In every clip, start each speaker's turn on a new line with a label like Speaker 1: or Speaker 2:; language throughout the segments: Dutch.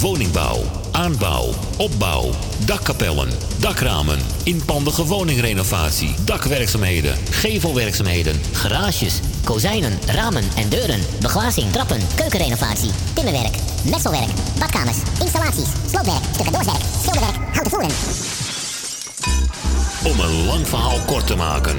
Speaker 1: Woningbouw, aanbouw, opbouw, dakkapellen, dakramen, inpandige woningrenovatie, dakwerkzaamheden, gevelwerkzaamheden,
Speaker 2: Garages, kozijnen, ramen en deuren, beglazing, trappen, keukenrenovatie, timmerwerk, messelwerk, badkamers, installaties, sloopwerk, stucadoorswerk, schilderwerk, houten voeren.
Speaker 1: Om een lang verhaal kort te maken.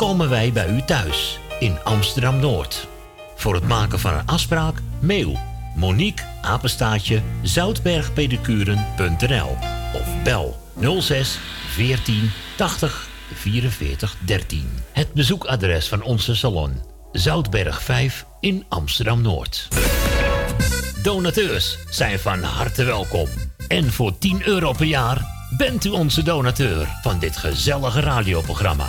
Speaker 1: komen wij bij u thuis in Amsterdam Noord. Voor het maken van een afspraak, mail Monique Apenstaatje zoutbergpedicuren.nl of bel 06 14 80 44 13. Het bezoekadres van onze salon Zoutberg 5 in Amsterdam Noord. Donateurs zijn van harte welkom. En voor 10 euro per jaar bent u onze donateur van dit gezellige radioprogramma.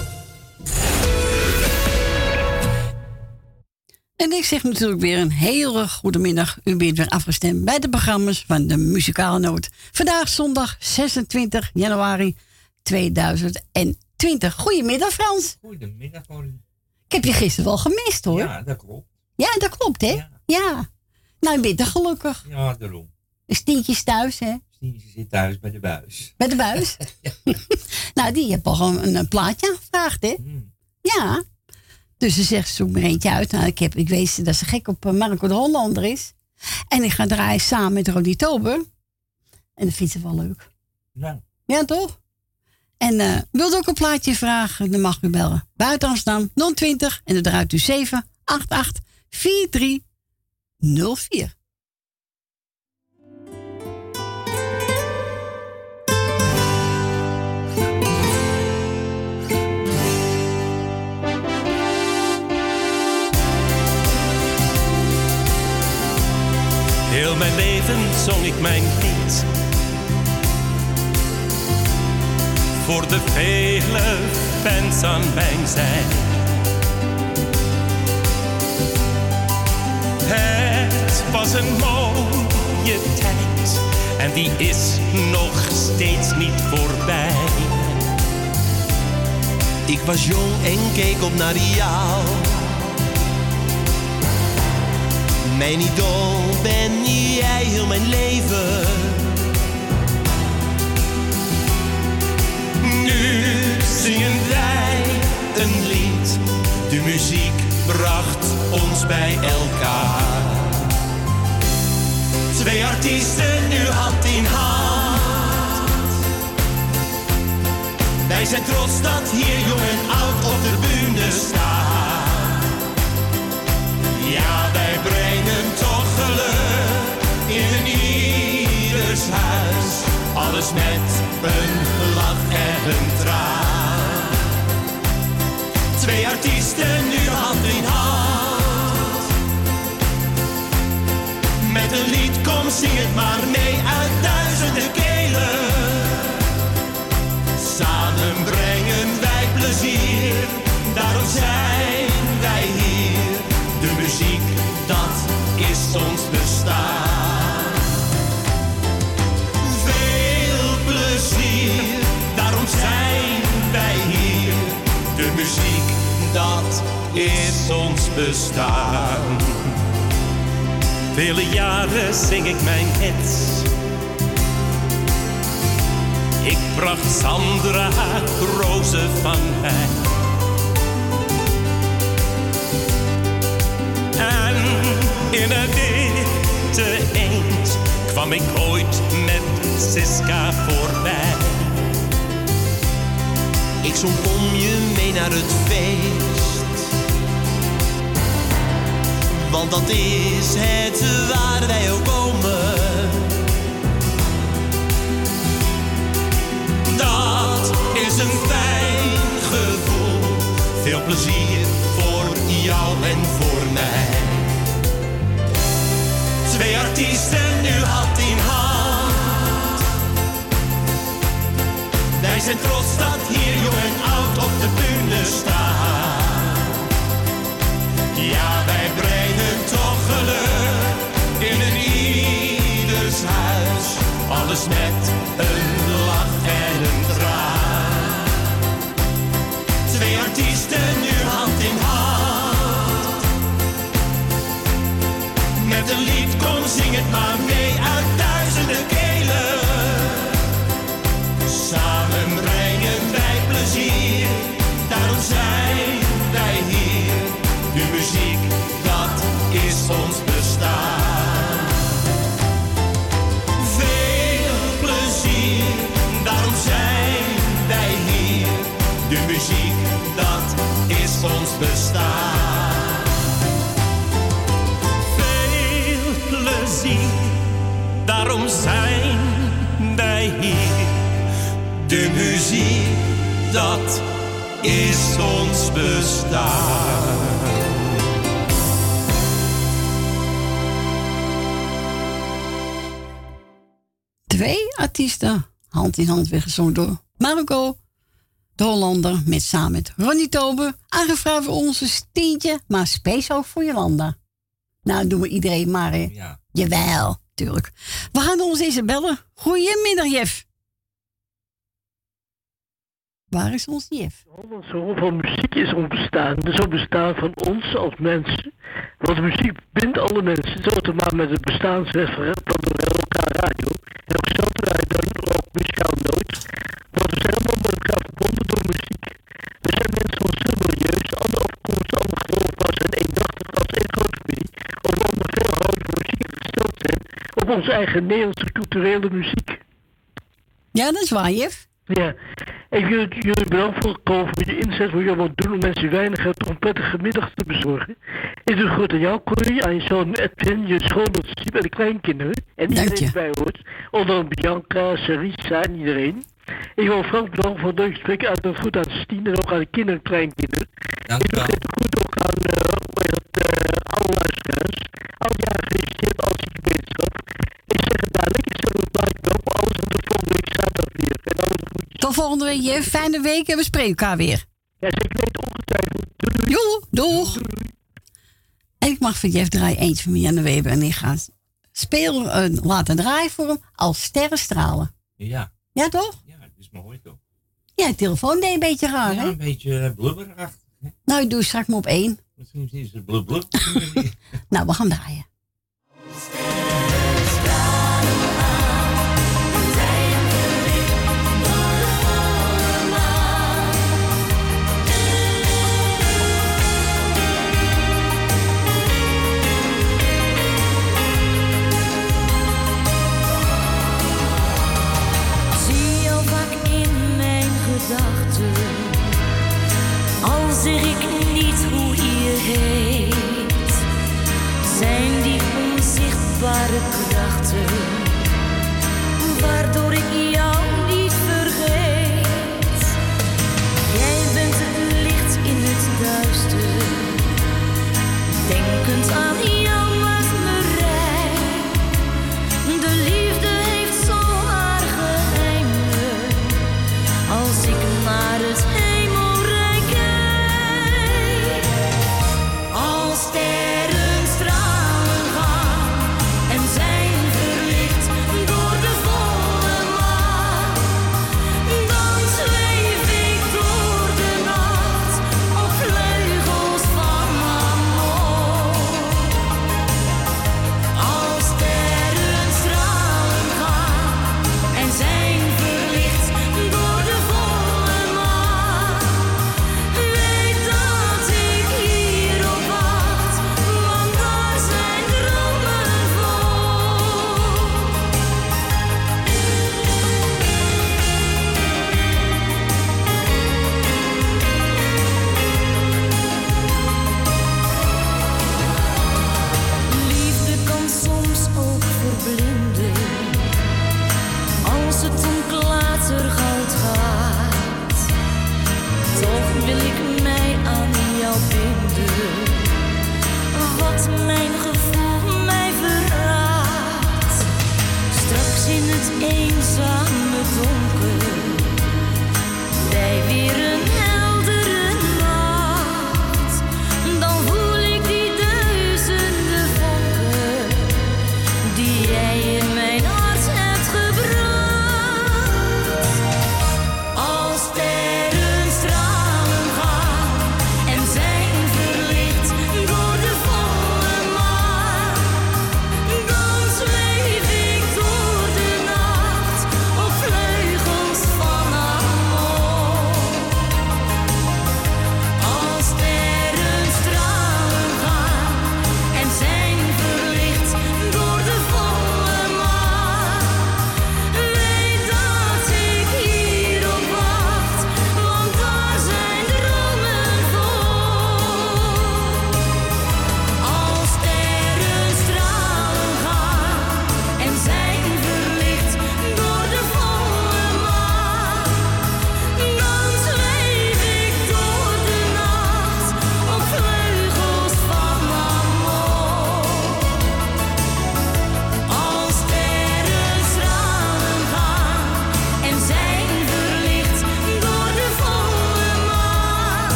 Speaker 3: En ik zeg natuurlijk weer een hele goede middag. U bent weer afgestemd bij de programma's van de Muzikale Noot. Vandaag zondag 26 januari 2020. Goedemiddag Frans.
Speaker 4: Goedemiddag, Corrie.
Speaker 3: Ik heb je gisteren wel gemist hoor.
Speaker 4: Ja, dat klopt.
Speaker 3: Ja, dat klopt hè? Ja. Nou, je bent er gelukkig.
Speaker 4: Ja, daarom.
Speaker 3: Stientje is thuis hè?
Speaker 4: Stientje zit thuis bij de buis.
Speaker 3: Bij de buis? nou, die heeft al gewoon een, een plaatje aangevraagd hè?
Speaker 4: Hmm.
Speaker 3: Ja. Dus ze zegt, zoek er eentje uit. Nou, ik, heb, ik weet dat ze gek op eh, Marco de Hollander is. En ik ga draaien samen met Rodi Tober. En dat vindt ze wel leuk.
Speaker 4: Ja.
Speaker 3: Ja, toch? En eh wilt u ook een plaatje vragen, dan mag u bellen. Buiten Amsterdam 020 en dan draait u 788 4304.
Speaker 5: Mijn leven zong ik mijn lied. Voor de vele fans aan mijn zij. Het was een mooie tijd en die is nog steeds niet voorbij.
Speaker 6: Ik was jong en keek op naar Riaal. Mijn idool ben jij heel mijn leven.
Speaker 5: Nu zingen wij een lied. De muziek bracht ons bij elkaar. Twee artiesten nu hand in hand. Wij zijn trots dat hier jong en oud op de bühne staan. Ja, Alles met een lach en een traan. Twee artiesten nu hand in hand. Met een lied, kom zing het maar mee uit ons bestaan. Vele jaren zing ik mijn hits. Ik bracht Sandra Rozen van mij. En in het witte eend kwam ik ooit met Siska voorbij. Ik zong kom je mee naar het feest. Want dat is het waar wij ook komen. Dat is een fijn gevoel. Veel plezier voor jou en voor mij. Twee artiesten nu hand in hand. Wij zijn trots dat hier jong en oud op de bühne staan. Ja, wij brengen in een ieders huis. Alles met een lach en een traan. Twee artiesten nu hand in hand. Met een lied, kom zing het maar mee dat is ons bestaan.
Speaker 3: Twee artiesten, hand in hand weer gezongen door Marco de Hollander, met samen met Ronnie Tober, aangevraagd voor onze Stientje, maar speciaal voor Jolanda. Nou, doen we iedereen maar, hè?
Speaker 4: Ja.
Speaker 3: Jawel, tuurlijk. We gaan ons eens bellen. Goedemiddag, Jef. Waar is ons Jef?
Speaker 7: Zoveel muziek is ontstaan. Er is ook bestaan van ons als mensen. Want de muziek bindt alle mensen. Zo te maken met het bestaansreferent van de elkaar radio. En ook zo dan ook muzikaal nooit. Want we zijn allemaal met elkaar verbonden door muziek. We zijn mensen van zo milieus, andere afkomsten, andere geloofbaar zijn eendachtig als één grote familie. Of we allemaal veel houden van muziek gesteld zijn op onze eigen Nederlandse culturele muziek.
Speaker 3: Ja, dat is waar, Jef.
Speaker 7: Ja, ik wil jullie bedanken voor komen voor je inzet, wat je allemaal doen om mensen die weinig hebben om prettige middag te bezorgen. Ik doe goed aan jou, Corrie, aan je zoon Edwin, je schoondochter en de kleinkinderen. En iedereen die erbij hoort. Onder andere Bianca, Sarissa en iedereen. Ik wil Frank bedanken voor het leuke gesprek uit het goed aan Stien en ook aan de kinderen en kleinkinderen.
Speaker 4: Dank
Speaker 7: ik wil het goed ook aan uh, het, uh, alle luisteraars. Al jaren gefeliciteerd, als ik wetenschap. Ik zeg het dadelijk, ik zet het like op alles tot
Speaker 3: Tot volgende week. Fijne week en we spreken elkaar weer.
Speaker 7: Ja, zeker weten, ongetwijfeld. Doei.
Speaker 3: Joe, doeg. En ik mag voor Jeff draaien eentje van Janne Weber. En ik ga spelen, uh, laten draaien voor hem als sterren stralen.
Speaker 4: Ja.
Speaker 3: Ja, toch?
Speaker 4: Ja, dat is mooi toch?
Speaker 3: Ja, de telefoon deed een beetje raar,
Speaker 4: Ja,
Speaker 3: hè?
Speaker 4: een beetje blubberachtig.
Speaker 3: Nou, ik doe straks maar op één.
Speaker 4: Misschien is het blub blub.
Speaker 3: Nou, we gaan draaien.
Speaker 8: zeg ik niet hoe je heet. Zijn die
Speaker 9: onzichtbare krachten, waardoor ik jou niet vergeet. Jij bent het licht in het duister, denkend aan iedereen.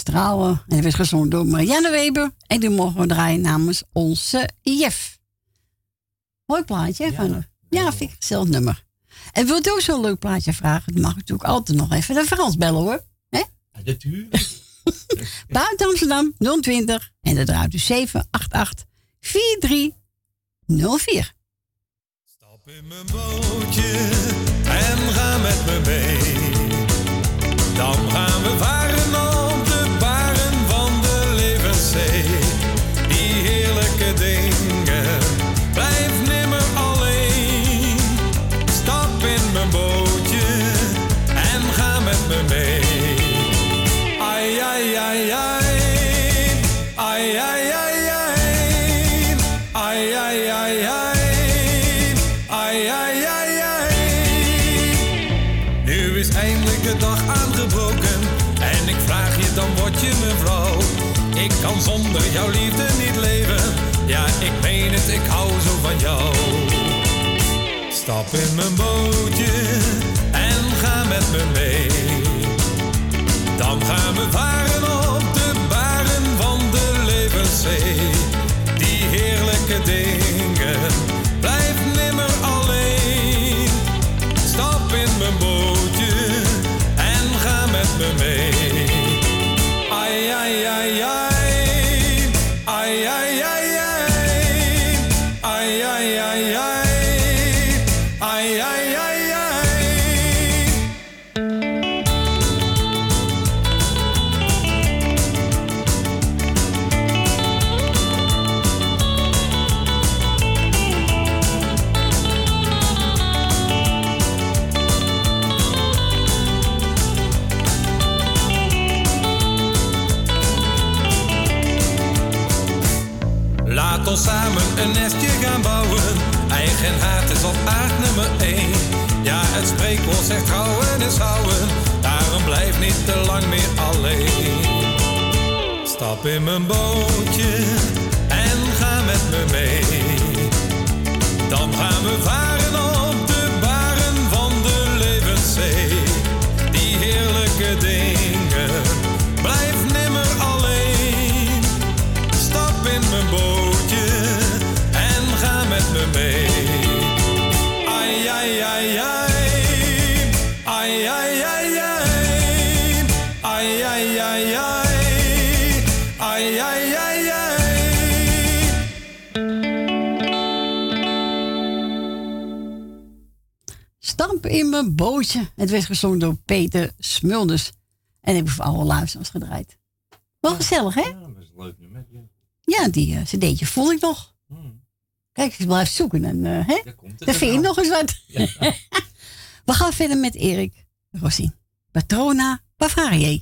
Speaker 9: Stralen. En dat
Speaker 3: werd gezongen door Marianne Weber. En die mogen we draaien namens onze Jef. Mooi plaatje, hè? Van, ja, vind ik een zelf nummer. En wilt u ook zo'n leuk plaatje vragen? Dan mag u natuurlijk altijd nog even de Frans bellen, hoor. Hè?
Speaker 4: Natuurlijk.
Speaker 3: Buiten Amsterdam 020. En dat draait u 788 4304.
Speaker 10: bootje en ga met me mee. Dan gaan we varen kan zonder jouw liefde niet leven. Ja, ik meen het, ik hou zo van jou. Stap in mijn bootje en ga met me mee. Dan gaan we varen op de baren van de levenszee. Die heerlijke dingen, zegt trouwen is houden. Daarom blijf niet te lang meer alleen. Stap in mijn bootje en ga met me mee. Dan gaan we varen In mijn bootje.
Speaker 3: Het werd gezongen door Peter Smulders. En heb ik voor alle luisteraars gedraaid. Wel gezellig, hè?
Speaker 4: Ja, dat is een leuk nummer. Ja.
Speaker 3: Ja, die uh, cd'tje voel ik nog. Kijk, ik blijf zoeken en uh, hè?
Speaker 4: komt het
Speaker 3: dan vind je nog eens wat. We gaan verder met Erik Rossin. Patrona Bavaria.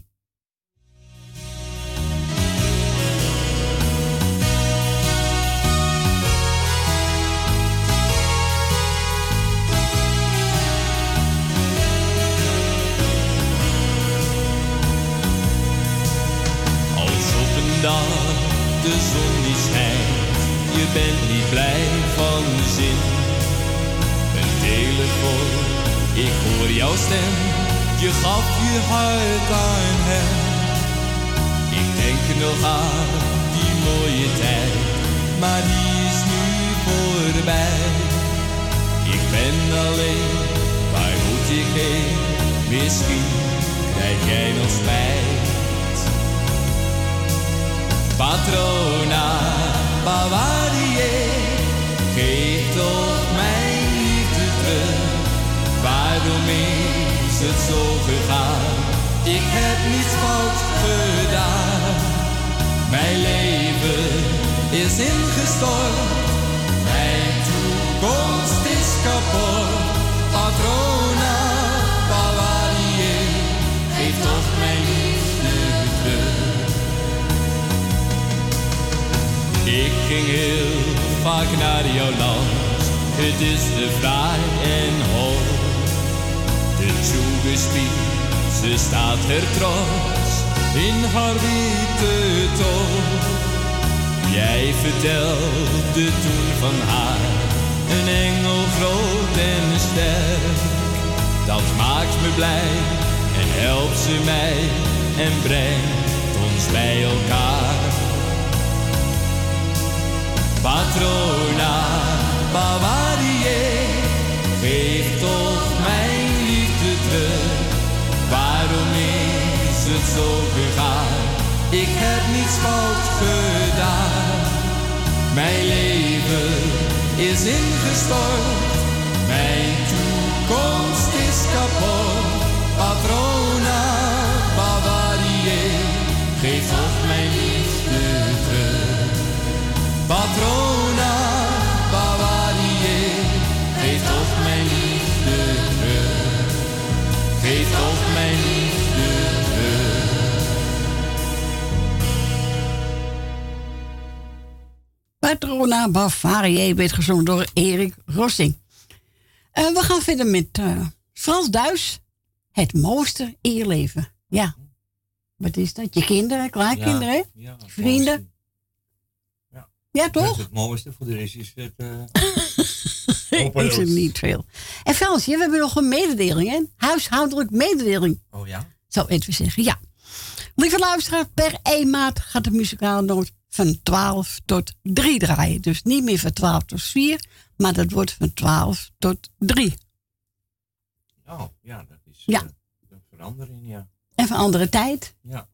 Speaker 11: Dag de zon die schijnt, je bent niet blij van zin. Een telefoon, ik hoor jouw stem, je gaf je hart aan hem. Ik denk nog aan die mooie tijd, maar die is nu voorbij. Ik ben alleen, waar moet ik heen? Misschien krijg jij nog spijt. Patrona Bavarie, geef toch mijn liefde terug. Waarom is het zo gegaan? Ik heb niets fout gedaan. Mijn leven is ingestort, mijn toekomst is kapot. Patrona Ik ging heel vaak naar jouw land, het is te fraai en hoog. De toegespied, ze staat er trots in haar witte toon. Jij vertelde toen van haar, een engel groot en sterk. Dat maakt me blij en helpt ze mij en brengt ons bij elkaar. Patrona Bavarie, geef toch mijn liefde terug. Waarom is het zo gegaan? Ik heb niets fout gedaan. Mijn leven is ingestort, mijn toekomst is kapot. Patrona Bavarie, geef toch Patrona Bavarie, geef toch mijn liefde terug. Geef toch mijn liefde terug.
Speaker 3: Patrona Bavaria werd gezongen door Erik Rossing. Eh, we gaan verder met eh, Frans Duis. Het mooiste in je leven. Ja. Wat is dat? Je kinderen, kleinkinderen?
Speaker 4: Ja,
Speaker 3: vrienden.
Speaker 4: Ja.
Speaker 3: Ja,
Speaker 4: Dat is
Speaker 3: toch?
Speaker 4: het mooiste. Voor de rest is het... eh
Speaker 3: Ik
Speaker 4: hopeloos.
Speaker 3: vind niet veel. En Fransje, we hebben nog een mededeling, hè? Huishoudelijk mededeling.
Speaker 4: Oh ja?
Speaker 3: Zou even zeggen, ja. Lieve luisteraar, per 1 maart gaat de muzikale noot van 12 tot 3 draaien. Dus niet meer van 12 tot 4, maar dat wordt van 12 tot 3.
Speaker 4: Oh, ja, dat is
Speaker 3: Ja.
Speaker 4: eh, een verandering, ja.
Speaker 3: En van andere tijd.
Speaker 4: Ja.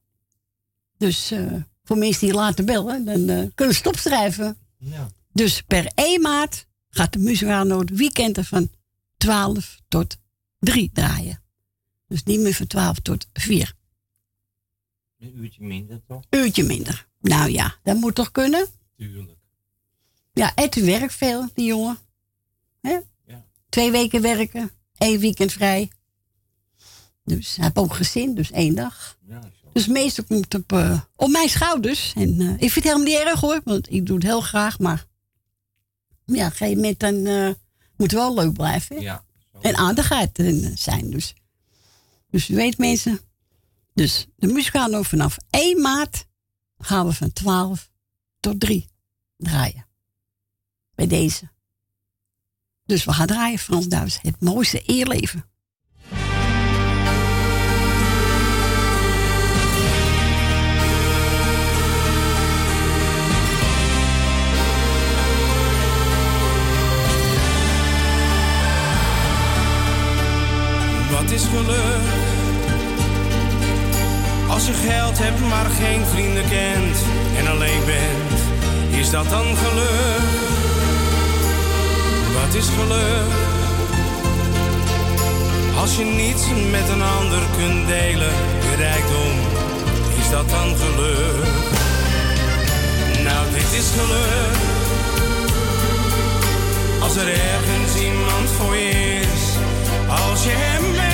Speaker 3: Dus eh, voor mensen die later bellen, dan eh, kunnen ze het opschrijven.
Speaker 4: Ja.
Speaker 3: Dus per 1 maart gaat de muzikale noot weekenden van 12 tot 3 draaien. Dus niet meer van 12 tot 4.
Speaker 4: Een uurtje minder, toch?
Speaker 3: Uurtje minder. Nou ja, dat moet toch kunnen?
Speaker 4: Tuurlijk.
Speaker 3: Ja, Ed werkt veel, die jongen. Hè?
Speaker 4: Ja.
Speaker 3: Twee weken werken, één weekend vrij. Dus hij heeft ook gezin, dus één dag.
Speaker 4: Ja.
Speaker 3: Dus meestal komt het op, eh, op mijn schouders. En eh, ik vind het helemaal niet erg hoor, want ik doe het heel graag. Maar ja, op een gegeven moment dan, eh, moet het wel leuk blijven. hè?
Speaker 4: Ja.
Speaker 3: En aardigheid eh, zijn dus. Dus u weet mensen. Dus de muzikale vanaf 1 maart gaan we van 12 tot 3 draaien. Bij deze. Dus we gaan draaien Frans Duits. Het mooiste eerleven.
Speaker 12: Wat is geluk? Als je geld hebt, maar geen vrienden kent en alleen bent, is dat dan geluk? Wat is geluk? Als je niets met een ander kunt delen, rijkdom, is dat dan geluk? Nou, dit is geluk. Als er ergens iemand voor je is, als je hem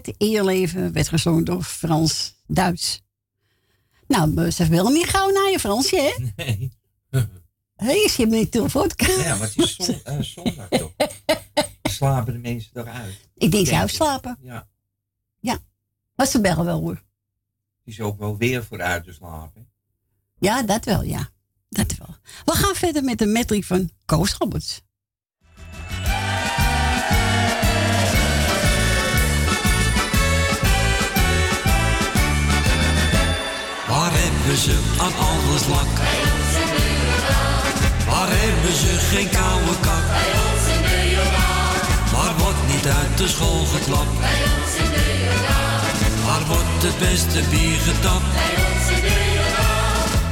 Speaker 3: in je leven werd gezongen door Frans Duits. Nou, ze willen niet gauw naar je, Fransje, hè?
Speaker 4: Nee.
Speaker 3: Hé, hey, je niet telefoon.
Speaker 4: Ja, maar het is zon, eh, zondag toch? Slapen de mensen toch uit?
Speaker 3: Ik denk ze uitslapen.
Speaker 4: Ja.
Speaker 3: Ja. Maar ze bellen wel hoor.
Speaker 4: Het is ook wel weer voor uit te slapen.
Speaker 3: Ja, dat wel, ja. Dat wel. We gaan verder met de metric van Koos Roberts.
Speaker 13: Hebben ze aan alles lak? Waar hebben ze geen koude kak? Waar wordt niet uit de school geklapt? Waar wordt het beste bier getapt?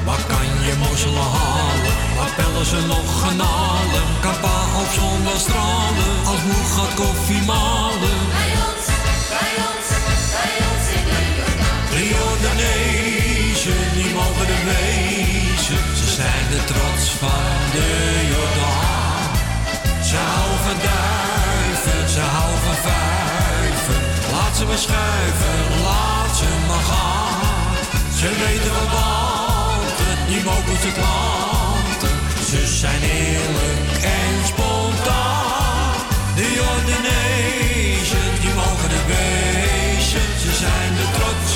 Speaker 13: Waar kan je mosselen halen? Waar pellen ze nog genalen? Kan pa op zondag stralen? Als moe gaat koffie malen? De trots van de Jordaan. Ze houden van duiven, ze houden van vijven. Laat ze maar schuiven, laat ze maar gaan. Ze weten wat wanten, die mogen ze klanten. Ze zijn eerlijk en spontaan. De Jordanezen, die mogen er wezen. Ze zijn de trots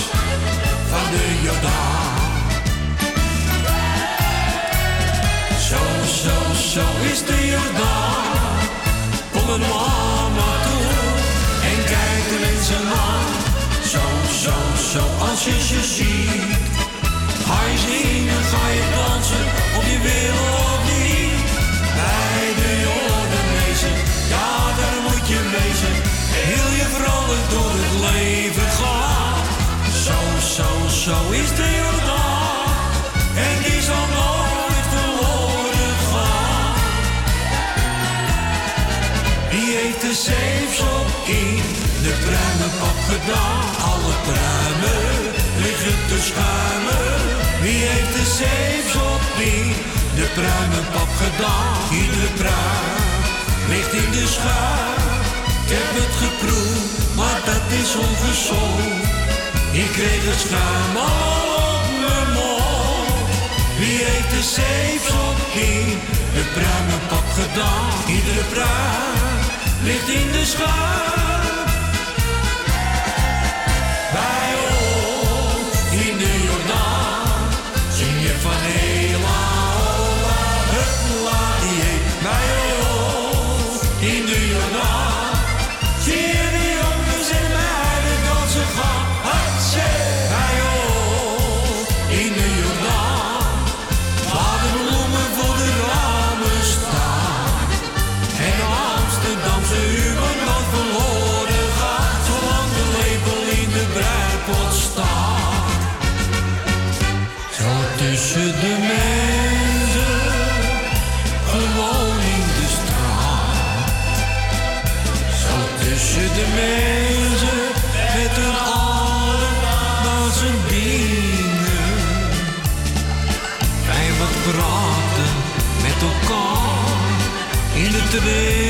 Speaker 13: van de Jordaan. Zo, zo als je ze ziet. Ga je zingen, ga je dansen, of je of niet. Bij de Jordanezen, ja daar moet je wezen. Heel je vrolijk door het leven gaan. Zo, zo, zo is de Jordaan. En die zal nooit verloren gaan. Wie heeft de zeefs op in de pruimenpap gedaan? Alle pruimen schuimen. Wie heeft de zeefs op in de pruimenpap gedaan? Iedere pruim ligt in de schuim. Ik heb het geproefd, maar dat is ongezond. Ik kreeg het schuim op mijn mond. Wie heeft de zeefs op in de pruimenpap gedaan? Iedere pruim ligt in de schuim. In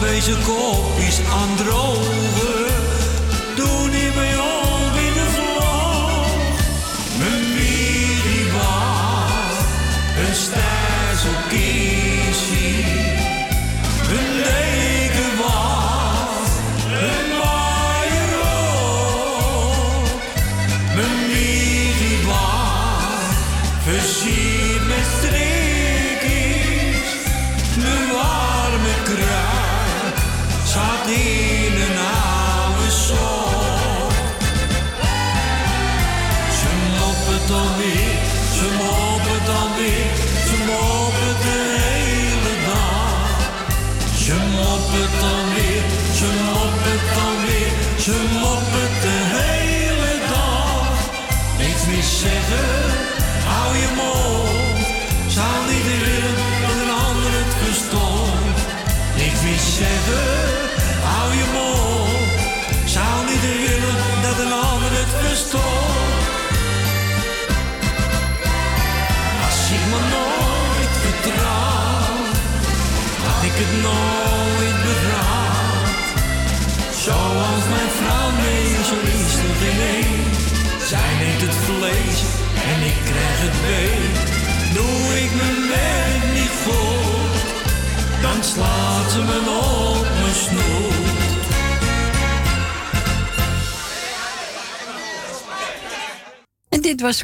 Speaker 13: bezig kopjes aan drogen,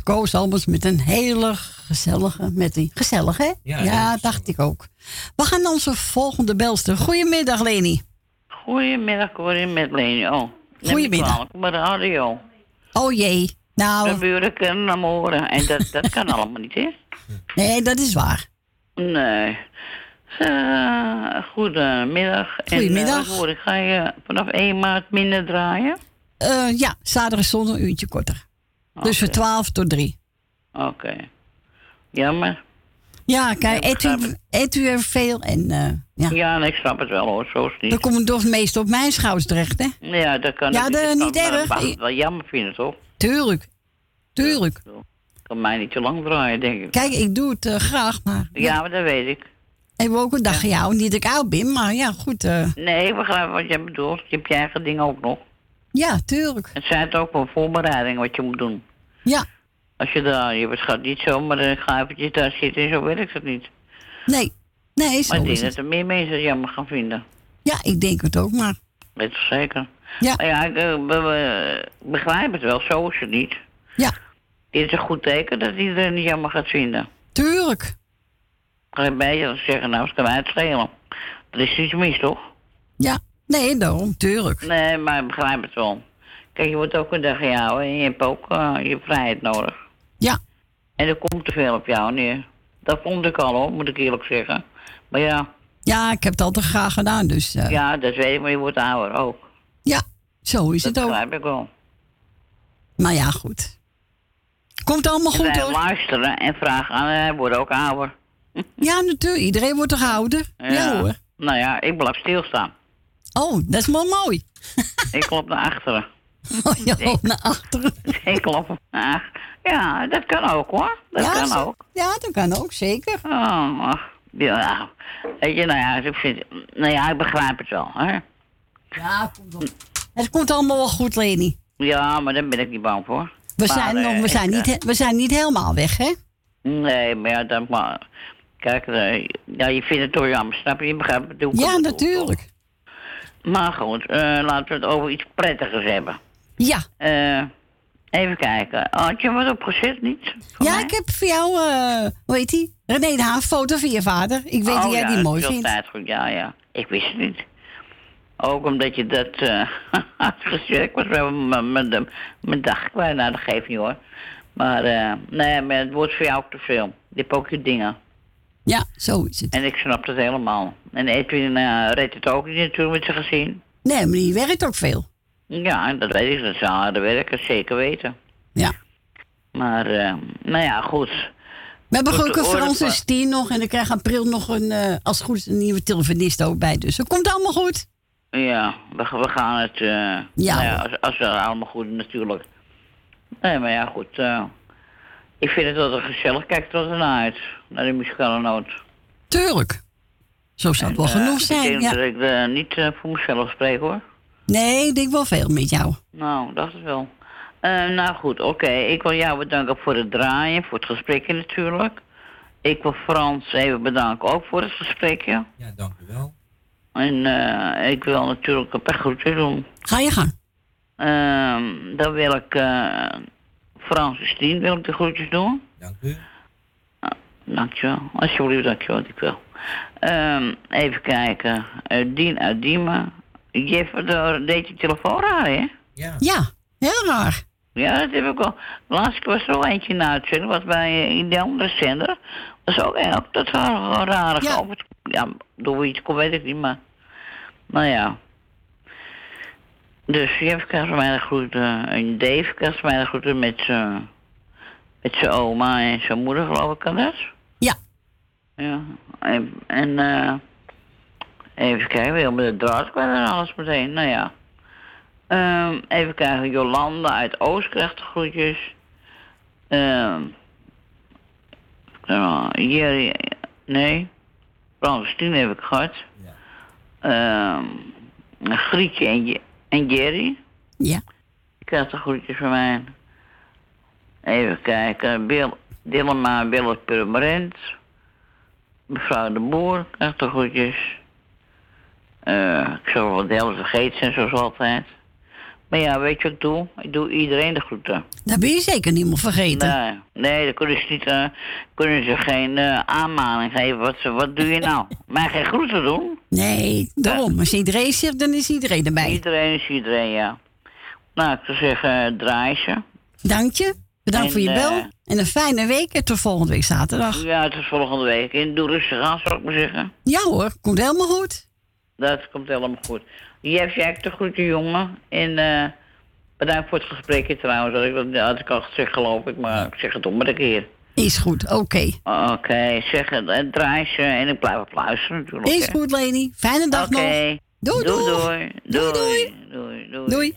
Speaker 3: Koos Albers met een hele gezellige, met die gezellige, hè?
Speaker 14: Ja,
Speaker 3: dacht ik ook. We gaan naar onze volgende belster. Goedemiddag, Leni.
Speaker 14: Goedemiddag, Corrie met Leni. Oh,
Speaker 3: Goedemiddag.
Speaker 14: Mijn radio.
Speaker 3: Oh jee. Nou,
Speaker 14: De buren kunnen hem horen. En dat, dat kan allemaal niet, hè?
Speaker 3: nee, dat is waar.
Speaker 14: Nee. Uh, goedemiddag.
Speaker 3: Goedemiddag.
Speaker 14: En, uh, hoor ik, ga je vanaf 1 maart minder draaien?
Speaker 3: Eh, ja, zaterdag en zondag een uurtje korter. Dus van 12 tot 3.
Speaker 14: Oké. Jammer.
Speaker 3: Ja, kijk,
Speaker 14: Ja,
Speaker 3: eet u, eet u er veel en eh, ja.
Speaker 14: Ja, nee, ik snap het wel hoor, zo is het niet.
Speaker 3: Dan komt het toch het meest op mijn schouders terecht, hè?
Speaker 14: Ja, dat kan
Speaker 3: Ja, dat
Speaker 14: Ik
Speaker 3: niet erg.
Speaker 14: het wel jammer vinden, toch?
Speaker 3: Tuurlijk. Tuurlijk.
Speaker 14: Kan mij niet te lang draaien, denk ik.
Speaker 3: Kijk, ik doe het eh, graag, maar...
Speaker 14: Ja, maar dat weet ik.
Speaker 3: Ik wil ook een dag jou. Niet dat ik oud ben, maar ja, goed. eh,
Speaker 14: Nee, ik begrijp wat jij bedoelt. Je hebt je eigen dingen ook nog.
Speaker 3: Ja, tuurlijk.
Speaker 14: Het zijn het ook wel voorbereidingen wat je moet doen.
Speaker 3: Ja.
Speaker 14: Als je daar, je gaat niet zomaar eh, ga eventjes daar zitten en zo werkt het niet.
Speaker 3: Nee. Nee, zo
Speaker 14: maar ik denk dat er meer mensen jammer gaan vinden.
Speaker 3: Ja, ik denk het ook, maar...
Speaker 14: Weet je zeker.
Speaker 3: Ja.
Speaker 14: Maar ja, ik eh, be- be- begrijp het wel, zo is het niet.
Speaker 3: Ja.
Speaker 14: Het is een goed teken dat iedereen het jammer gaat vinden.
Speaker 3: Tuurlijk.
Speaker 14: Beetje dat ze zeggen, nou, het kan mij het schelen. Dat is iets mis, toch?
Speaker 3: Ja. Nee, daarom, tuurlijk.
Speaker 14: Nee, maar ik begrijp het wel. Kijk, je wordt ook een dag gehouden en je hebt ook eh, je vrijheid nodig.
Speaker 3: Ja.
Speaker 14: En er komt te veel op jou neer. Dat vond ik al hoor, moet ik eerlijk zeggen. Maar ja,
Speaker 3: Ja, ik heb het altijd graag gedaan, dus... eh,
Speaker 14: ja, dat weet ik, maar je wordt ouder ook.
Speaker 3: Ja, zo is
Speaker 14: dat
Speaker 3: het ook.
Speaker 14: begrijp ik wel.
Speaker 3: Maar ja, goed. Komt allemaal
Speaker 14: En
Speaker 3: goed, hoor.
Speaker 14: luisteren en vragen aan, hij wordt ook ouder.
Speaker 3: Ja, natuurlijk. Iedereen wordt toch ouder? Ja, hoor.
Speaker 14: Nou ja, ik blijf stilstaan.
Speaker 3: Oh, dat is wel mooi.
Speaker 14: ik klop naar achteren.
Speaker 3: Oh, je loopt naar achteren.
Speaker 14: ik klop naar achteren. Ja, dat kan ook hoor. Dat
Speaker 3: ja,
Speaker 14: kan
Speaker 3: zo-
Speaker 14: ook.
Speaker 3: Ja, dat kan ook, zeker.
Speaker 14: Oh, ach, ja. Weet je, nou ja, ik vind, nou ja, ik begrijp het wel, hè.
Speaker 3: Ja, Het komt allemaal wel goed, Leni.
Speaker 14: Ja, maar daar ben ik niet bang voor.
Speaker 3: We,
Speaker 14: Maar,
Speaker 3: zijn,
Speaker 14: eh,
Speaker 3: nog, we, zijn niet,
Speaker 14: eh,
Speaker 3: he- we zijn niet helemaal weg, hè?
Speaker 14: Nee, maar ja, dat maar. Kijk, eh, ja, je vindt het toch jammer, snap je? Je begrijpt het ook.
Speaker 3: Ja, natuurlijk.
Speaker 14: Maar goed, eh, laten we het over iets prettigers hebben.
Speaker 3: Ja.
Speaker 14: Eh, even kijken. Had je wat opgezet, niet?
Speaker 3: Ja, ik heb voor jou, eh hoe heet die? René de Haan, foto van je vader. Ik weet
Speaker 14: oh,
Speaker 3: dat jij
Speaker 14: ja,
Speaker 3: die mooi vindt.
Speaker 14: altijd goed, ja, ja. Ik wist het niet. Ook omdat je dat had gezegd. Ik was wel mijn- dag kwijt. Nou, dat geeft niet hoor. Maar eh, nee, maar het wordt voor jou ook te veel. Je hebt ook je dingen.
Speaker 3: Ja, zo is het.
Speaker 14: En ik snap het helemaal. En Edwin eh redt het ook niet natuurlijk met zijn gezin.
Speaker 3: Nee, maar die werkt ook veel.
Speaker 14: Ja, dat weet ik. Dat zou harde werken, zeker weten.
Speaker 3: Ja.
Speaker 14: Maar, eh, nou ja, goed.
Speaker 3: We hebben ook
Speaker 14: de
Speaker 3: een Franse stier nog. En ik krijg april nog een, eh, als het goed is, een nieuwe telefonist ook bij. Dus dat komt allemaal goed.
Speaker 14: Ja, we, we gaan het. eh
Speaker 3: Ja,
Speaker 14: nou ja als, als we allemaal goed natuurlijk. Nee, maar ja, goed. Ik vind het altijd gezellig. Kijk er altijd naar uit. Naar de muzikale noot.
Speaker 3: Tuurlijk. Zo zou het wel
Speaker 14: Eh,
Speaker 3: genoeg
Speaker 14: Ik
Speaker 3: zijn.
Speaker 14: denk
Speaker 3: Ja.
Speaker 14: dat ik eh, niet eh, voor mezelf spreek hoor.
Speaker 3: Nee, ik denk wel veel met jou.
Speaker 14: Nou, dacht het wel. Eh, nou goed, oké. Ik wil jou bedanken voor het draaien, voor het gesprekje natuurlijk. Ik wil Frans even bedanken ook voor het gesprekje.
Speaker 4: Ja, dank u wel.
Speaker 14: En eh, ik wil natuurlijk een paar groeten doen.
Speaker 3: Ga je gang.
Speaker 14: Ehm, dan wil ik eh Frans en Stien wil ik de groetjes doen.
Speaker 4: Dank u.
Speaker 14: Dankjewel. Alsjeblieft, dankjewel. Ik wel. Ehm, even kijken. Eh, Dien uit Diemen. Jeff, door deed je telefoon raar, hè?
Speaker 4: Ja.
Speaker 3: Ja, heel raar.
Speaker 14: Ja, dat heb ik al. Laatst was er al eentje in de uitzending, was bij eh, in de andere zender. Dat is ook, ook dat rare, rare
Speaker 3: Ja.
Speaker 14: ja. ja, door wie het komt, weet ik niet, maar... Nou ja. Dus krijgt van mij de groeten. En Dave krijgt van mij de groeten met zijn... Met zijn oma en zijn moeder, geloof ik, kan dat?
Speaker 3: Ja.
Speaker 14: Ja. En, en eh even kijken, wil met de draad kwijt en alles meteen. Nou ja. Ehm, even kijken, Jolanda uit Oost krijgt de groetjes. Ehm uh, Jerry, nee. Francine heb ik gehad. Ehm Grietje en, Je- en Jerry.
Speaker 3: Ja.
Speaker 14: Ik krijg de groetjes van mij. Even kijken. Bill, Dillema Willem Purmerend. Mevrouw de Boer krijgt de groetjes. Eh, ik zal wel de helft vergeten zijn, zoals altijd. Maar ja, weet je wat ik doe? Ik doe iedereen de groeten.
Speaker 3: Dat ben je zeker niet meer vergeten.
Speaker 14: Nee, nee, dan kunnen ze, niet, eh, kunnen ze geen eh, aanmaning geven. Wat, wat doe je nou? Mij geen groeten doen?
Speaker 3: Nee, daarom. Als iedereen zegt, dan is iedereen erbij.
Speaker 14: Iedereen is iedereen, ja. Nou, ik zou zeggen, eh, draai ze.
Speaker 3: Dank je. Bedankt
Speaker 14: En,
Speaker 3: voor je bel. En een fijne week. En tot volgende week zaterdag.
Speaker 14: Ja, het is volgende week. En doe rustig aan, zou ik maar zeggen.
Speaker 3: Ja hoor, komt helemaal goed.
Speaker 14: Dat komt helemaal goed. Jeff, jij hebt de groeten, jongen. En eh, bedankt voor het gesprekje trouwens. Dat, had ik al gezegd, geloof ik. Maar ik zeg het om maar een keer.
Speaker 3: Is goed, oké.
Speaker 14: Oké, zeg het. En draai ze. En ik blijf op luisteren natuurlijk.
Speaker 3: Is
Speaker 14: hè.
Speaker 3: goed, Leni. Fijne dag
Speaker 14: Oké.
Speaker 3: nog. Doei,
Speaker 14: doei.
Speaker 3: doei.
Speaker 14: Doei, doei. Doei, doei.
Speaker 3: Doei.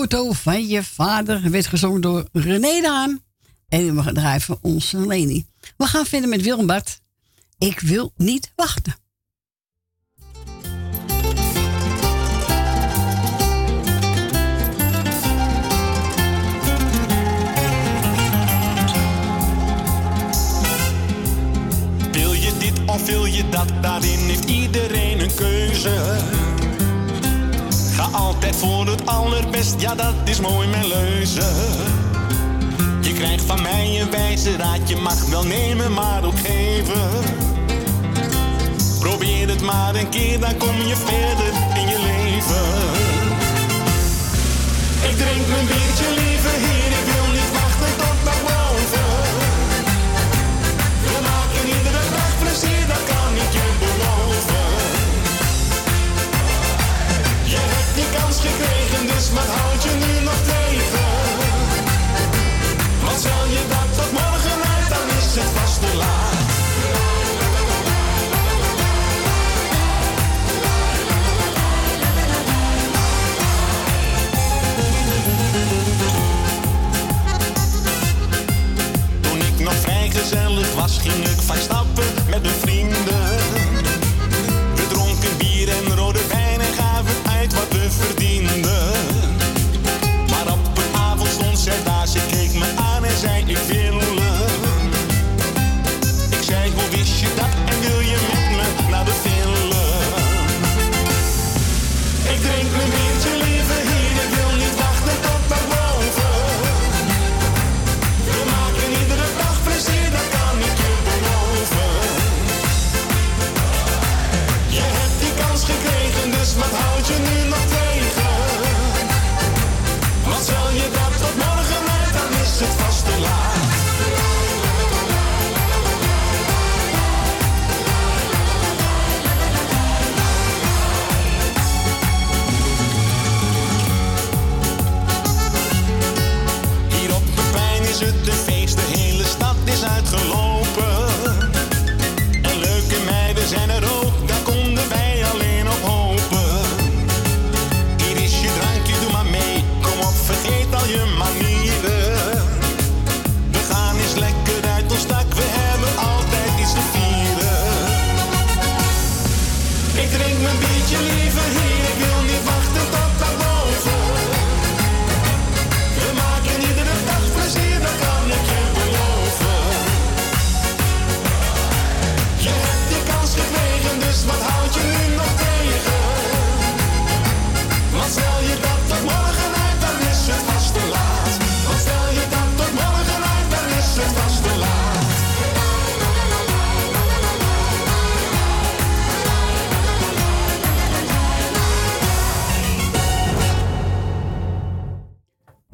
Speaker 15: foto
Speaker 3: van je vader werd gezongen door René Daan. En we gaan draaien voor onze Leni. We gaan verder met Willem Bart. Ik wil niet wachten.
Speaker 16: Wil je dit of wil je dat? Daarin heeft iedereen een keuze. Altijd voor het allerbest, ja dat is mooi mijn leuze. Je krijgt van mij een wijze raad, je mag wel nemen, maar ook geven. Probeer het maar een keer, dan kom je verder in je leven. Ik drink mijn biertje liever hier, dus wat houd je nu nog tegen? Want stel je dat tot morgen uit, dan is het vast te laat. Toen ik nog vrijgezellig was, ging ik vaak stappen met mijn vrienden.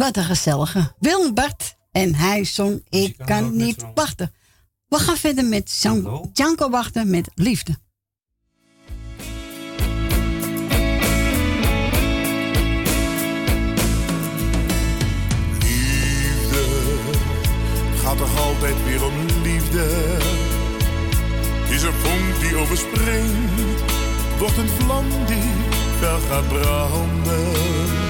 Speaker 16: Wat een
Speaker 3: gezellige. Willem Bart. En hij zong Ik kan niet wachten. We gaan verder met Jan- Janko wachten met liefde.
Speaker 17: liefde. Het gaat toch altijd weer om liefde. Is een vonk die overspringt, wordt een vlam die fel gaat branden.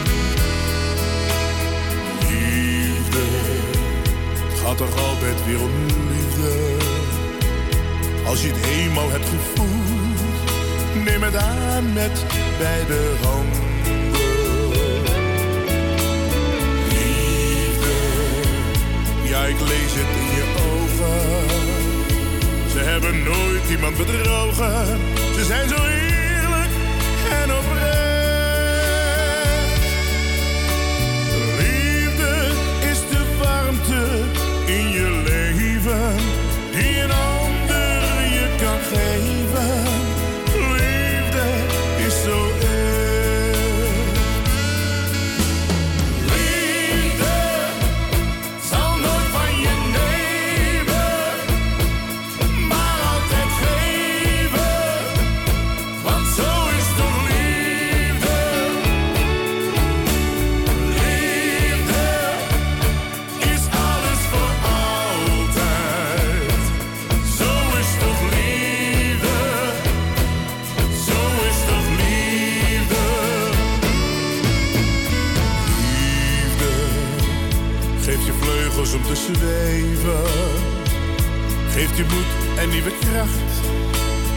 Speaker 17: Gaat toch altijd weer om liefde. Als je het eenmaal hebt gevoeld, neem het aan met beide handen. Liefde, ja ik lees het in je ogen. Ze hebben nooit iemand bedrogen. Ze zijn zo
Speaker 18: zweven. Geeft je moed en nieuwe kracht.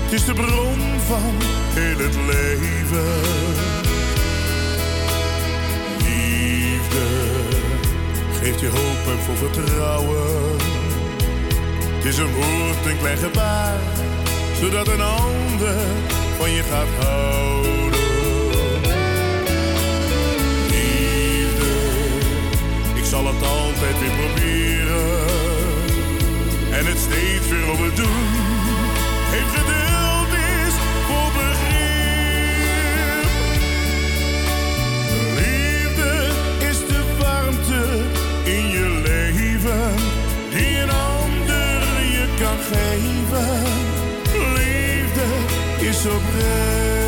Speaker 18: Het is de bron van heel het leven. Liefde geeft je hoop en voor vertrouwen. Het is een woord, een klein gebaar, zodat een ander van je gaat houden. Altijd weer proberen. En het steeds weer op het doen. Heeft geduld is voor begrip. Liefde is de warmte in je leven die een ander je kan geven. Liefde is oprecht.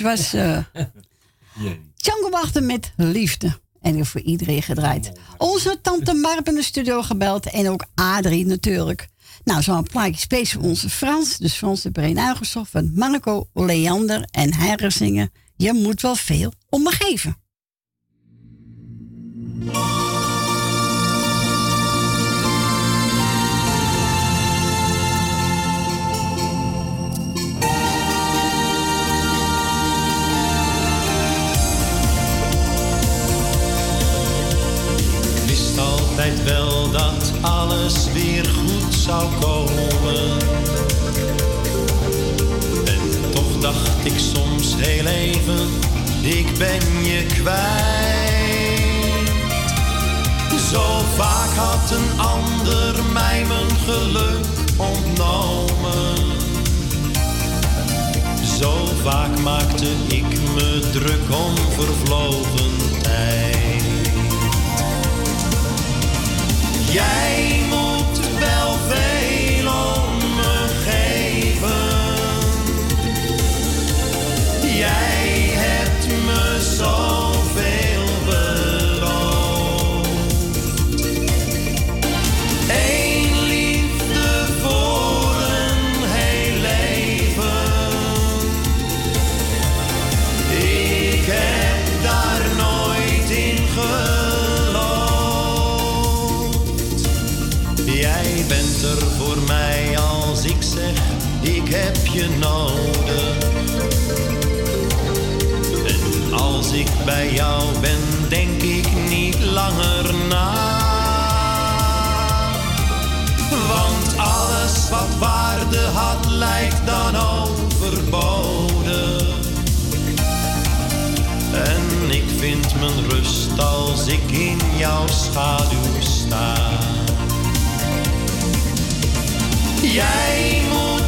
Speaker 3: Was eh Django Wachten met Liefde. En voor iedereen gedraaid. Onze tante Marp in de studio gebeld. En ook Adrie natuurlijk. Nou, zo'n plaatje speciaal voor onze Frans. Dus Frans de Brein uitgezocht van Marco Leander. En hij gaat zingen. Je moet wel veel om me geven.
Speaker 6: Wel dat alles weer goed zou komen. En toch dacht ik soms heel even, ik ben je kwijt. Zo vaak had een ander mij mijn geluk ontnomen. Zo vaak maakte ik me druk om vervlogen tijd. Jij moet wel veel bij jou ben, denk ik niet langer na. Want alles wat waarde had, lijkt dan overbodig. En ik vind mijn rust als ik in jouw schaduw sta. Jij moet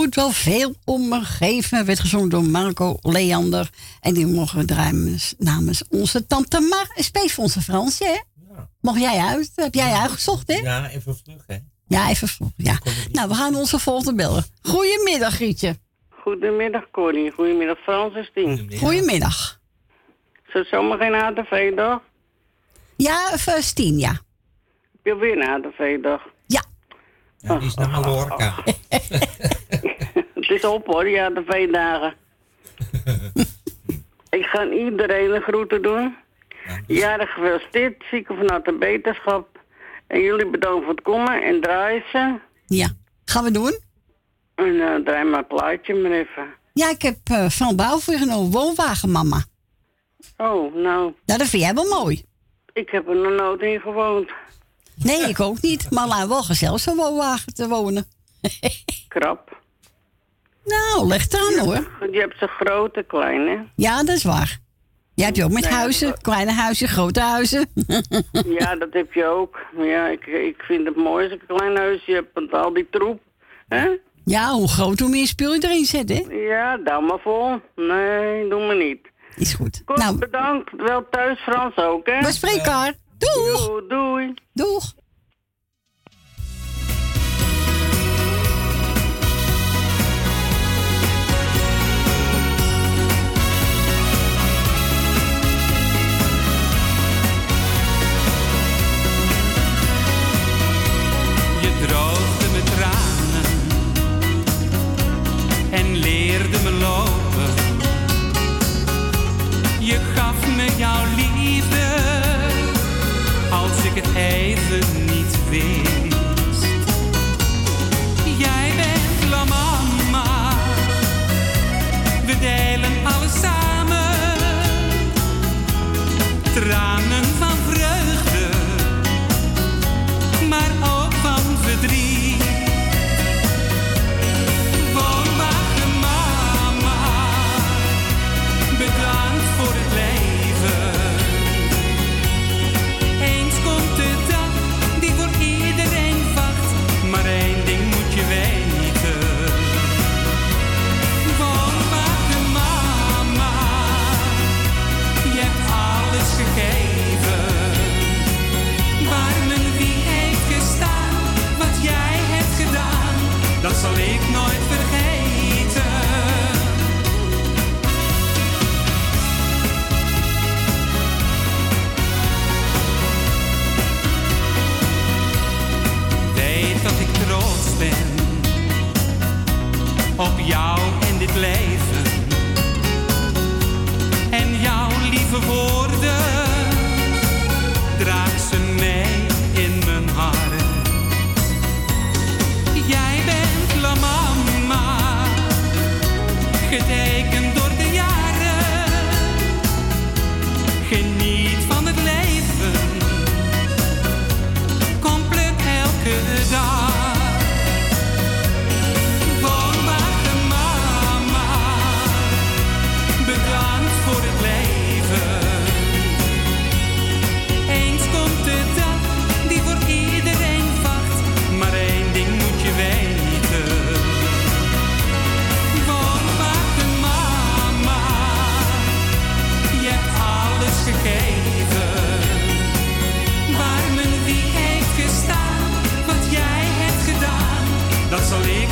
Speaker 3: moet wel veel om me geven. Werd gezongen door Marco Leander. En die mogen we draaien namens onze tante Mar. Space voor onze Fransje, hè? Mocht jij uit? Heb jij uitgezocht, hè?
Speaker 4: Ja, even vlug, hè?
Speaker 3: Ja, even vroeg. Ja. Nou, we gaan onze volgende bellen. Goedemiddag, Grietje.
Speaker 19: Goedemiddag, Corrie. Goedemiddag, Frans en Stien.
Speaker 3: Goedemiddag.
Speaker 19: Is het zomaar geen ATV-dag?
Speaker 3: Ja, of uh, Stien, ja.
Speaker 19: Heb je weer een ATV-dag?
Speaker 3: Ja.
Speaker 4: Ja, die is naar Mallorca.
Speaker 19: Het is op hoor, die ATV-dagen. Ik ga aan iedereen een groeten doen. Jarig gefeliciteerd, zieken vanuit de beterschap. En jullie bedankt voor het komen en draaien ze.
Speaker 3: Ja, gaan we doen.
Speaker 19: En eh, draai maar een plaatje maar even.
Speaker 3: Ja, ik heb uh, van Bouw voor genomen. Woonwagen, mama.
Speaker 19: Oh, nou.
Speaker 3: Nou, dat vind jij wel mooi.
Speaker 19: Ik heb er nog nooit in gewoond.
Speaker 3: Nee, ik ook niet. Maar laat wel gezellig zo'n woonwagen te wonen.
Speaker 19: Krap.
Speaker 3: Nou, leg het aan hoor.
Speaker 19: Je hebt ze grote, kleine.
Speaker 3: Ja, dat is waar. Je hebt je ook met
Speaker 19: Nee,
Speaker 3: huizen, kleine huizen, grote huizen.
Speaker 19: Ja, dat heb je ook. Maar ja, ik, ik vind het mooi als ik een klein huisje heb. Want al die troep. hè?
Speaker 3: ja, hoe groot, hoe meer spul je erin zet, hè?
Speaker 19: Ja, dan maar vol. Nee, doe me niet.
Speaker 3: Is goed.
Speaker 19: Goed,
Speaker 3: Nou.
Speaker 19: bedankt. Wel thuis, Frans ook, hè?
Speaker 3: We spreken elkaar. Doeg!
Speaker 19: Doei. doei.
Speaker 3: Doeg!
Speaker 20: Me jouw liefde als ik het even niet wist. Jij bent la mama, we delen alles samen. Tranen op jou dat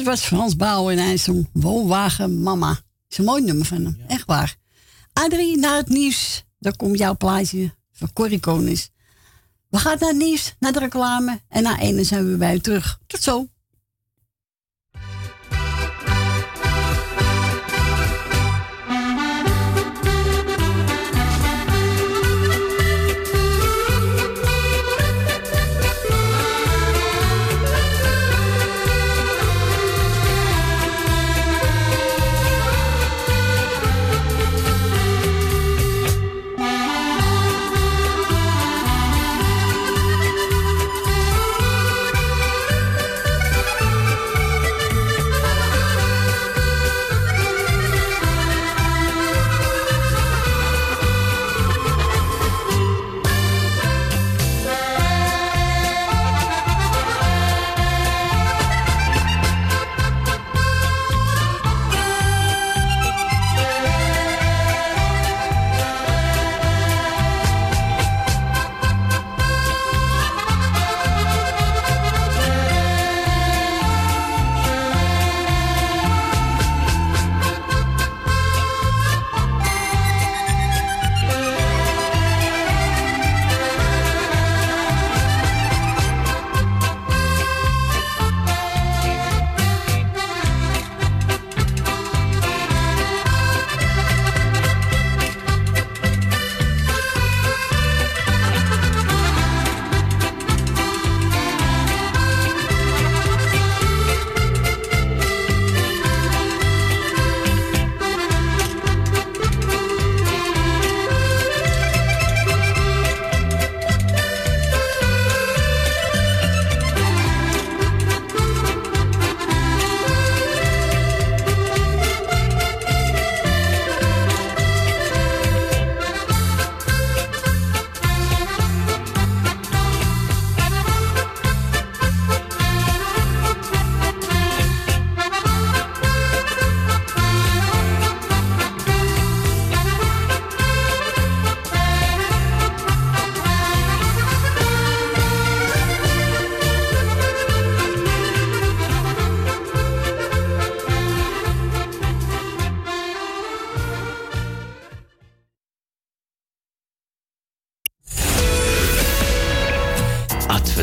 Speaker 3: dit was Frans Bouwen en hij zong Woonwagen Mama. Dat is een mooi nummer van hem, echt waar. Adrie, na het nieuws Daar komt jouw plaatje van Corrie Konings. We gaan naar het nieuws, naar de reclame. En na ene zijn we bij u terug. Tot zo.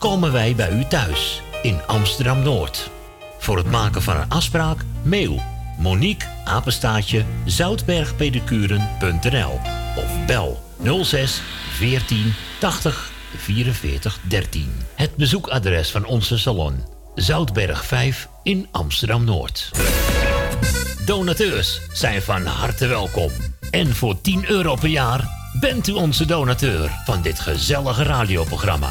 Speaker 1: komen wij bij u thuis in Amsterdam Noord. Voor het maken van een afspraak, mail Monique apenstaatje zoutbergpedicuren.nl of bel 06 14 80 44 13. Het bezoekadres van onze salon Zoutberg 5 in Amsterdam Noord. Donateurs zijn van harte welkom. En voor 10 euro per jaar bent u onze donateur van dit gezellige radioprogramma.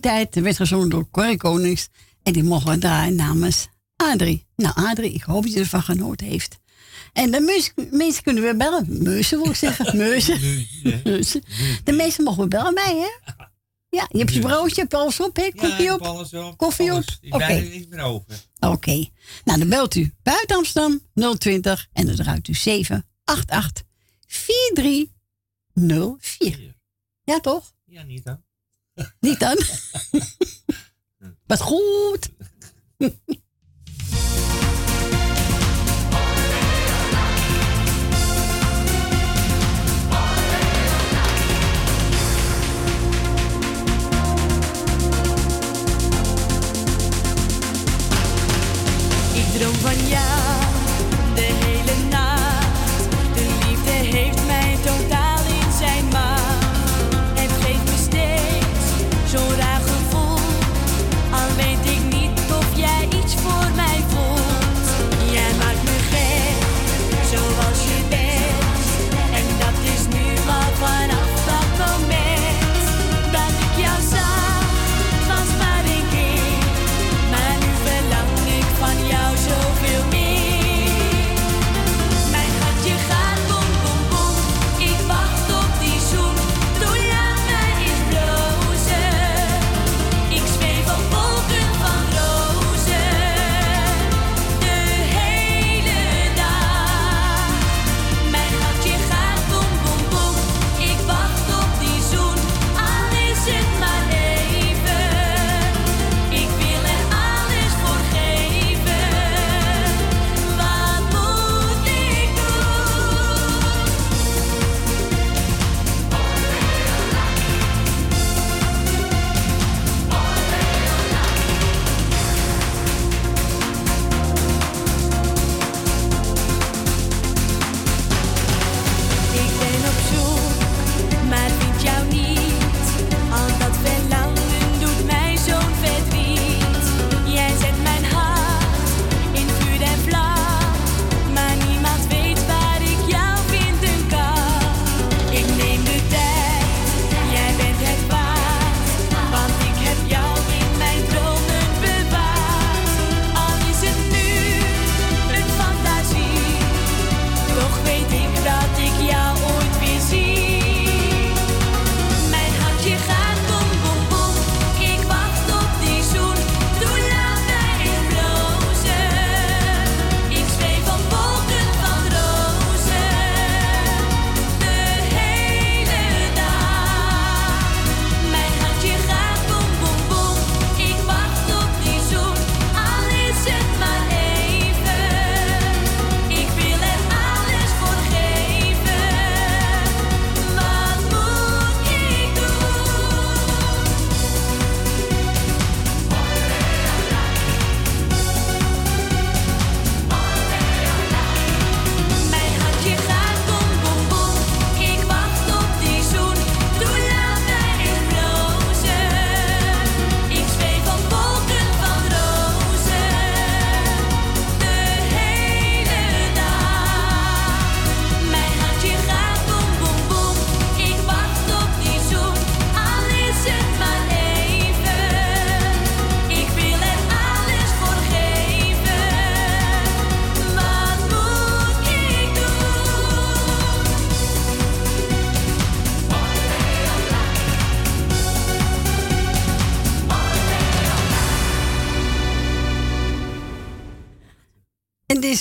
Speaker 21: Tijd.
Speaker 3: Er werd gezongen door Corrie Konings. En die mogen we draaien namens Adrie. Nou, Adrie, ik hoop dat je ervan genoten heeft. En de mus- mensen kunnen we bellen. Meuzen wil ik zeggen. Meuzen. De meesten mogen we bellen bij, hè? Ja, je hebt je broodje, je hebt alles op, hè? Koffie
Speaker 4: ja,
Speaker 3: op?
Speaker 4: alles op.
Speaker 3: Koffie op? Oké. Oké. Nou, dan belt u buiten Amsterdam 020 en dan draait u 788 4304. Ja, toch?
Speaker 4: Ja, niet dan.
Speaker 3: Niet dan? Wat goed.
Speaker 8: Ik droom van jou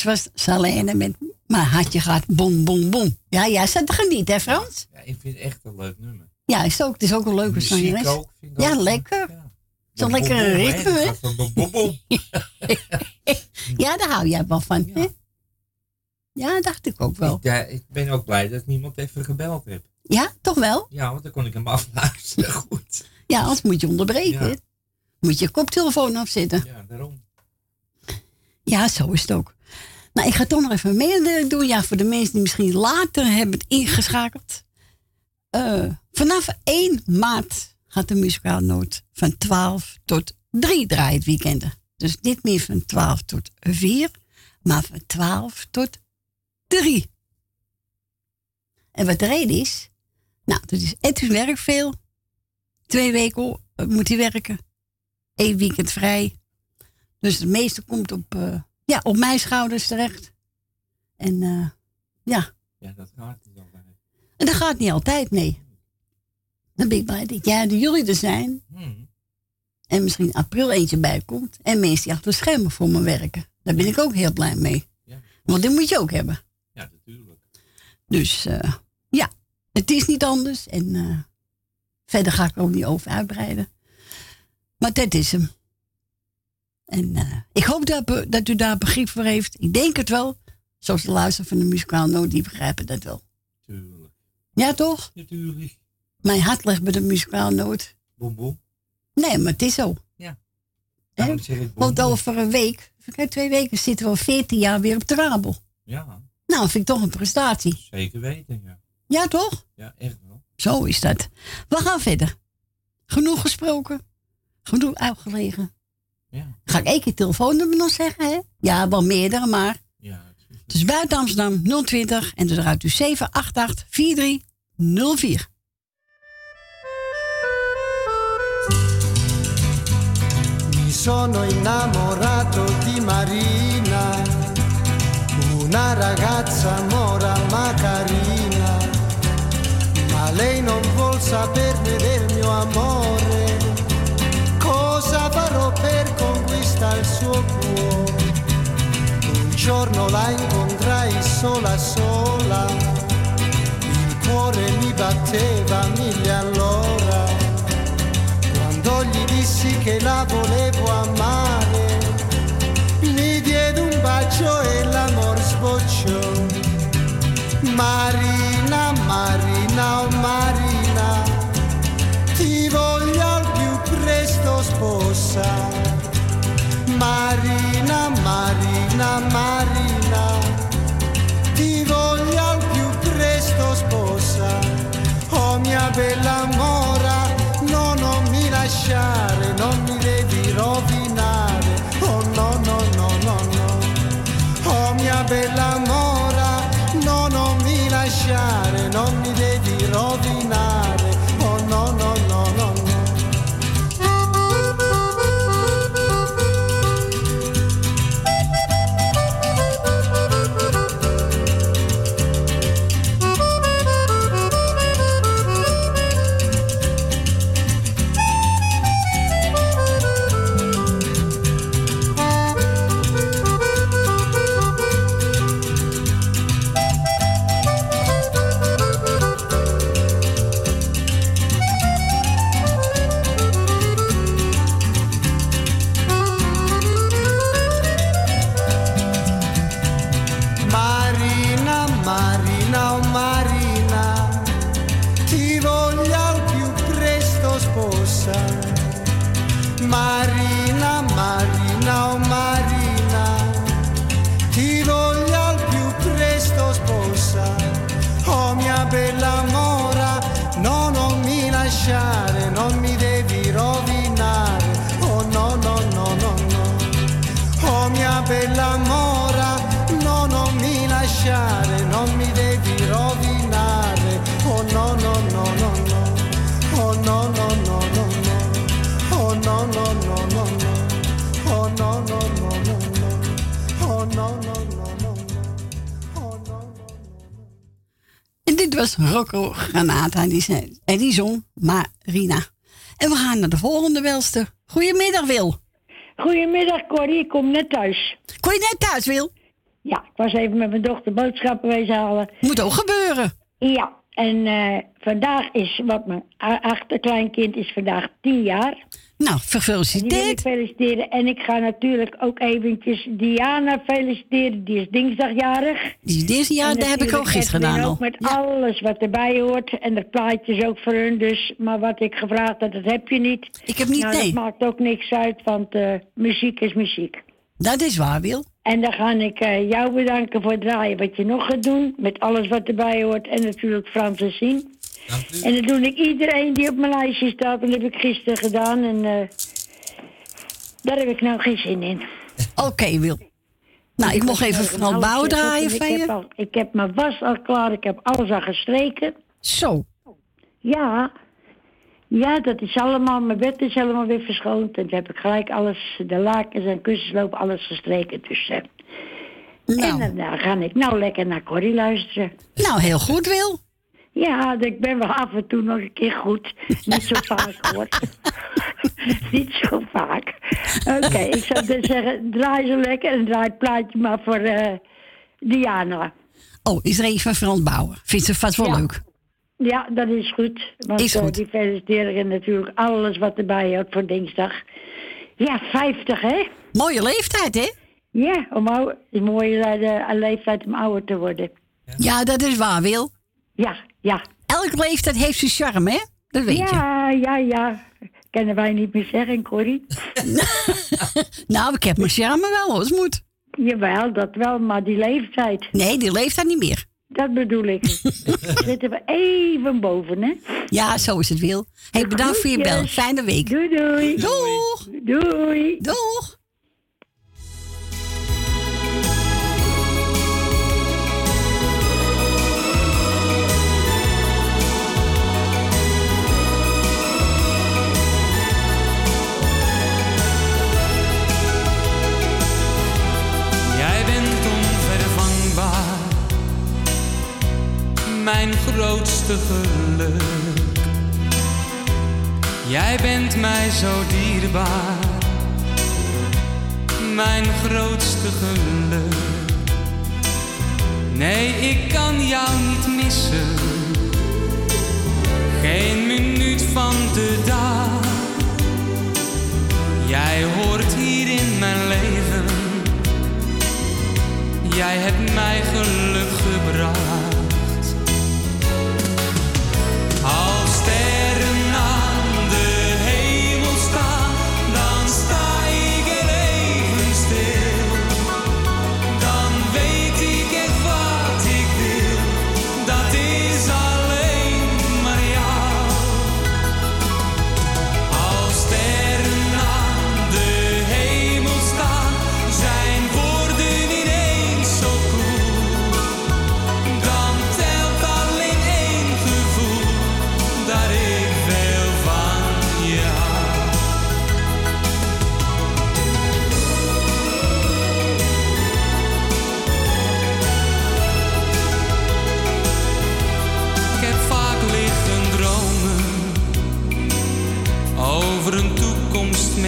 Speaker 8: Was
Speaker 3: Salene met mijn hartje gaat bom bom bom. Ja, jij zat te genieten, hè Frans?
Speaker 4: Ja, ik vind het echt een leuk nummer.
Speaker 3: Ja, is ook, het is ook een leuke zangeres. Ja,
Speaker 4: ook.
Speaker 3: lekker. Zo'n lekkere
Speaker 4: hè?
Speaker 3: ritme, hè? Ja, daar hou jij wel van, hè? Ja, dacht ik ook wel.
Speaker 4: Ja, ik ben ook blij dat niemand even gebeld heeft.
Speaker 3: Ja, toch wel?
Speaker 4: Ja, want dan kon ik hem afluisteren. Goed.
Speaker 3: Ja, anders moet je onderbreken.
Speaker 4: Ja.
Speaker 3: Moet je koptelefoon afzetten.
Speaker 4: Ja, daarom.
Speaker 3: Ja, zo is het ook. Nou, ik ga toch nog even een mededeling doen. Ja, voor de mensen die misschien later hebben ingeschakeld. Eh, vanaf 1 maart gaat de muzikale noot van 12 tot 3 draaien het weekenden. Dus niet meer van 12 tot 4, maar van 12 tot 3. En wat de reden is? Nou, dat is Edwin werkt veel. Twee weken eh, moet hij werken. Eén weekend vrij. Dus het meeste komt op, eh, ja, op mijn schouders terecht. En eh, ja,
Speaker 4: Ja, dat gaat niet altijd.
Speaker 3: en dat gaat niet altijd, nee. Dan ben ik blij dat jij en jullie er zijn.
Speaker 4: Hmm.
Speaker 3: En misschien april eentje bij komt. En mensen die achter de schermen voor me werken. Daar ben ik ook heel blij mee. Want die moet je ook hebben.
Speaker 4: Ja, natuurlijk.
Speaker 3: Dus eh, ja, het is niet anders. En eh, verder ga ik er ook niet over uitbreiden. Maar dit is hem. En eh, ik hoop dat, dat u daar begrip voor heeft. Ik denk het wel. Zoals de luisteren van de muzikaal noot, die begrijpen dat wel.
Speaker 4: Tuurlijk.
Speaker 3: Ja, toch?
Speaker 4: Natuurlijk.
Speaker 3: Mijn hart ligt bij de muzikaal noot.
Speaker 4: Boem, boem.
Speaker 3: Nee, maar het is zo.
Speaker 4: Ja.
Speaker 3: Want over een week, kijk, twee weken, zitten we al 14 jaar weer op de rabel.
Speaker 4: Ja,
Speaker 3: Nou, vind ik toch een prestatie.
Speaker 4: zeker weten, ja.
Speaker 3: Ja, toch?
Speaker 4: Ja, echt wel.
Speaker 3: Zo is dat. We gaan verder. Genoeg gesproken. Genoeg uitgelegen.
Speaker 4: Ja.
Speaker 3: Ga ik één keer telefoonnummer nog zeggen, hè? Ja, wel meerdere, maar.
Speaker 4: Ja,
Speaker 3: Het is buiten Amsterdam 020 en eruit u 788 4304.
Speaker 22: Mi sono innamorato di Marina, una ragazza mora ma carina, ma lei non vuol saperne del mio amore. Cosa farò per giorno la incontrai sola sola, il cuore mi batteva mille all'ora. Quando gli dissi che la volevo amare, mi diede un bacio e l'amor sbocciò. Marina, Marina, oh Marina, ti voglio al più presto sposa. Marina, Marina, Marina, ti voglio al più presto sposa. Oh mia bella mora, no, non mi lasciare,
Speaker 3: Rocco Granata. Die zei, en die zong Marina. En we gaan naar de volgende welster. Goedemiddag, Wil.
Speaker 23: Goedemiddag, Corrie. Ik kom net thuis.
Speaker 3: Kom je net thuis, Wil?
Speaker 23: Ja, ik was even met mijn dochter boodschappen wezen halen.
Speaker 3: Moet ook gebeuren.
Speaker 23: Ja, en eh, vandaag is, wat mijn achterkleinkind is vandaag tien jaar.
Speaker 3: Nou, gefeliciteerd.
Speaker 23: feliciteren. En ik ga natuurlijk ook eventjes Diana feliciteren. Die is dinsdagjarig.
Speaker 3: Die is
Speaker 23: En
Speaker 3: daar heb ik ook gisteren gedaan al.
Speaker 23: met alles wat erbij hoort. En dat plaatje is ook voor hun. Dus, maar wat ik gevraagd had, dat heb je niet.
Speaker 3: Ik heb niet,
Speaker 23: nou,
Speaker 3: nee.
Speaker 23: Dat maakt ook niks uit, want eh, muziek is muziek.
Speaker 3: Dat is waar, Wil.
Speaker 23: En dan ga ik eh, jou bedanken voor het draaien wat je nog gaat doen. Met alles wat erbij hoort. En natuurlijk Frans en Sien. En dat doe ik iedereen die op mijn lijstje staat. Dat heb ik gisteren gedaan. En eh, daar heb ik nou geen zin in.
Speaker 3: Oké, Wil. Nou, ik mocht even
Speaker 23: van
Speaker 3: Bouw draaien
Speaker 23: ik
Speaker 3: van
Speaker 23: heb,
Speaker 3: je.
Speaker 23: al, ik heb mijn was al klaar. Ik heb alles al gestreken.
Speaker 3: Zo.
Speaker 23: Ja. Ja, dat is allemaal, mijn bed is helemaal weer verschoond. En toen heb ik gelijk alles, de lakens en kussens lopen, alles gestreken. Dus, eh, En dan eh, ga ik nou lekker naar Corrie luisteren.
Speaker 3: Nou, heel goed, Wil.
Speaker 23: Ja, ik ben wel af en toe nog een keer goed. Niet zo vaak hoor. Niet zo vaak. Oké, ik zou dus zeggen, draai zo lekker en draai het plaatje maar voor eh, Diana.
Speaker 3: Oh, is er een van Frans Bauer. Vindt ze vast wel
Speaker 23: Ja.
Speaker 3: leuk.
Speaker 23: Ja, dat is goed. Want
Speaker 3: Is
Speaker 23: eh,
Speaker 3: goed.
Speaker 23: die feliciteren natuurlijk alles wat erbij hoort voor dinsdag. Ja, 50 hè?
Speaker 3: Mooie leeftijd hè?
Speaker 23: Ja, om ouder, een mooie leeftijd om ouder te worden.
Speaker 3: Ja, dat is waar, Wil.
Speaker 23: Ja, ja.
Speaker 3: Elke leeftijd heeft zijn charme, hè? Dat weet je.
Speaker 23: ja, ja, ja. Kennen wij niet meer zeggen, Corrie.
Speaker 3: Nou, ik heb mijn charme wel. Het moet.
Speaker 23: Jawel, dat wel, maar die leeftijd.
Speaker 3: Nee, die leeftijd niet meer.
Speaker 23: Dat bedoel ik. Zitten we even boven, hè?
Speaker 3: Ja, zo is het, Wil. Hey, bedankt voor je bel. Fijne week.
Speaker 23: Doei, doei.
Speaker 3: Doeg.
Speaker 23: Doei.
Speaker 3: Doeg.
Speaker 20: Mijn grootste geluk. Jij bent mij zo dierbaar, mijn grootste geluk. Nee, ik kan jou niet missen, geen minuut van de dag. Jij hoort hier in mijn leven. Jij hebt mij geluk gebracht.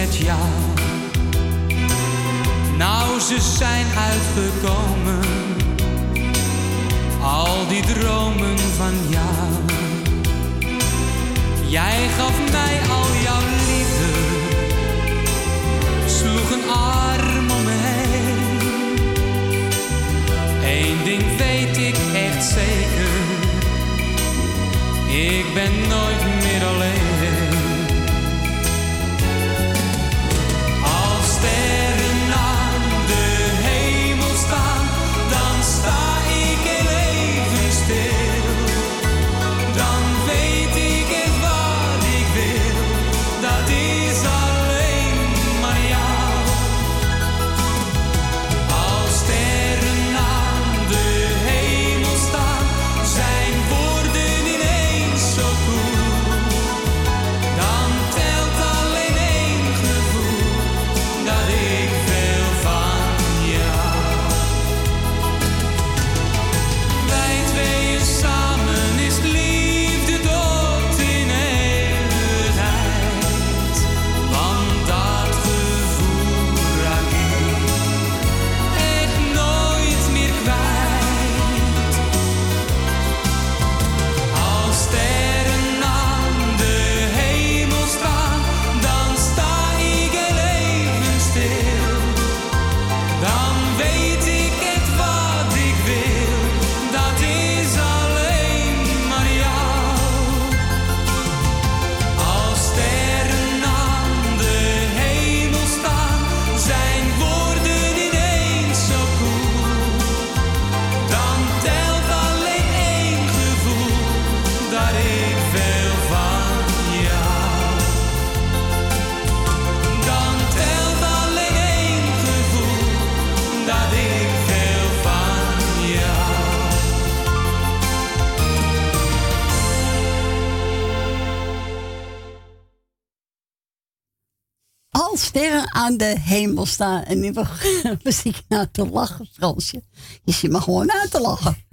Speaker 20: Met. Nou, ze zijn uitgekomen, al die dromen van jou. Jij gaf mij al jouw liefde, sloeg een arm om me heen. Eén ding weet ik echt zeker. Ik ben nooit meer alleen. Als aan de hemel staan.
Speaker 3: En nu was ik te lachen, Fransje. Je ziet me gewoon uit te lachen.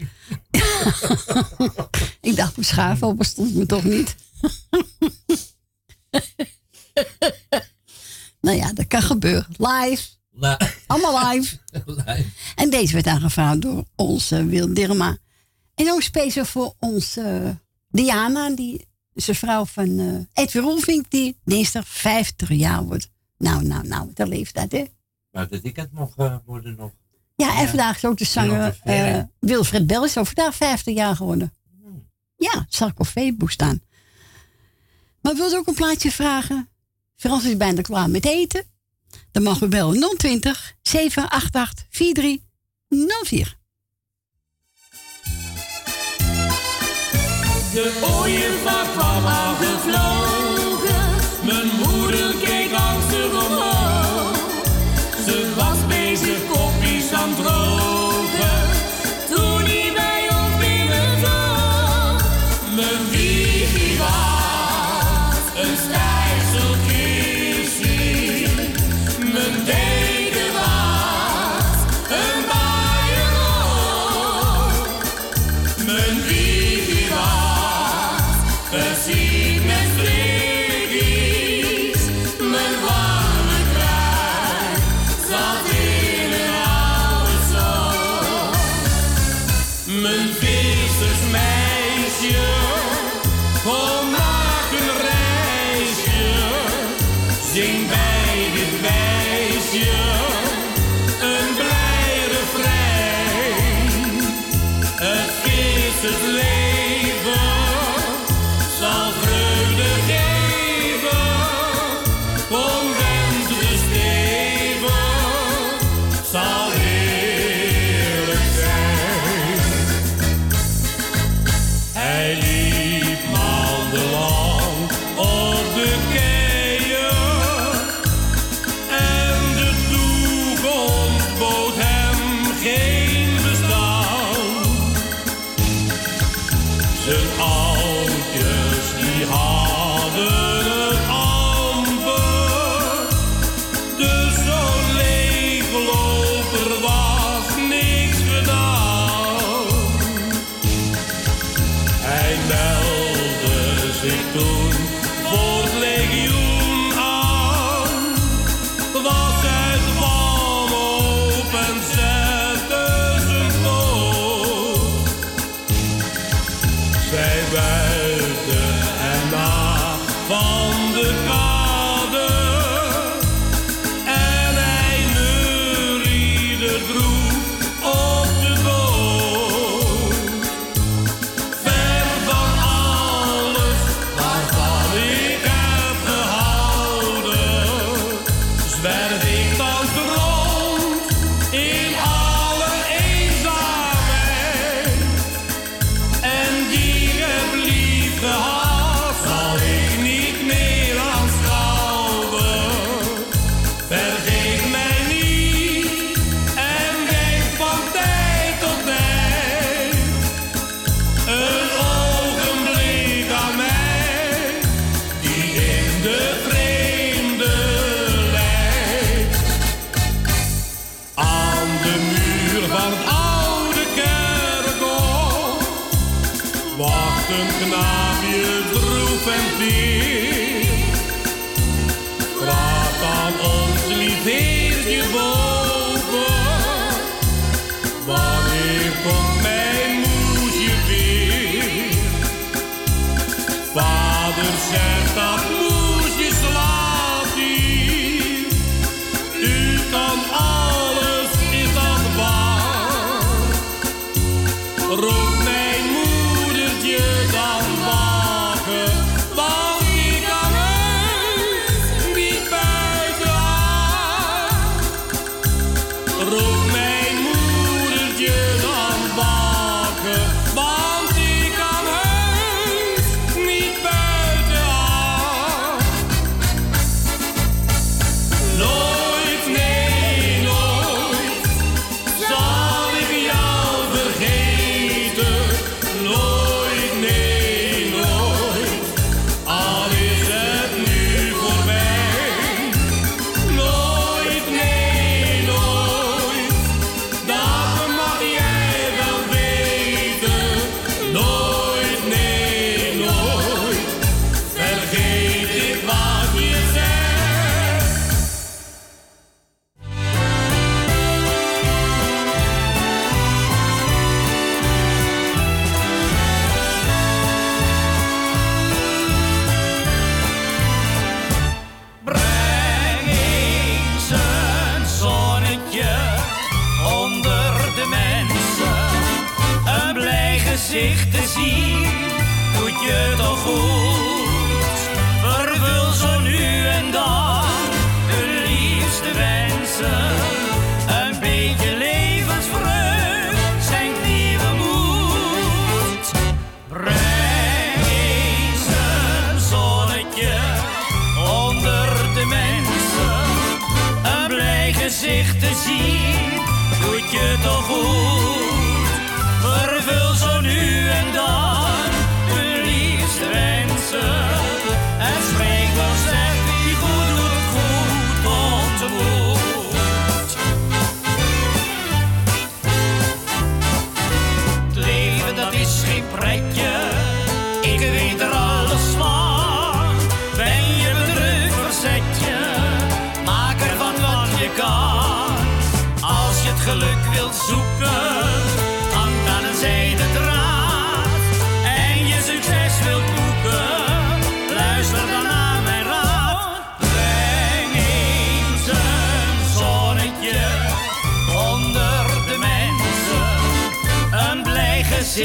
Speaker 3: ik dacht, mijn schaafel bestond me toch niet? nou ja, dat kan gebeuren. Live. La Allemaal live. En deze werd aangevraagd door onze Wil Dirma. En ook speciaal voor onze eh, Diana, die is een vrouw van uh, Edwin Roelvink, die dinsdag 50 jaar wordt. Nou, nou, nou, de leeftijd, hè?
Speaker 4: Maar dat ik het mocht eh, worden nog.
Speaker 3: Ja, en vandaag is ook de zanger uh, Wilfred Bell is al vandaag 50 jaar geworden.
Speaker 4: Hmm.
Speaker 3: Ja, zal ik op Facebook staan. Maar wil u ook een plaatje vragen? Frans is bijna klaar met eten. Dan mag u bellen 020 788 4304.
Speaker 24: De
Speaker 25: ooien van de.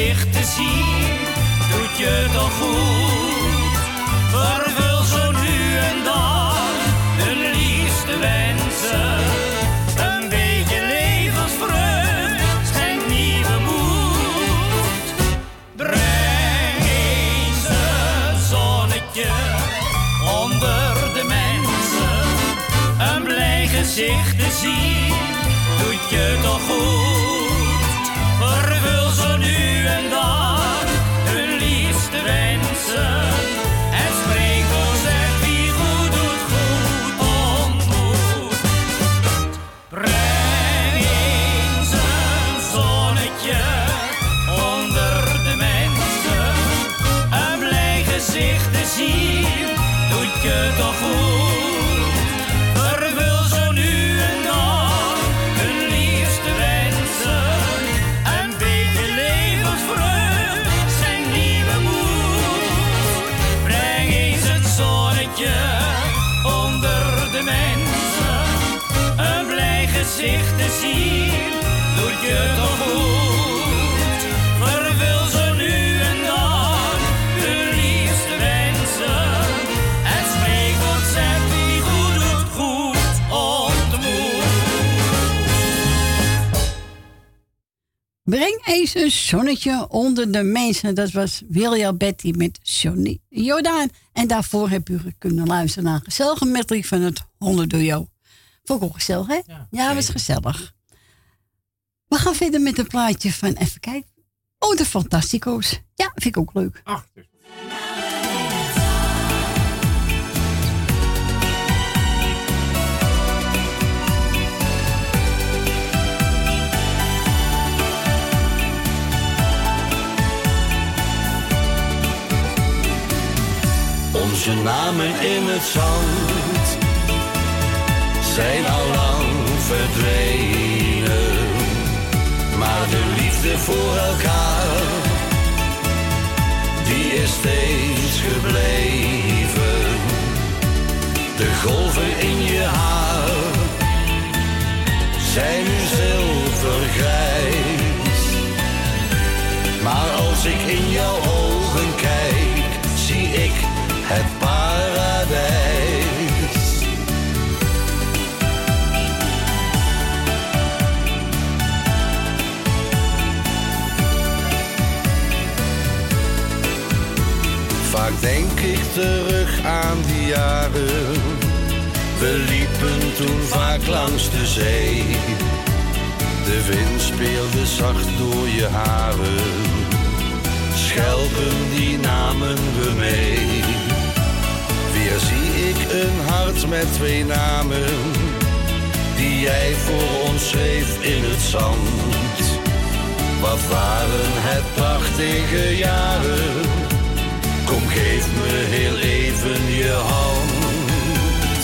Speaker 25: Te zien, doet je toch goed. Vervul zo nu en dan hun liefste wensen. Een beetje levensvreugd schenkt nieuwe moed. Breng eens een zonnetje onder de mensen. Een blij gezicht te zien, doet je toch goed. Breng eens een zonnetje onder de mensen.
Speaker 3: Dat was William Betty met Johnny Jordaan. En daarvoor heb u kunnen luisteren naar een gezellige medley van het Hondenduo. Vond ik ook gezellig, hè? Ja, was gezellig. We gaan verder met een plaatje van, even kijken. Oh, de Fantastico's. Ja, vind ik ook leuk.
Speaker 4: Ach,
Speaker 26: Onze namen in het zand zijn al lang verdwenen. Maar de liefde voor elkaar, die is steeds gebleven. De golven in je haar zijn nu zilvergrijs. Maar als ik in jouw ogen het paradijs. Vaak denk ik terug aan die jaren. We liepen toen vaak langs de zee. De wind speelde zacht door je haren. Schelpen die namen we mee. Weer zie ik een hart met twee namen. Die jij voor ons schreef in het zand. Wat waren het prachtige jaren. Kom geef me heel even je hand.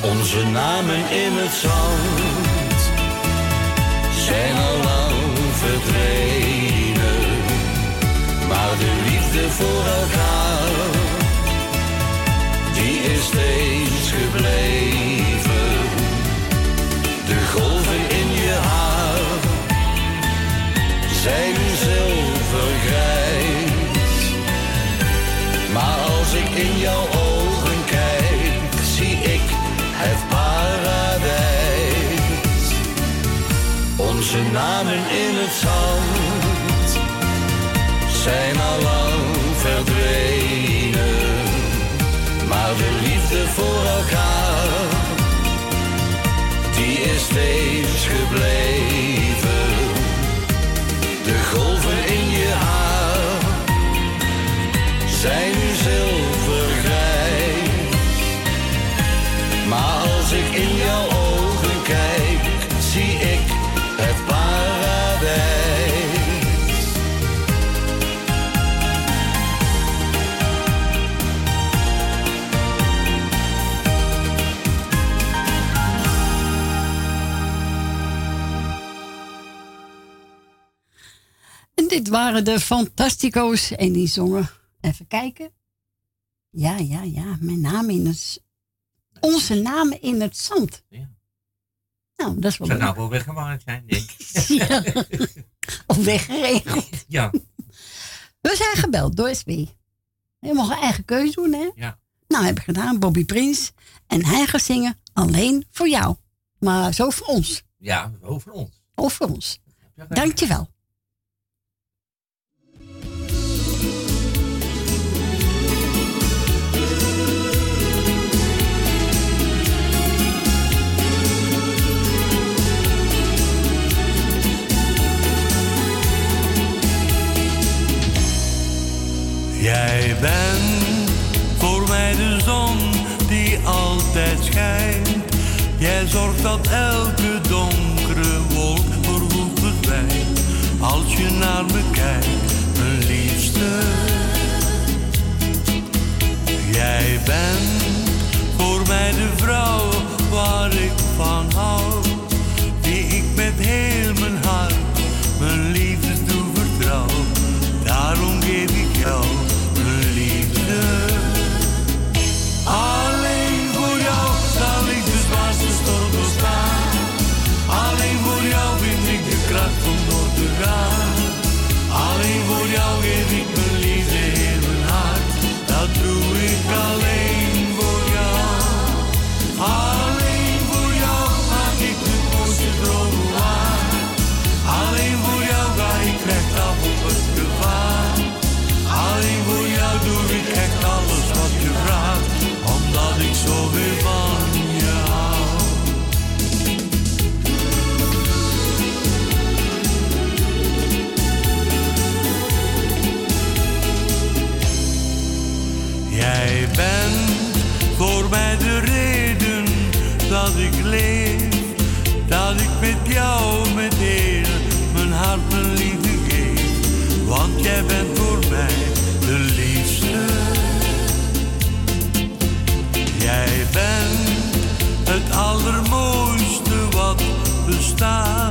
Speaker 26: Onze namen in het zand zijn al lang verdwenen. Maar de liefde voor elkaar, steeds gebleven. De golven in je haar zijn zilvergrijs. Maar als ik in jouw ogen kijk, zie ik het paradijs. Onze namen in het zand zijn al lang verdwenen. Maar de liefde voor elkaar, die is steeds gebleven.
Speaker 6: De golven in je haar zijn nu zilvergrijs, maar als ik in
Speaker 3: jou dit waren de Fantastico's en die zongen. Even kijken. Ja, ja, ja. Mijn naam in het. Onze namen in het zand.
Speaker 4: Ja.
Speaker 3: Nou, dat is wel
Speaker 4: Zou nou wel weggemaakt zijn, denk ik.
Speaker 3: Ja. Of weggeregeld.
Speaker 4: Ja.
Speaker 3: We zijn gebeld door SB. Je mag een eigen keuze doen, hè?
Speaker 4: Ja.
Speaker 3: Nou, heb ik gedaan. Bobby Prins. En hij gaat zingen alleen voor jou. Maar zo voor ons.
Speaker 4: Ja, over ons.
Speaker 3: Of voor ons. Dankjewel.
Speaker 24: Jij bent voor mij de zon die altijd schijnt. Jij zorgt dat elke donkere wolk voorgoed verdwijnt. Als je naar me kijkt, mijn liefste. Jij bent voor mij de vrouw waar ik van hou. Die ik met heel jou met heel mijn hart mijn liefde geef. Want jij bent voor mij de liefste. Jij bent het allermooiste wat bestaat.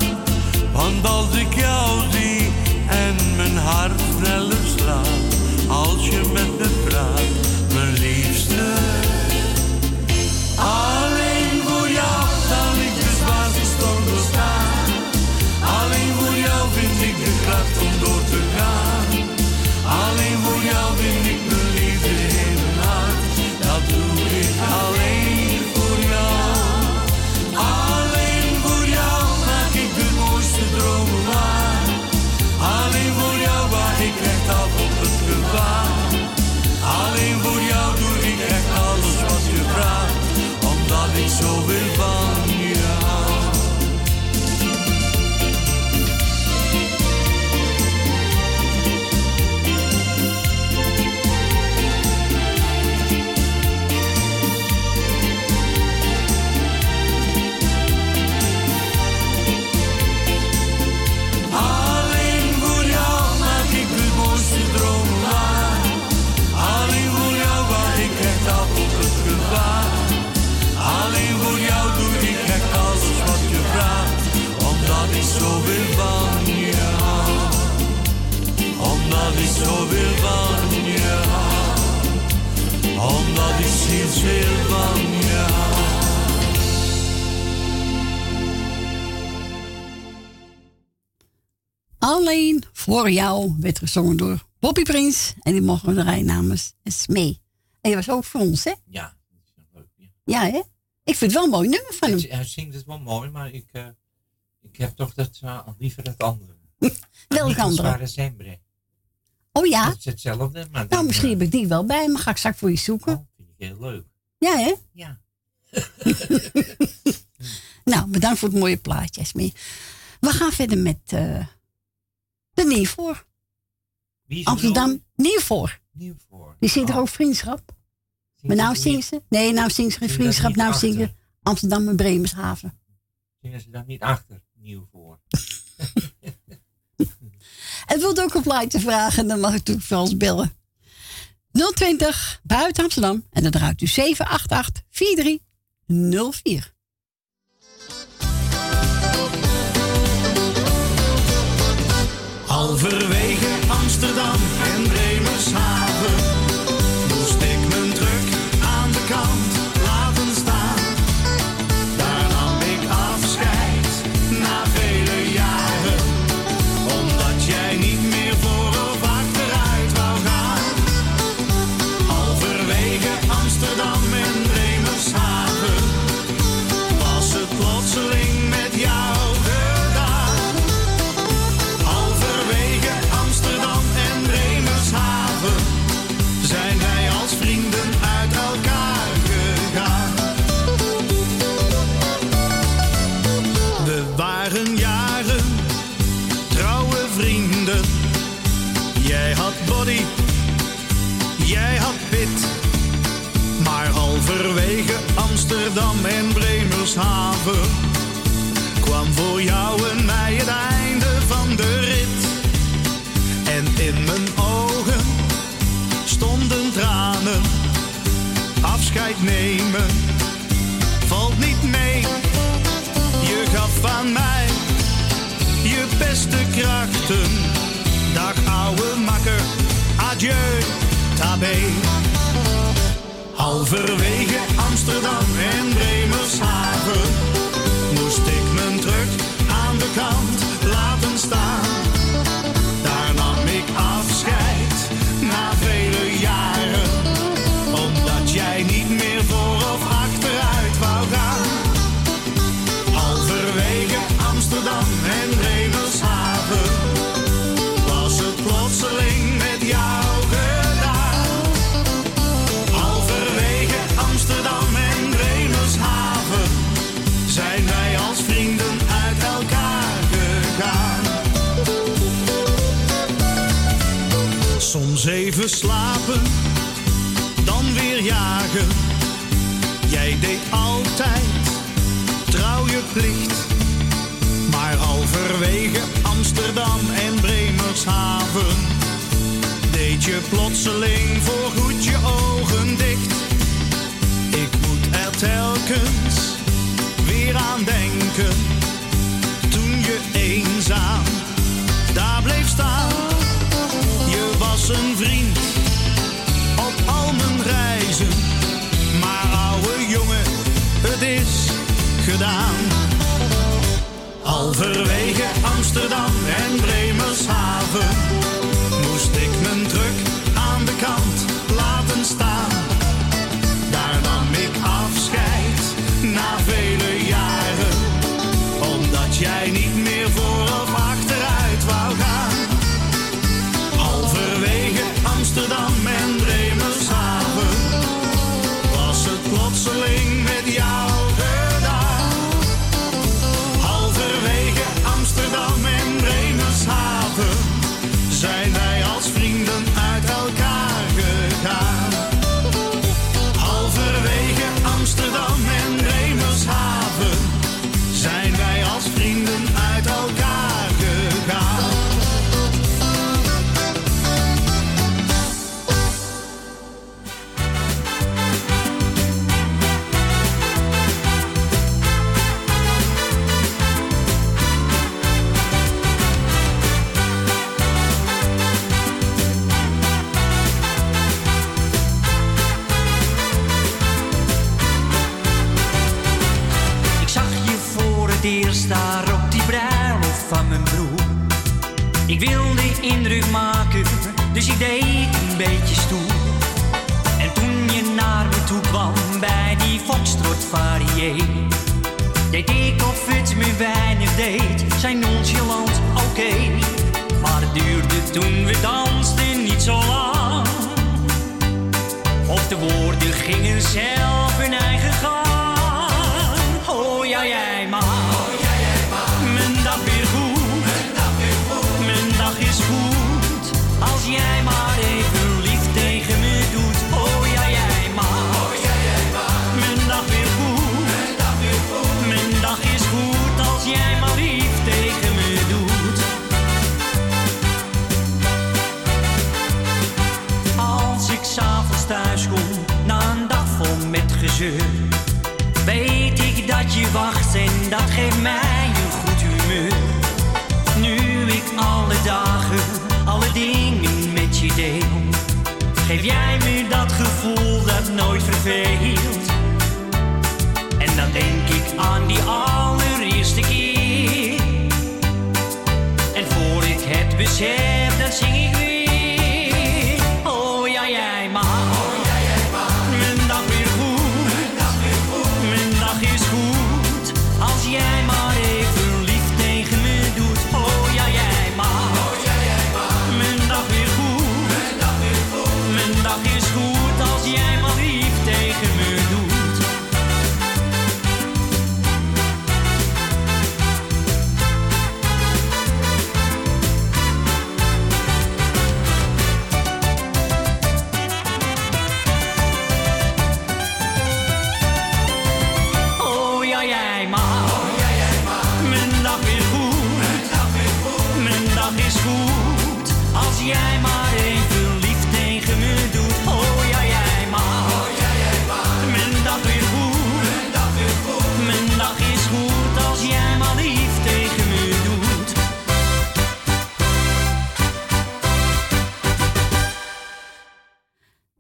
Speaker 24: Alleen voor jou
Speaker 3: werd gezongen door Bobby Prins. En die mogen we draaien namens Smee. En die was ook voor ons, hè?
Speaker 4: Ja.
Speaker 3: Ja, hè? Ik vind het wel een mooi nummer van hem.
Speaker 4: Hij, zingt het wel mooi, maar ik, eh, ik heb toch dat, eh, liever het andere.
Speaker 3: Welk andere?
Speaker 4: Zware Sembre.
Speaker 3: Oh ja?
Speaker 4: Dat is hetzelfde, maar
Speaker 3: Nou, misschien heb ik die wel bij me. Ga ik straks voor je zoeken.
Speaker 4: vind ik heel leuk.
Speaker 3: Ja, hè?
Speaker 4: Ja.
Speaker 3: nou, bedankt voor het mooie plaatje, Smee. We gaan verder met eh, de Nieuwvoor.
Speaker 4: Er
Speaker 3: Amsterdam Nieuwvoor.
Speaker 4: nieuw voor.
Speaker 3: Die zingt er ook vriendschap. Maar nou zingt ze. Nee, nou ze geen
Speaker 4: Zingen ze dat
Speaker 3: vriendschap. Nou zingen Amsterdam en Bremershaven.
Speaker 4: Zingen ze daar niet achter, nieuw voor.
Speaker 3: En wilt ook een plaatje vragen, dan mag ik natuurlijk voor ons bellen. 020 buiten Amsterdam. En dan draait u 788 4304.
Speaker 27: Halverwege Amsterdam Amsterdam en Bremershaven kwam voor jou en mij het einde van de rit. En in mijn ogen stonden tranen. Afscheid nemen valt niet mee. Je gaf aan mij je beste krachten. Dag ouwe makker, adieu, tabé. Halverwege Amsterdam en Bremershaven moest ik mijn druk aan de kant slapen, dan weer jagen. Jij deed altijd trouw je plicht. Maar halverwege Amsterdam en Bremershaven deed je plotseling voorgoed je ogen dicht. Ik moet er telkens weer aan denken. Toen je eenzaam daar bleef staan. Je was een vriend Halverwege Amsterdam en Bremershaven
Speaker 28: varié, deed ik of het me weinig deed, zijn nonchalant oké. Maar het duurde toen we dansten niet zo lang. Of de woorden gingen zelf hun eigen gang. Weet ik dat je wacht en dat geeft mij een goed humeur. Nu ik alle dagen, alle dingen met je deel, geef jij me dat gevoel dat nooit verveelt. En dan denk ik aan die allereerste keer. En voor ik het besef,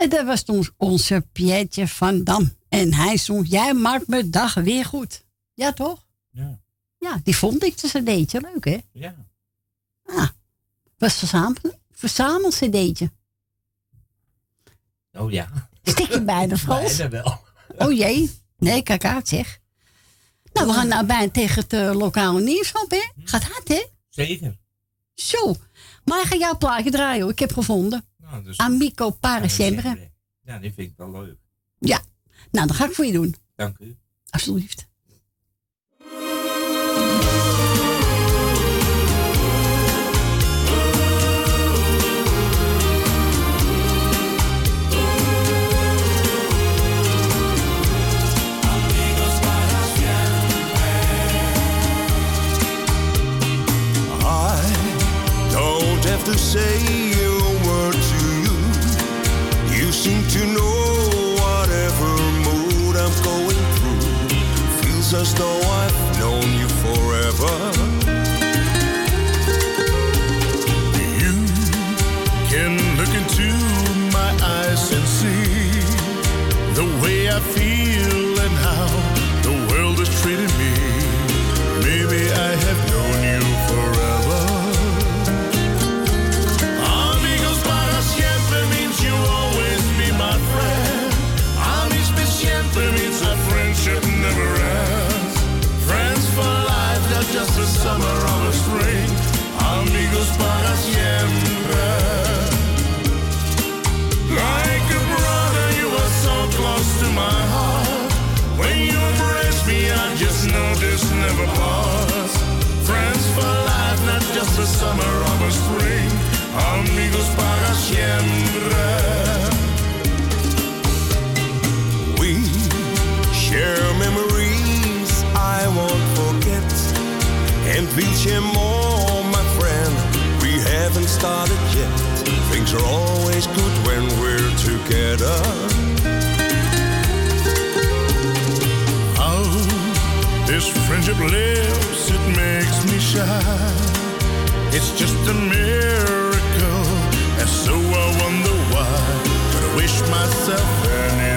Speaker 3: En dat was toen onze Pietje van Dam. En hij zong, jij maakt mijn dag weer goed. Ja, toch?
Speaker 4: Ja.
Speaker 3: Ja, die vond ik dus een cd'tje. Leuk, hè?
Speaker 4: Ja.
Speaker 3: Ah, was verzamel, verzamel cd'tje.
Speaker 4: Oh ja.
Speaker 3: Stik je bijna Frans?
Speaker 4: Bijna wel.
Speaker 3: Oh jee. Nee, kijk uit zeg. Nou, we gaan nou bijna tegen het eh, lokale nieuws op, hè? Gaat hard, hè?
Speaker 4: Zeker.
Speaker 3: Zo. Maar ik ga jouw plaatje draaien, hoor. Ik heb gevonden.
Speaker 4: Nou, dus-
Speaker 3: Amico Paracembre.
Speaker 4: Ja, die vind ik wel leuk.
Speaker 3: Ja. Nou, dat ga ik voor je doen.
Speaker 4: Dank u.
Speaker 3: Alsjeblieft.
Speaker 27: I don't have to say As though I've known you forever.
Speaker 18: And
Speaker 27: we'll more, my friend. We haven't started yet. Things are always good when we're together.
Speaker 18: How this friendship lives, it makes me shine. It's just a miracle, and so I wonder why. But I wish myself anything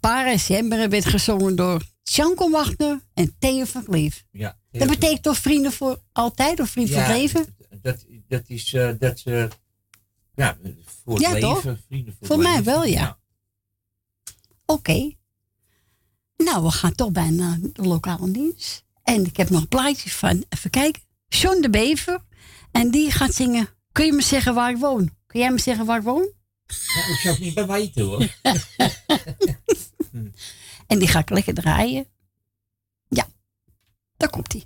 Speaker 3: Creole werd gezongen door Janko Wagner en Theo van Kleef.
Speaker 4: Ja,
Speaker 3: dat betekent toch vrienden voor altijd of vrienden ja, voor leven?
Speaker 4: Dat, dat is eh, dat, uh, ja, voor
Speaker 3: ja,
Speaker 4: leven, vrienden voor,
Speaker 3: voor mij wel, ja. Oké. Nou, we gaan toch bijna de lokale dienst. En ik heb nog een van, even kijken, John de Bever. En die gaat zingen, kun je me zeggen waar ik woon? Kun jij me zeggen waar ik woon?
Speaker 4: Ja, ik zou niet bij mij hoor.
Speaker 3: en die ga ik lekker draaien. Ja, daar komt hij.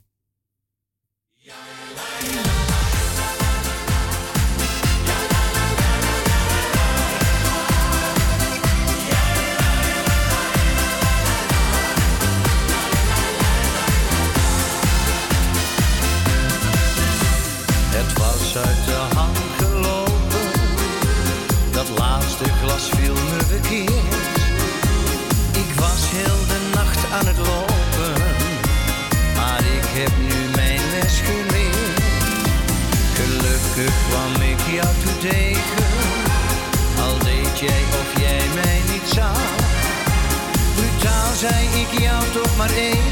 Speaker 29: Ik kwam ik jou te tegen, al deed jij of jij mij niet zag. Brutaal zei ik jou toch maar
Speaker 6: één.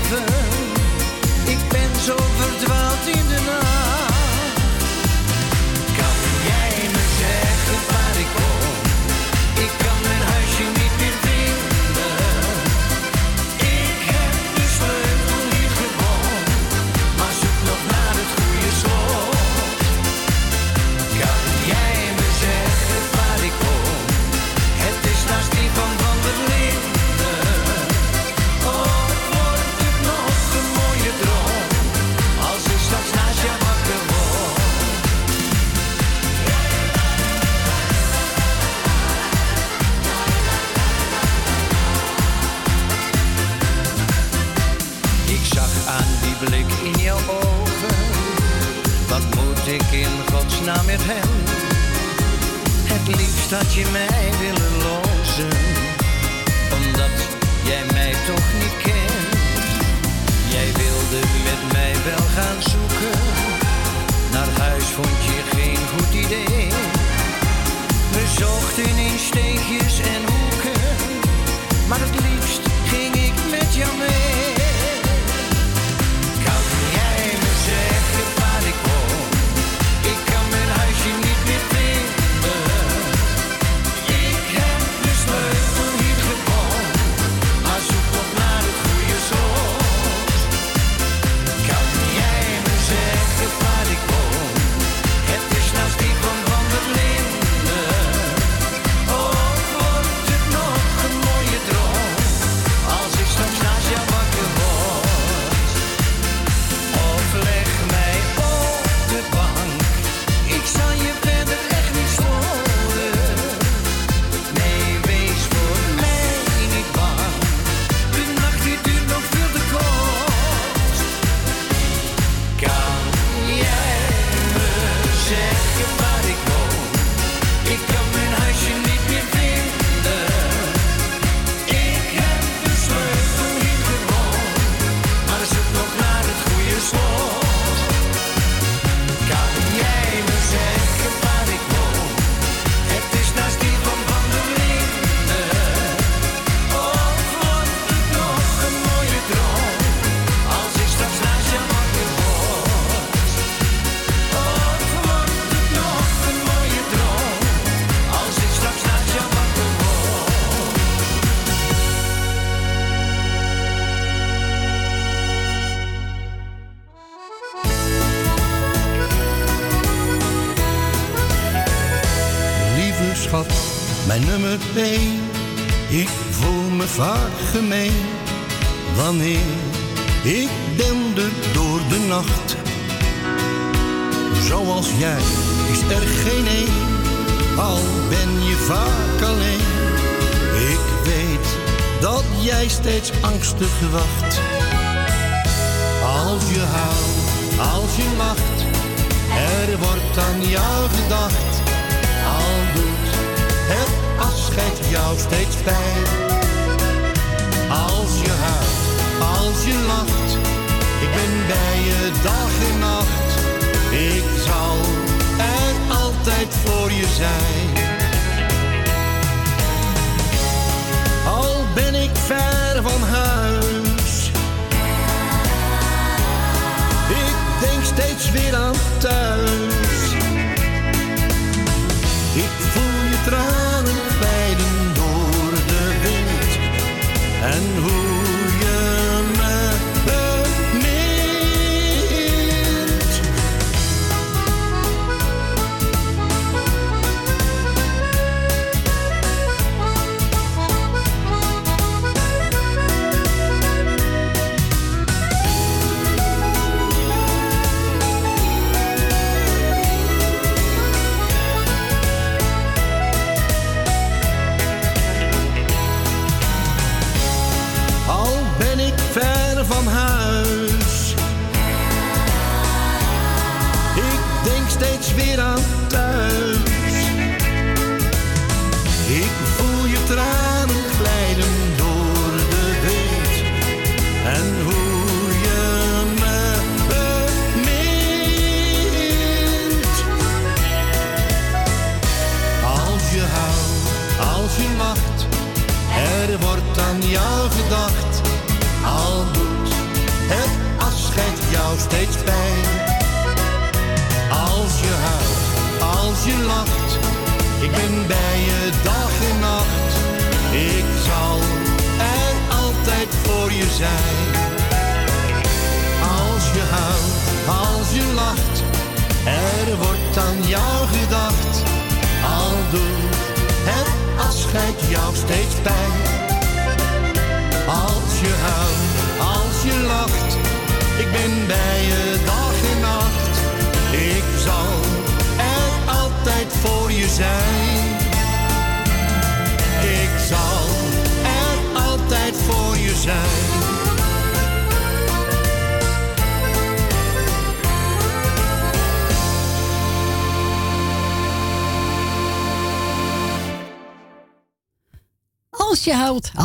Speaker 30: baby.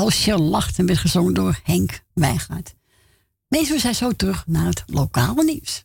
Speaker 30: Als je lacht en
Speaker 3: werd gezongen door Henk Wijngaard. We zijn zo terug naar het lokale nieuws.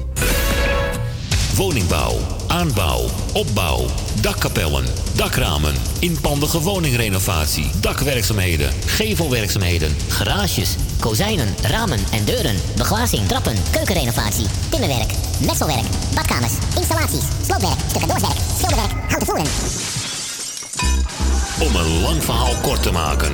Speaker 1: Woningbouw, aanbouw, opbouw, dakkapellen, dakramen, inpandige woningrenovatie, dakwerkzaamheden, gevelwerkzaamheden,
Speaker 2: Garages, kozijnen, ramen en deuren, beglazing, trappen, keukenrenovatie, timmerwerk, messelwerk, badkamers, installaties, sloopwerk, stucadoorswerk, schilderwerk, houten voeren.
Speaker 1: Om een lang verhaal kort te maken.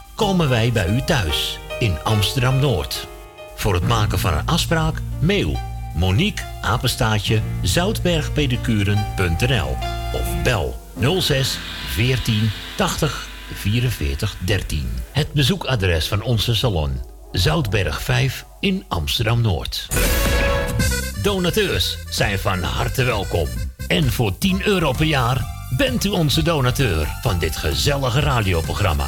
Speaker 1: komen wij bij u thuis in Amsterdam Noord. Voor het maken van een afspraak, mail Monique apenstaatje zoutbergpedicuren.nl of bel 06 14 80 44 13. Het bezoekadres van onze salon Zoutberg 5 in Amsterdam Noord. Donateurs zijn van harte welkom. En voor 10 euro per jaar bent u onze donateur van dit gezellige radioprogramma.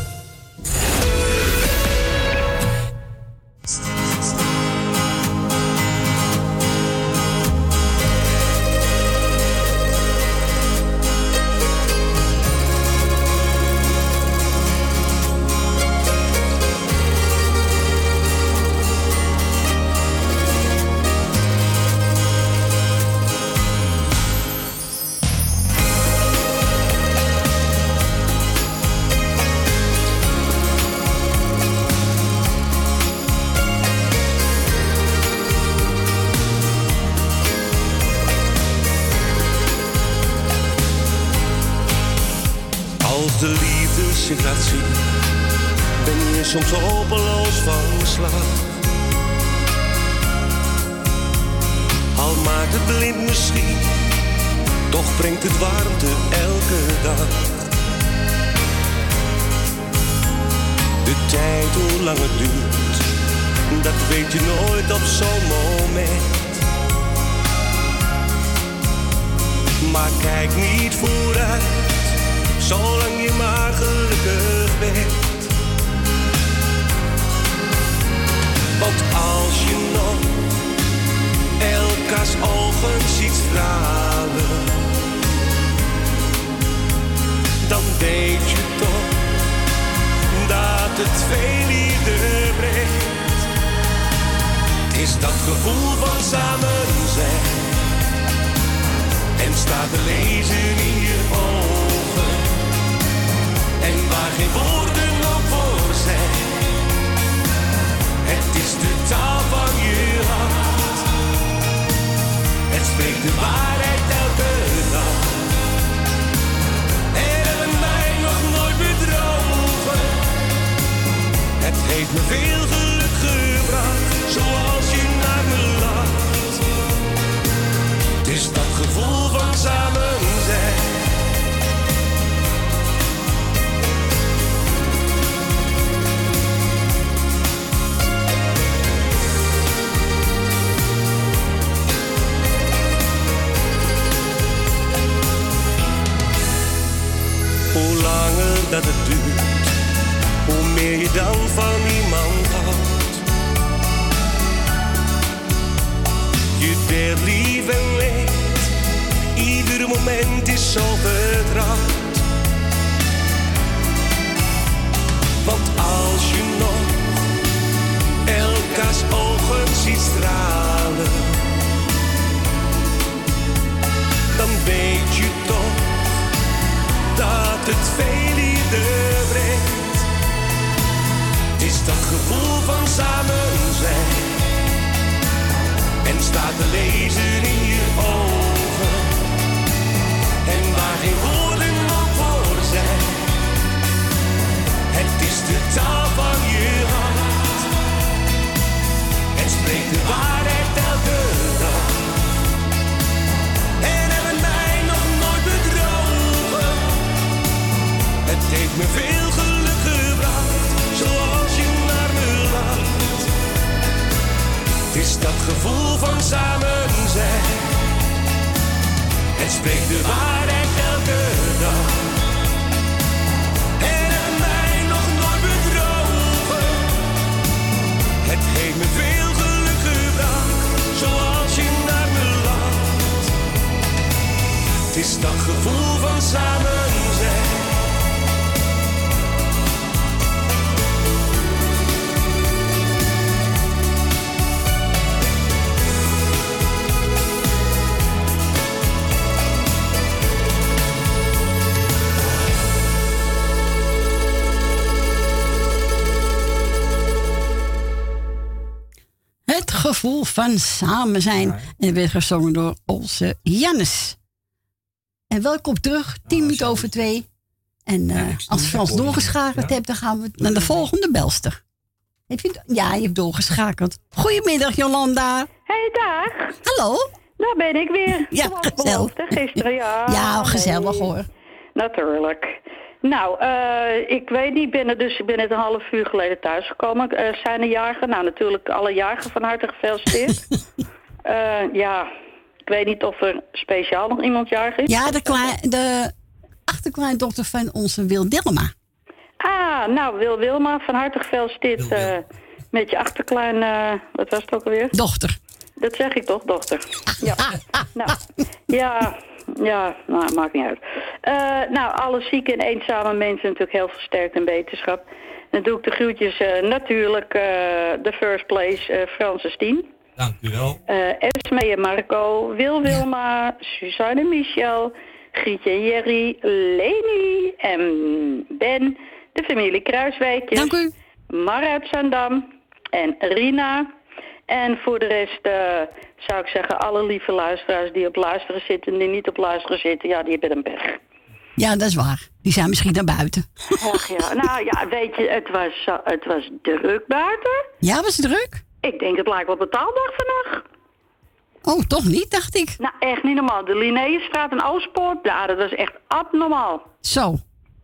Speaker 12: Soms hopeloos van slag. Al maakt het blind misschien, toch brengt het warmte elke dag. De tijd, hoe lang het duurt, dat weet je nooit op zo'n moment. Maar kijk niet vooruit, zolang je maar gelukkig bent. Want als je nog elkaars ogen ziet stralen, dan weet je toch dat het veel liefde brengt. Is dat gevoel van samen zijn en staat te lezen in je ogen. En waar geen woorden op voor zijn. Het is de taal van je hart. Het spreekt de waarheid elke dag. En hebben mij nog nooit bedrogen. Het heeft me veel geluk gebracht, zoals je naar me lacht. Het is dat gevoel van samen zijn. Hoe langer dat het duurt, hoe meer je dan van iemand houdt. Je deelt lief en leed, ieder moment is zo vertrouwd. Want als je nog elkaars ogen ziet stralen, dan weet je toch dat het veel ieder is dat gevoel van samen zijn. En staat de lezer in je ogen. En waar geen woorden nog voor zijn. Het is de taal van je hart. En spreekt de waarheid. me veel geluk gebracht, zoals je naar me lacht.
Speaker 31: Het is dat gevoel van samen zijn. Het spreekt de waarheid elke dag. En mij nog nooit bedrogen. Het heeft me veel geluk gebracht, zoals je naar me lacht. Het is dat gevoel van samen
Speaker 3: gevoel van samen zijn. En werd gezongen door onze Jannes. En welkom terug, 10 minuten over twee. En eh, als Frans doorgeschakeld hebt, dan gaan we naar de volgende belster. Heb je, ja, je hebt doorgeschakeld. Goedemiddag, Jolanda.
Speaker 32: Hey, dag.
Speaker 3: Hallo.
Speaker 32: Daar ben ik weer.
Speaker 3: Ja, gezellig.
Speaker 32: Gisteren, ja.
Speaker 3: Ja, gezellig hoor.
Speaker 32: Natuurlijk. Nou, eh, ik weet niet, ik ben er dus ik ben net een half uur geleden thuisgekomen. Eh zijn er jagen? Nou, natuurlijk alle jagen van harte gefeliciteerd. Eh, ja, ik weet niet of er speciaal nog iemand jarig is.
Speaker 3: Ja, de, de achterkleindochter van onze Wil Dilma.
Speaker 32: Ah, nou, Wil Wilma, van harte gefeliciteerd eh, met je achterklein, eh, wat was het ook alweer?
Speaker 3: Dochter.
Speaker 32: Dat zeg ik toch, dochter. Ja, nou, ja, ja, nou, maakt niet uit. Eh, nou, alle zieke en eenzame mensen natuurlijk heel veel sterkte en beterschap. Dan doe ik de groetjes eh, natuurlijk, eh de first place, eh Francis Tien.
Speaker 4: Dank u wel.
Speaker 32: Eh Esme en Marco, Wil Wilma, Suzanne Michel, Grietje en Jerry, Leni en Ben, de familie Kruiswijkjes. Dank
Speaker 3: u.
Speaker 32: Mar uit Zandam en Rina. En voor de rest eh, zou ik zeggen, alle lieve luisteraars die op luisteren zitten en die niet op luisteren zitten, ja, die hebben een pech.
Speaker 3: Ja, dat is waar. Die zijn misschien naar buiten.
Speaker 32: Ach ja, nou ja, weet je, het was, het was druk buiten.
Speaker 3: Ja, was het druk?
Speaker 32: Ik denk het lijkt wel betaaldag vandaag.
Speaker 3: Oh, toch niet, dacht ik.
Speaker 32: Nou, echt niet normaal. De Linnaeusstraat en Oostpoort, ja, dat was echt abnormaal.
Speaker 3: Zo.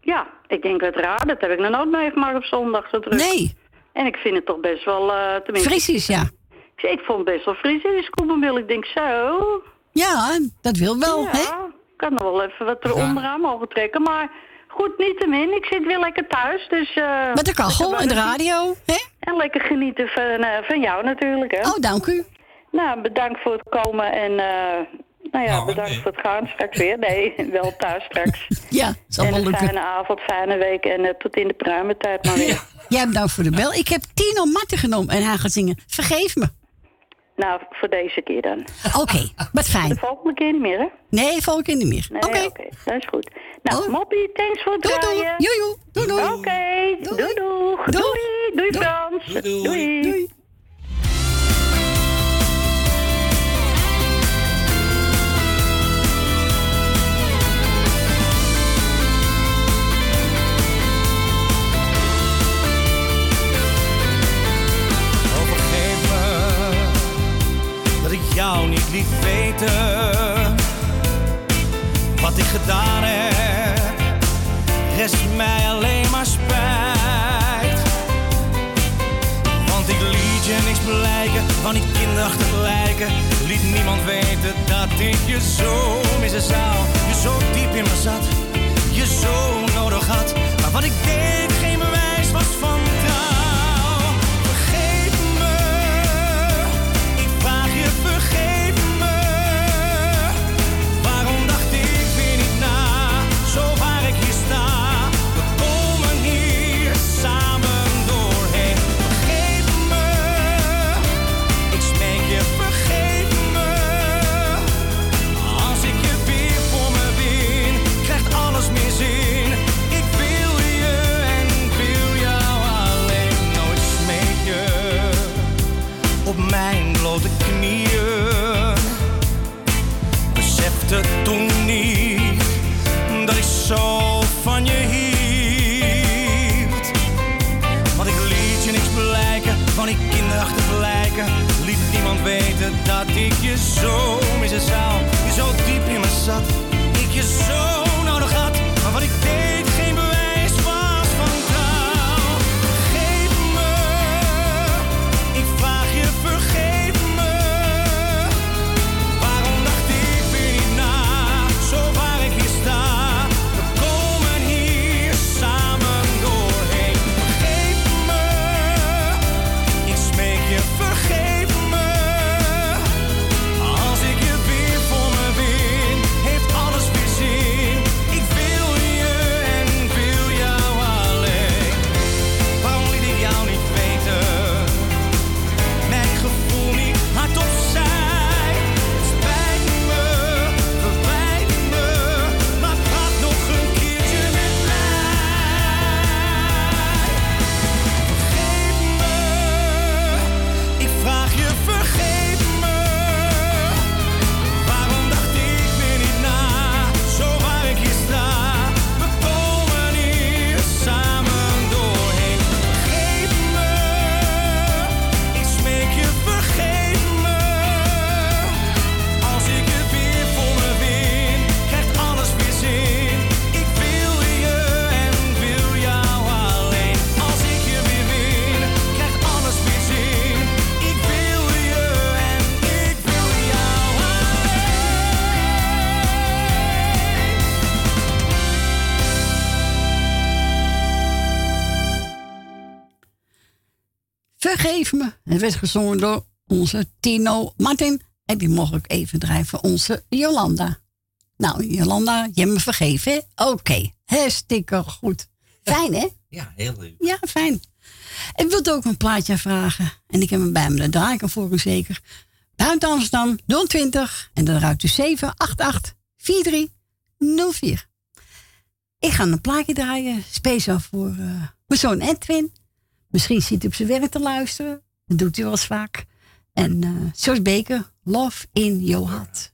Speaker 32: Ja, ik denk het raar. Dat heb ik nog nooit meegemaakt op zondag zo druk.
Speaker 3: Nee.
Speaker 32: En ik vind het toch best wel, eh tenminste...
Speaker 3: Fris is, ja.
Speaker 32: Ik, vond het best wel fris in die Scoopmobiel. Ik denk zo...
Speaker 3: Ja, dat wil wel,
Speaker 32: ja,
Speaker 3: hè?
Speaker 32: ik kan nog wel even wat er onderaan mogen trekken. Maar goed, niettemin. Ik zit weer lekker thuis, dus... eh,
Speaker 3: Met de kachel en de radio, hè?
Speaker 32: En lekker genieten van, eh, van jou natuurlijk, hè?
Speaker 3: Oh, dank u.
Speaker 32: Nou, bedankt voor het komen en... eh, nou ja, bedankt voor het gaan straks weer. Nee, wel thuis straks.
Speaker 3: Ja, zal
Speaker 32: en
Speaker 3: wel lukken.
Speaker 32: fijne avond, fijne week en tot in de pruimentijd maar weer.
Speaker 3: Jij bedankt voor de bel. Ik heb Tino Marten genomen en hij gaat zingen. Vergeef me.
Speaker 32: Nou, voor deze keer dan.
Speaker 3: Oké, wat
Speaker 32: De
Speaker 3: fijn.
Speaker 32: volgende keer niet meer, hè?
Speaker 3: Nee, volgende keer niet meer.
Speaker 32: Nee,
Speaker 3: Oké.
Speaker 32: oké. Dat is goed. Nou, Moppie, thanks voor het
Speaker 3: Doei, doei.
Speaker 32: draaien.
Speaker 3: Joejoe. Doei, doei.
Speaker 32: Oké, doei, doei. Doei. Doei, Frans. Doei.
Speaker 12: Oh, wat ik gedaan heb. Rest mij alleen maar spijt. Want ik liet je niks blijken van die kinderachtige lijken. Liet niemand weten dat ik je zo missen zou. Je zo diep in me zat, je zo nodig had. Maar wat ik deed geen bewijs was van trouw. Toen niet dat ik zo van je hield. Want ik liet je niks blijken van die kinderachtige lijken. Liet niemand weten dat ik je zo missen zou. Vergeef me.
Speaker 3: Het werd gezongen door onze Tino Martin. En die mocht ik even draaien voor onze Jolanda. Nou, Jolanda, je me vergeven, Oké, okay. hartstikke goed. Fijn, hè?
Speaker 4: Ja, heel leuk.
Speaker 3: Ja, fijn. Ik wilde ook een plaatje vragen. En ik heb hem bij me, daar draai ik hem voor u zeker. Buiten Amsterdam, 020. En dan ruikt u 788 4304. Ik ga een plaatje draaien, speciaal voor eh, mijn zoon Edwin. Misschien zit hij op zijn werk te luisteren. Dat doet hij wel eens vaak. En uh, George Baker, Love in Your Heart.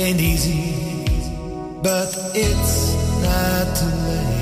Speaker 6: and easy, but it's not too late.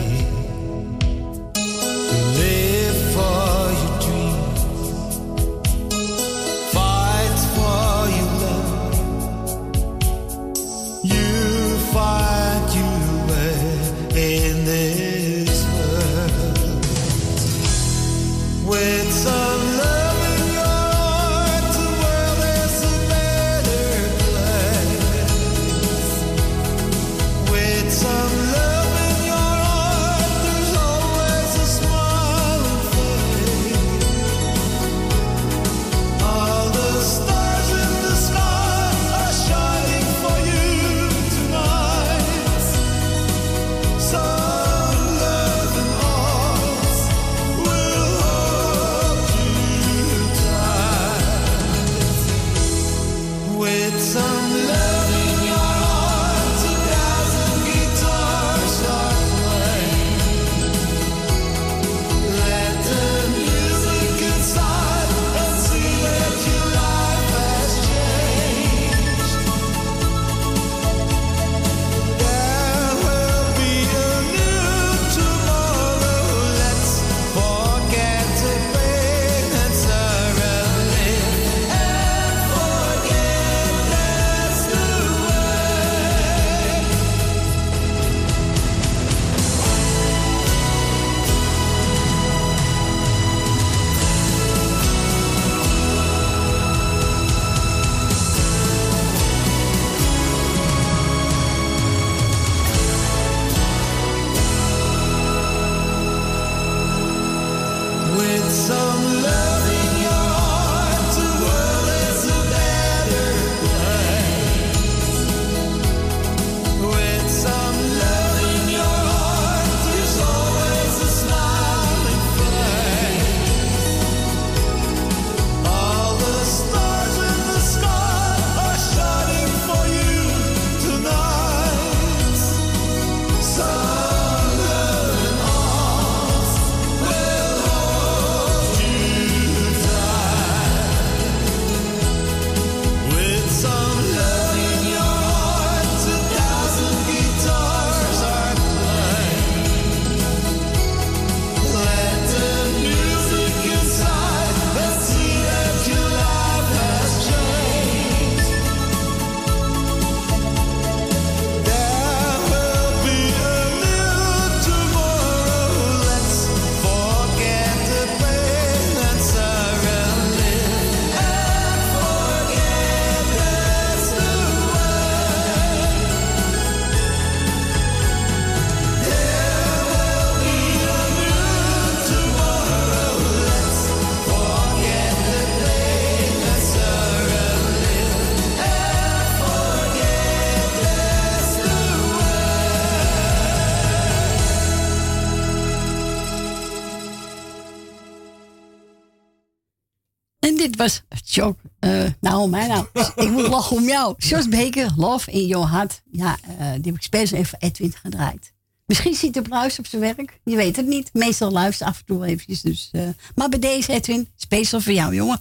Speaker 3: Jok, eh, nou, mij nou. ik moet lachen om jou. George Baker, Love in Your Heart. Ja, eh, die heb ik speciaal even Edwin gedraaid. Misschien ziet de Bruis op zijn werk. Je weet het niet. Meestal luistert af en toe eventjes. Dus, eh, maar bij deze, Edwin, speciaal voor jou, jongen.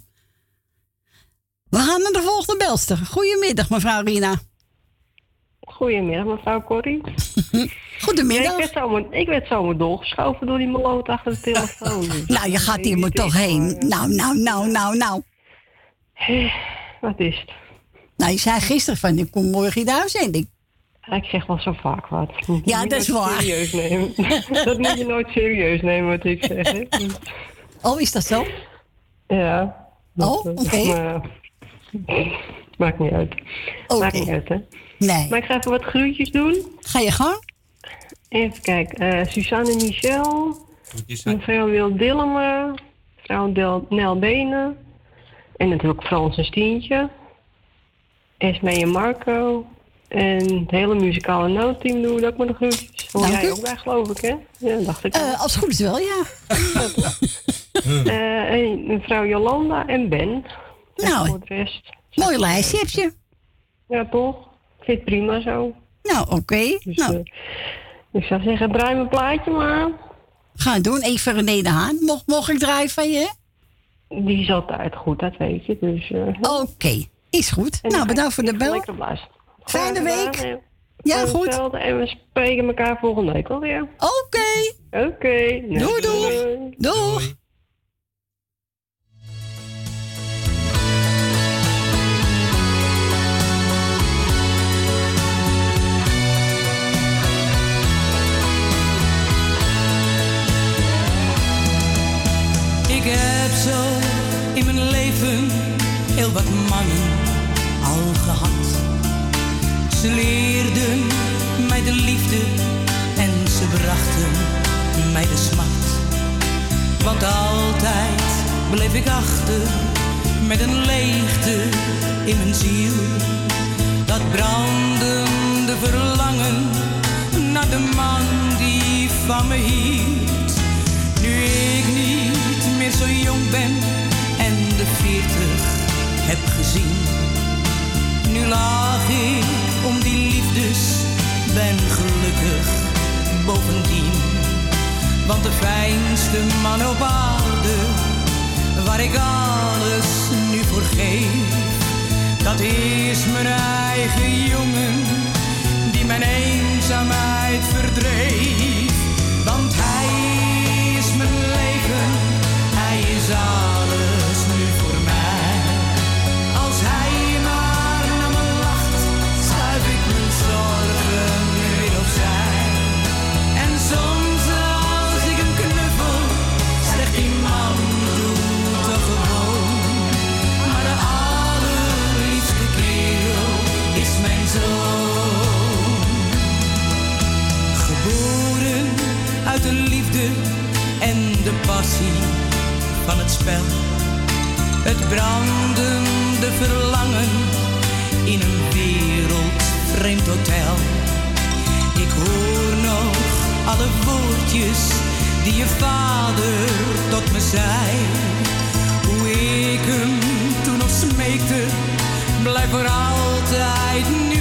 Speaker 3: We gaan naar de volgende belster. Goedemiddag, mevrouw Rina.
Speaker 33: Goedemiddag, mevrouw Corrie.
Speaker 3: Goedemiddag.
Speaker 33: Ik, werd zomaar, ik werd zomaar door die meloot achter de telefoon.
Speaker 3: nou, je gaat hier maar toch heen. Nou, nou, nou, nou, nou.
Speaker 33: Wat is het?
Speaker 3: Nou, je zei gisteren van, ik kom morgen in de uitzending.
Speaker 33: Ik zeg wel zo vaak wat.
Speaker 3: Ja, dat
Speaker 33: je
Speaker 3: is
Speaker 33: nooit
Speaker 3: waar.
Speaker 33: Serieus nemen. dat moet je nooit serieus nemen wat ik zeg. Hè?
Speaker 3: Oh, is dat zo?
Speaker 33: Ja.
Speaker 3: Oh,
Speaker 33: Dat-
Speaker 3: oké.
Speaker 33: maar- Maakt niet uit. Maakt niet uit, hè?
Speaker 3: Nee.
Speaker 33: Maar ik ga even wat groetjes doen.
Speaker 3: Ga je gang?
Speaker 33: Even kijken. eh Suzanne Michel. Mevrouw Wil Dillema. Mevrouw Del Nel Benen. En natuurlijk Frans en Stientje. Esme en Marco. En het hele muzikale noodteam doen we ook met de groetjes. Hoor
Speaker 3: Dank
Speaker 33: jij ook bij, geloof ik, hè? Ja, dacht ik.
Speaker 3: Eh, als het goed is wel, ja.
Speaker 33: Eh, en mevrouw Jolanda en Ben. En
Speaker 3: Nou,
Speaker 33: voor de rest.
Speaker 3: Mooi lijstje heb je.
Speaker 33: Ja, toch? Ik vind het prima zo.
Speaker 3: Nou, oké.
Speaker 33: Dus,
Speaker 3: nou.
Speaker 33: eh, ik zou zeggen, draai mijn plaatje maar.
Speaker 3: Ga het doen. Even René de Haan. Mocht, mocht ik draaien van je?
Speaker 33: Die is altijd goed, dat weet je. Dus, eh,
Speaker 3: Oké, is goed.
Speaker 33: En
Speaker 3: nou,
Speaker 33: dan
Speaker 3: bedankt voor de bel. Fijne week. Ja, goed.
Speaker 33: En we spreken elkaar volgende week alweer.
Speaker 3: Oké.
Speaker 33: Oké.
Speaker 3: Doei, doei. Doeg.
Speaker 15: Ik wat mannen al gehad. Ze leerden mij de liefde en ze brachten mij de smart. Want altijd bleef ik achter met een leegte in mijn ziel. Dat brandende verlangen naar de man die van me hield. Nu ik niet meer zo jong ben en de veertig heb gezien. Nu laag ik om die liefdes, ben gelukkig bovendien. Want de fijnste man op aarde, waar ik alles nu voor geef, dat is mijn eigen jongen, die mijn eenzaamheid verdreef. Want hij is mijn leven, hij is alles en de passie van het spel. Het brandende verlangen in een wereldvreemd hotel. Ik hoor nog alle woordjes die je vader tot me zei. Hoe ik hem toen nog smeekte, blijf voor altijd nu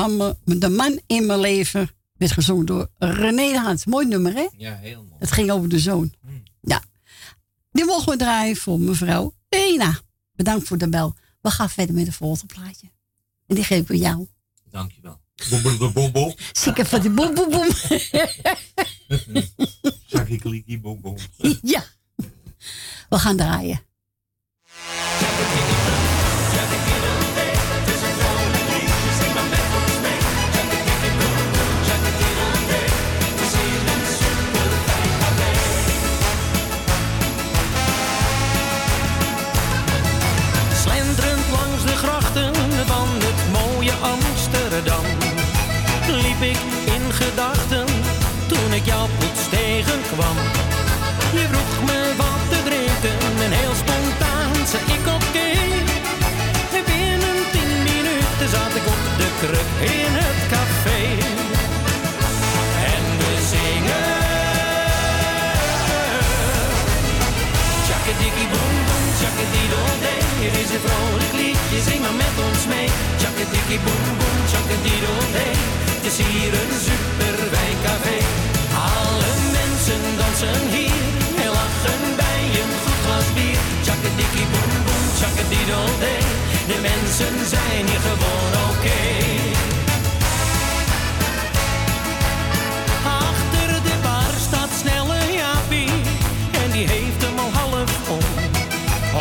Speaker 3: van me, de man in mijn leven. Werd gezongen door René de Haans. Mooi nummer, hè?
Speaker 4: Ja, heel mooi.
Speaker 3: Het ging over de zoon. Ja. Die mogen we draaien voor mevrouw Ena. Bedankt voor de bel. We gaan verder met een volgende plaatje. En die geven we jou.
Speaker 4: Dankjewel. Boem, boem, boem, boem, boem.
Speaker 3: Zieke van die boem, boem, boem.
Speaker 4: Zakkie, klikkie, boem, boem.
Speaker 3: ja. We gaan draaien.
Speaker 34: Ik in gedachten toen ik jou plots tegenkwam Je vroeg me wat te drinken en heel spontaan zei ik oké En binnen tien minuten zat ik op de kruk in het café En we zingen Tjakkadikkie boem boem, tjakkadiddelde. Hier is een vrolijk liedje, zing maar met ons mee. Tjakkadikkie boem boem, tjakkadiddelde. Het is hier een super wijncafé. Alle mensen dansen hier en lachen bij een goed glas bier. Tjakkadikkie boem boem, tjakkadiddelde. De mensen zijn hier gewoon oké. Achter de bar staat snelle Jaapie en die heeft hem al half om.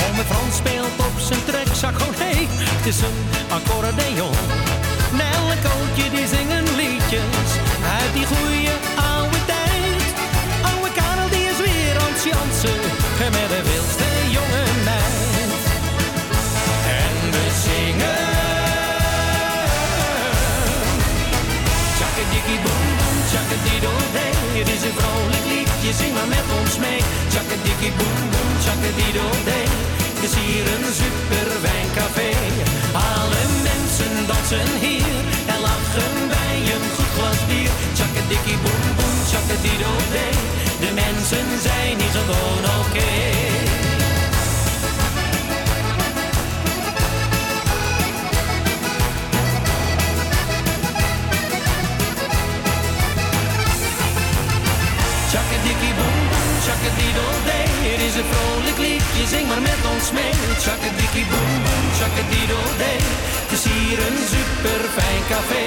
Speaker 34: Ome Frans speelt op zijn trekzak, oh nee, het is een accordeon. Nel en Kootje die zingen uit die goeie oude tijd. Oude Karel die is weer aan het jansen met de wildste jonge meid. En we zingen Tjakkadikkie boem boem, tjakkadiddledee. Het is een vrolijk liedje, zing maar met ons mee. Tjakkadikkie boem boem, tjakkadiddledee. Het is hier een super wijncafé. Alle mensen dansen hier De mensen zijn hier gewoon oké. Tjakkadikkie boem boem, tjakkadiddledee. Het is een vrolijk liedje, zing maar met ons mee. Tjakkadikkie boem boem, tjakkadiddledee. Het is hier een super fijn café.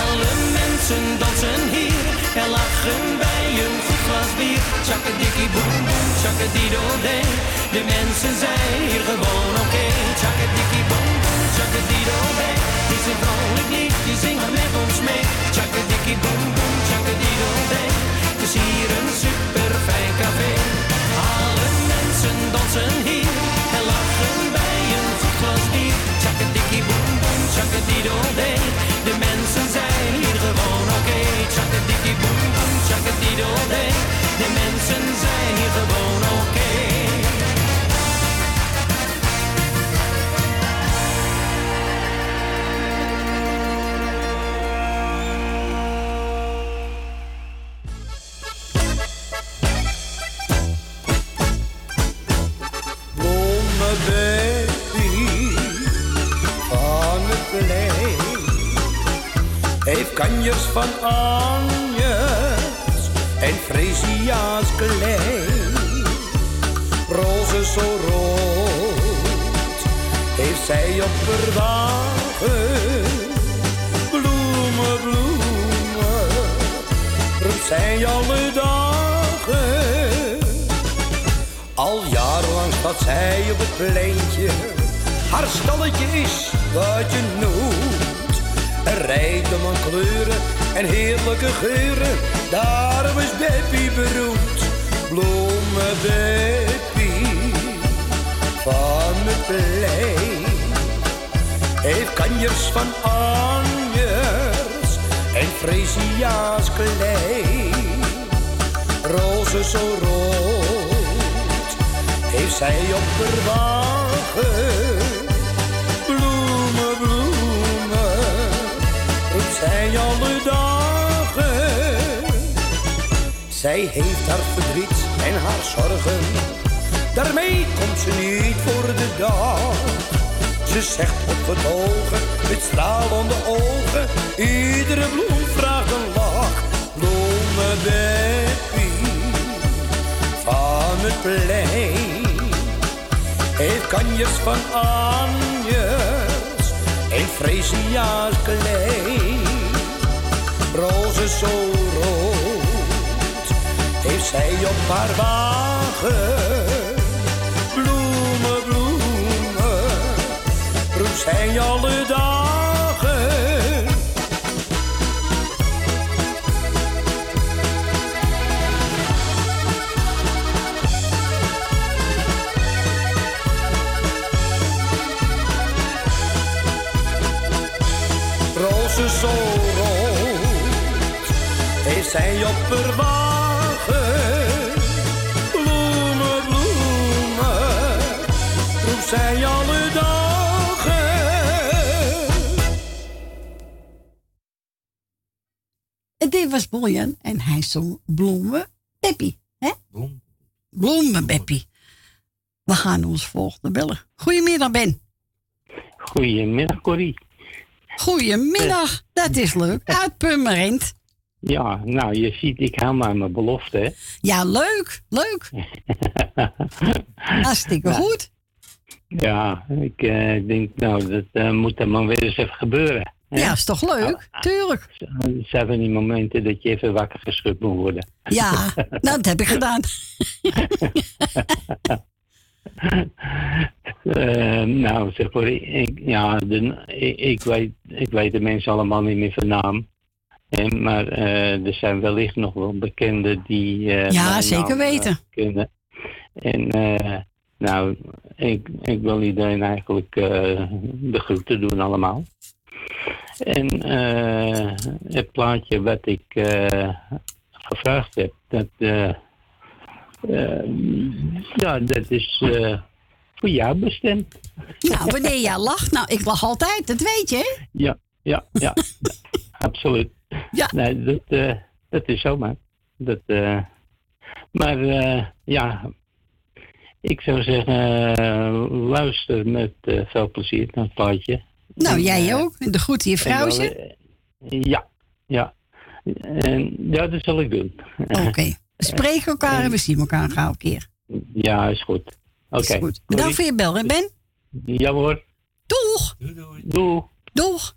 Speaker 34: Alle mensen dansen hier en lachen bij een goed glas bier. Tjakkadikkie boem boem, tjakkadiddledee. De mensen zijn hier gewoon oké. Tjakkadikkie boem boem, tjakkadiddledee. Het is een vrolijk liedje, zing maar met ons mee. Tjakkadikkie boem boem, tjakkadiddledee. Het is hier een super fijn café. Alle mensen dansen hier en lachen bij een goed glas bier. Tjakkadikkie boem boem, tjakkadiddledee. Tjakkadikkie boem boem, tjakkadiddledee. De mensen zijn hier gewoon oké.
Speaker 35: Van het Fresia's klein. Roze zo rood heeft zij op haar wagen. Bloemen, bloemen, roept zij alle dagen. Al jarenlang staat zij op het pleintje. Haar stalletje is wat je noemt. Er rijden man kleuren en heerlijke geuren. Daarom is Beppie beroemd. Bloemen Beppie van het plein. Heeft kanjers van Anjers en Fresia's klein. Roze zo rood heeft zij op haar. Zij heeft haar verdriet en haar zorgen, daarmee komt ze niet voor de dag. Ze Ze zegt opgetogen, met stralende ogen. Iedere bloem vraagt een lach. Bloemen Beppie van het plein. Heeft kanjers van anjes en freesia's klei. Rozen zo rood heeft zij op haar wagen. Bloemen, bloemen, roept zij alle dagen. Rozen zo rood heeft zij op haar wagen.
Speaker 3: En hij zong Bloemen Beppie. Hè? Bloemen Beppie. We gaan ons volgende bellen. Goedemiddag Ben.
Speaker 36: Goedemiddag, Corrie.
Speaker 3: Goedemiddag. Dat is leuk. Uit Purmerend.
Speaker 36: Ja, nou, je ziet, ik hou maar mijn belofte, hè.
Speaker 3: Ja, leuk. Leuk. Hartstikke
Speaker 36: Nou,
Speaker 3: goed.
Speaker 36: Ja, ik eh, denk, nou, dat eh, moet dan maar weer eens even gebeuren. Hè.
Speaker 3: Ja, is toch leuk? Tuurlijk.
Speaker 36: Er zijn van die momenten dat je even wakker geschud moet worden.
Speaker 3: Ja, nou, dat heb ik gedaan.
Speaker 36: Eh, nou, zeg maar, ik, ja, de, ik, ik weet, ik weet de mensen allemaal niet meer van naam. Hè, maar eh, er zijn wellicht nog wel bekenden die. eh,
Speaker 3: Ja, zeker weten.
Speaker 36: kennen. En eh, nou, ik, ik wil iedereen eigenlijk eh, de groeten doen allemaal. En eh, het plaatje wat ik eh, gevraagd heb, dat, eh, ja, dat is eh, voor jou bestemd.
Speaker 3: Nou, wanneer jij lacht. Nou, ik lach altijd. Dat weet je, hè?
Speaker 36: Ja, ja, ja, absoluut.
Speaker 3: Ja.
Speaker 36: Nee, dat, eh, dat is zomaar. Dat, maar eh, ja, ik zou zeggen, luister met veel plezier naar het plaatje.
Speaker 3: Nou,
Speaker 36: En,
Speaker 3: jij
Speaker 36: eh,
Speaker 3: ook. En de groeten je vrouwtje.
Speaker 36: ja, ja. En ja, dat zal ik doen.
Speaker 3: Oké. We spreken elkaar en we zien elkaar gauw een keer.
Speaker 36: Ja, is goed. Oké.
Speaker 3: Is goed. Bedankt voor je bel, hè Ben?
Speaker 36: Ja hoor.
Speaker 3: Doeg!
Speaker 36: Doeg!
Speaker 3: Doeg!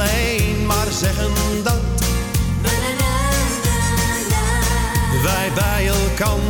Speaker 27: Alleen maar zeggen dat wij bij elkander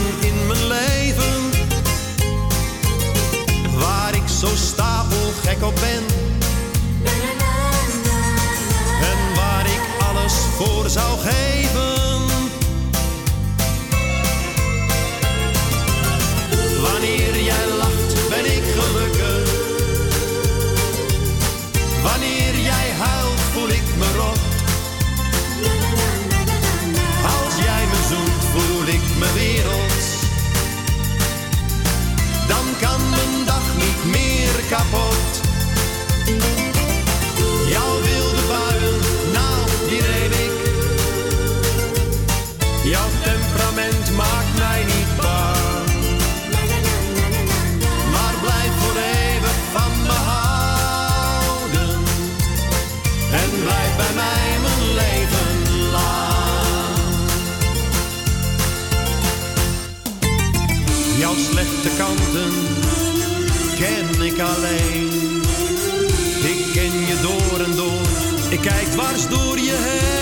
Speaker 27: op ben. En waar ik alles voor zou geven. Wanneer jij lacht, ben ik gelukkig. alleen. Ik ken je door en door, ik kijk dwars door je heen.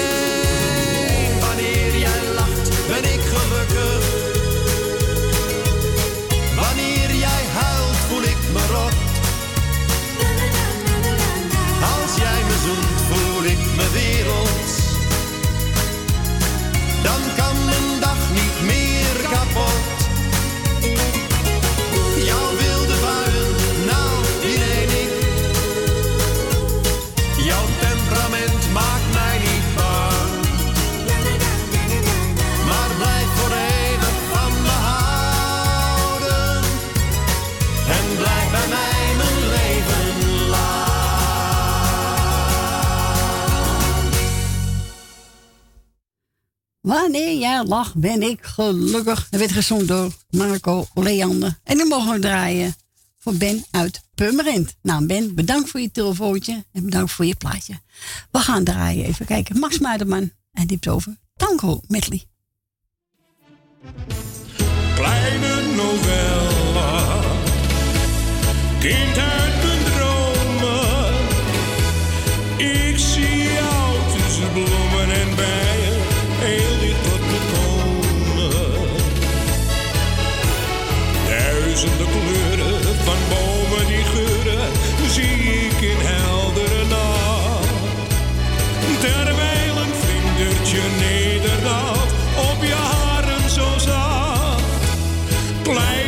Speaker 27: Wanneer jij lacht, ben ik gelukkig.
Speaker 3: Dat werd gezongen door Marco Leander. En nu mogen we draaien voor Ben uit Pummerint. Nou, Ben, bedankt voor je telefoontje en bedankt voor je plaatje. We gaan draaien. Even kijken. Max Muiderman. En diept over Tango Medley.
Speaker 12: Kleine novelle. plein.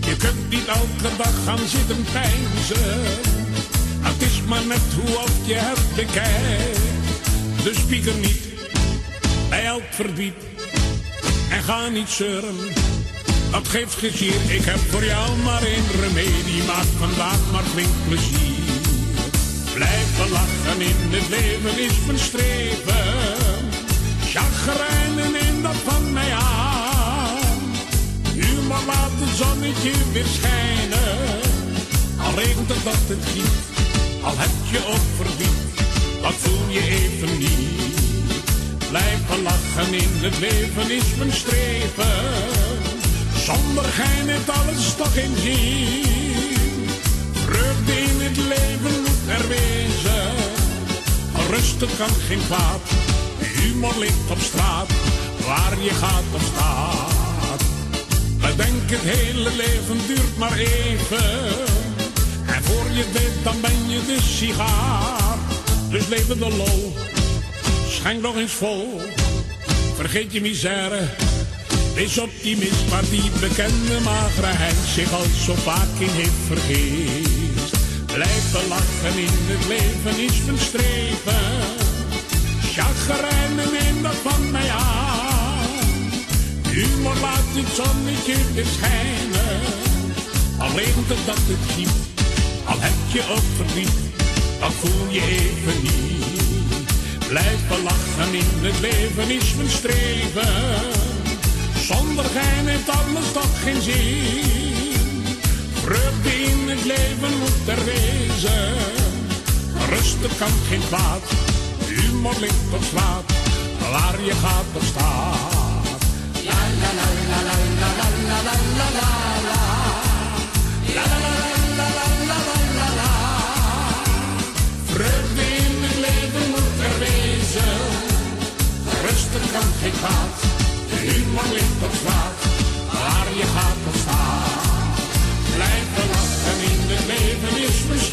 Speaker 12: Je kunt niet elke dag gaan zitten pijnzen. Het is maar net hoe oft je het bekijkt. Dus pieker niet bij elk verdriet. En ga niet zeuren, dat geeft gezier. Ik heb voor jou maar één remedie. Maak vandaag maar flink plezier. Blijven lachen in het leven is mijn streven. Chagrijnen neem dat van mij aan. Humor laat het zonnetje weer schijnen. Al regent het dat het giet, al heb je ook verdriet. Dat voel je even niet. Blijven lachen in het leven is mijn streven. Zonder gein heeft alles toch geen zin. In het leven moet er wezen. Rusten kan geen kwaad. Humor ligt op straat, waar je gaat of staat. Bedenk het hele leven duurt maar even. En voor je weet, dan ben je de sigaar. Dus leven de lol, schenk nog eens vol. Vergeet je misère, wees optimist. Maar die bekende magere zich al zo vaak in heeft vergist. Blijven lachen in het leven is mijn streven. Chagrijnen neem dat van mij aan. Humor laat het zonnetje weer schijnen. Al regent het dat het giet, al heb je ook verdriet, dat voel je even niet. Blijven lachen in het leven is mijn streven. Zonder gein heeft alles toch geen zin. Vreugde in het leven moet er wezen. Rusten kan geen kwaad, humor ligt op straat, waar je gaat of staat. La la la la la la la la la la la la. La la la la la la la la la. Vreugde in het leven moet er wezen. Rusten kan geen kwaad, humor ligt op straat, waar je gaat of staat. Blijven lachen in het leven is mijn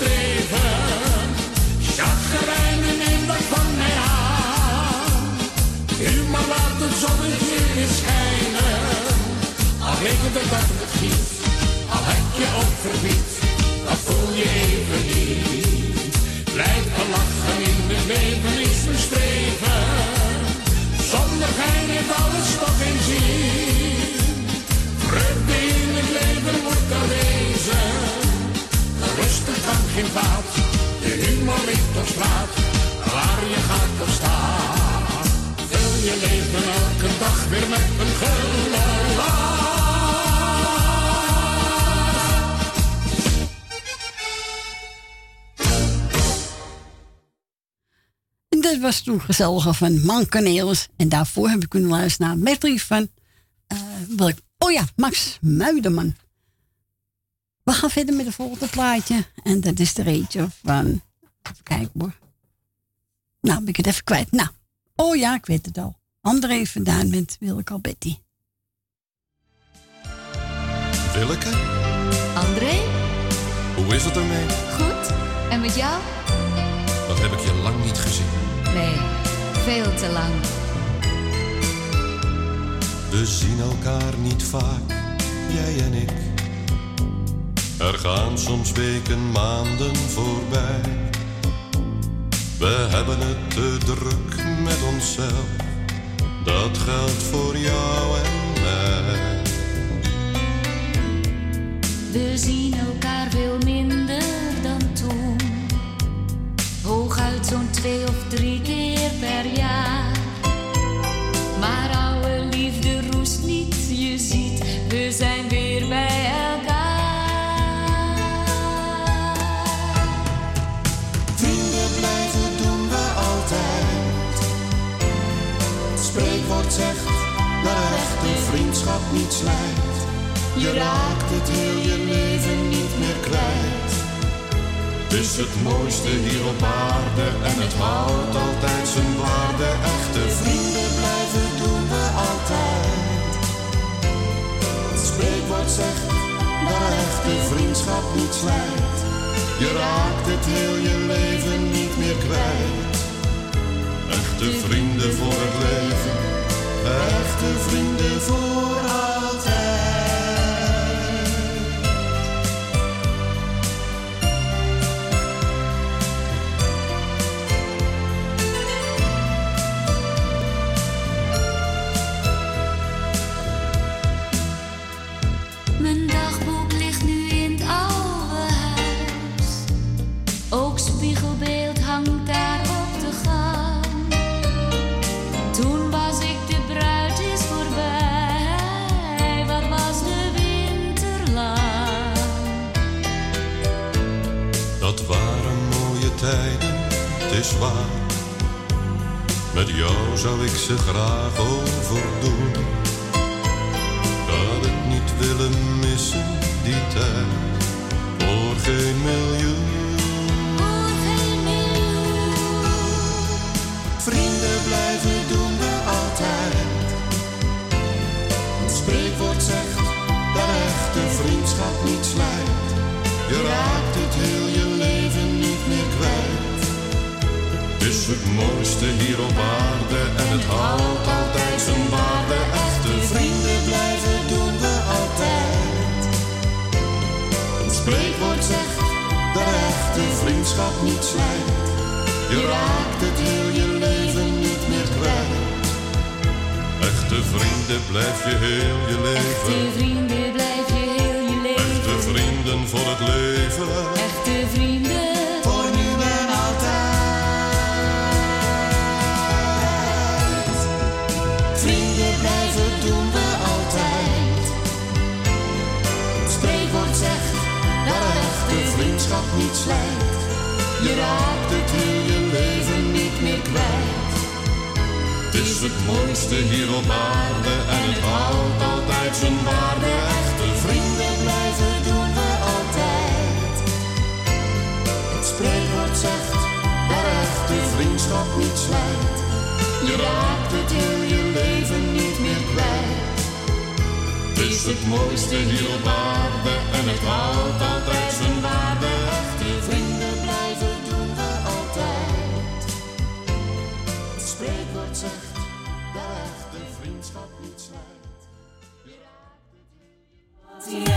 Speaker 12: Al regent het dat het giet, al heb je ook verdriet, dat voel je even niet. Blijven lachen in het leven is mijn streven. Zonder gein heeft alles toch geen zin. Vreugde in het leven moet er wezen. Rusten kan geen kwaad, de humor ligt op straat, weer
Speaker 3: dat was toen gezellige van Mankaneels. En daarvoor heb ik kunnen luisteren naar medley van... welk, oh ja, Max Muiderman. We gaan verder met het volgende plaatje. En dat is er eentje van... Even kijken hoor. Nou, ben ik het even kwijt. Nou, oh ja, ik weet het al. André vandaan met Willeke Alberti.
Speaker 37: Willeke,
Speaker 38: André,
Speaker 37: hoe is het ermee?
Speaker 38: goed? En met jou?
Speaker 37: Dat heb ik je lang niet gezien.
Speaker 38: Nee, veel te lang.
Speaker 37: We zien elkaar niet vaak, jij en ik. Er gaan soms weken, maanden voorbij. We hebben het te druk met onszelf. Dat geldt voor jou en mij.
Speaker 39: We zien elkaar veel minder dan toen. Hooguit zo'n twee of drie keer per jaar.
Speaker 12: Echte vriendschap niet slijt. Je raakt het heel je leven niet meer kwijt. Het is het mooiste hier op aarde en het houdt altijd zijn waarde. Echte vrienden blijven doen we altijd. Het spreekwoord zegt dat echte vriendschap niet slijt. Je raakt het heel je leven niet meer kwijt. Echte vrienden voor het leven, echte vrienden voor
Speaker 37: zou ik ze graag overdoen. Dat ik niet willen missen, die tijd. Voor geen miljoen.
Speaker 12: Vrienden
Speaker 37: blijf je heel je
Speaker 39: Echte
Speaker 37: leven.
Speaker 39: vrienden blijf je heel je leven.
Speaker 37: Echte vrienden voor het leven.
Speaker 39: Echte vrienden
Speaker 12: voor nu en altijd. Vrienden blijven doen we altijd. Het spreekwoord zegt dat echte vriendschap niet slijt. Je raakt Het
Speaker 37: is het mooiste hier op aarde en het houdt altijd zijn waarde.
Speaker 12: Echte vrienden blijven doen we altijd. Het spreekwoord zegt dat echte vriendschap niet slijt. Je raakt het heel je leven niet meer kwijt.
Speaker 37: Het is het mooiste hier op aarde en het houdt altijd
Speaker 12: vriendschap niet slijt.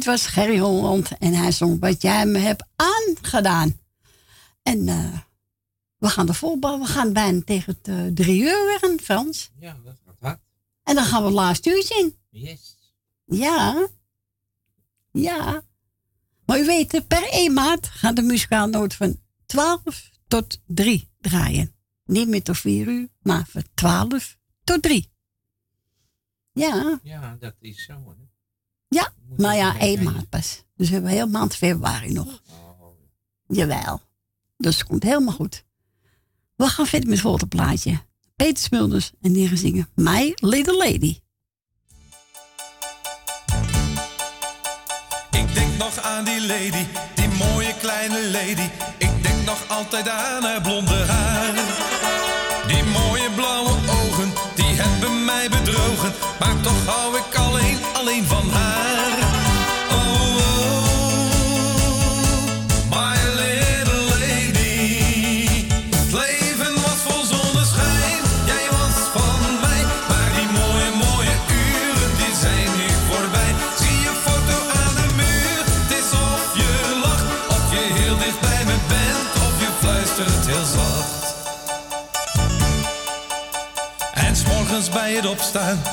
Speaker 3: Dit was Gerry Holland en hij zong wat jij me hebt aangedaan. En eh, we gaan de volbouw. We gaan bijna tegen het eh, drie uur weer, Frans.
Speaker 4: Ja, dat gaat hard.
Speaker 3: En dan gaan we het laatste uurtje in.
Speaker 4: Yes.
Speaker 3: Ja. Ja. Maar u weet, eh, per 1 maart gaat de muzikaal noot van 12 tot 3 draaien. Niet meer tot 4 uur, maar van 12 tot 3. Ja.
Speaker 4: Ja, dat is zo. Hè.
Speaker 3: Ja, maar ja,
Speaker 4: even
Speaker 3: 1
Speaker 4: kijken.
Speaker 3: maand pas. Dus we hebben heel maand februari nog.
Speaker 4: Oh.
Speaker 3: Jawel. Dus het komt helemaal goed. We gaan verder met het volgende plaatje. Peter Smulders en die gaan zingen My Little Lady.
Speaker 10: Ik denk nog aan die lady, die mooie kleine lady. Ik denk nog altijd aan haar blonde haar. Die mooie blauwe bedrogen. Maar toch hou ik alleen, alleen van haar.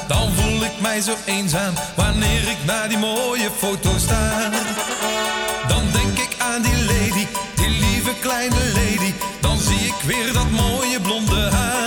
Speaker 10: Dan voel ik mij zo eenzaam. Wanneer ik naar die mooie foto sta. Dan denk ik aan die lady, die lieve kleine lady. Dan zie ik weer dat mooie blonde haar.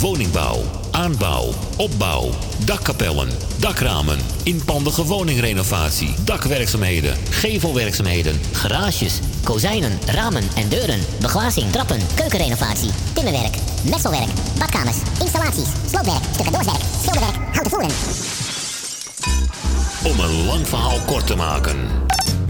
Speaker 1: Woningbouw, aanbouw, opbouw, dakkapellen, dakramen, inpandige woningrenovatie, dakwerkzaamheden, gevelwerkzaamheden,
Speaker 2: Garages, kozijnen, ramen en deuren, beglazing, trappen, keukenrenovatie, timmerwerk, messelwerk, badkamers, installaties, sloopwerk, stucadoorswerk, schilderwerk, houten voeren.
Speaker 1: Om een lang verhaal kort te maken.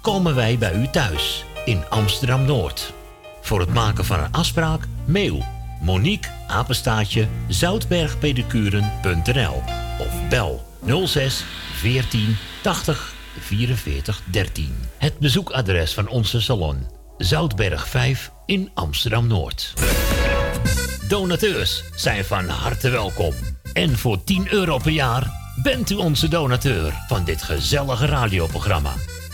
Speaker 1: komen wij bij u thuis in Amsterdam Noord. Voor het maken van een afspraak, mail Monique apenstaatje zoutbergpedicuren.nl of bel 06 14 80 44 13. Het bezoekadres van onze salon Zoutberg 5 in Amsterdam Noord. Donateurs zijn van harte welkom. En voor 10 euro per jaar bent u onze donateur van dit gezellige radioprogramma.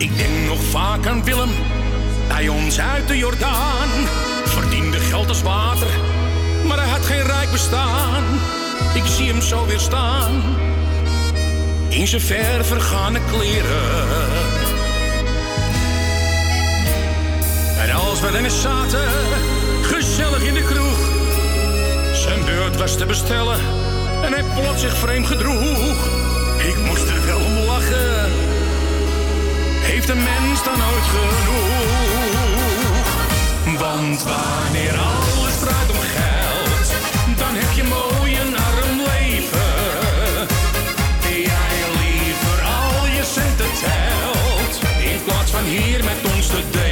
Speaker 12: Ik denk nog vaak aan Willem, bij ons uit de Jordaan. Verdiende geld als water, maar hij had geen rijk bestaan. Ik zie hem zo weer staan, in zijn ver vergane kleren. En als we erin zaten, gezellig in de kroeg. Zijn beurt was te bestellen en hij plots zich vreemd gedroeg. Ik moest er wel om lachen heeft een mens dan ooit genoeg? Want wanneer alles draait om geld, dan heb je mooi een arm leven. Jij liever al je centen telt, in plaats van hier met ons te delen.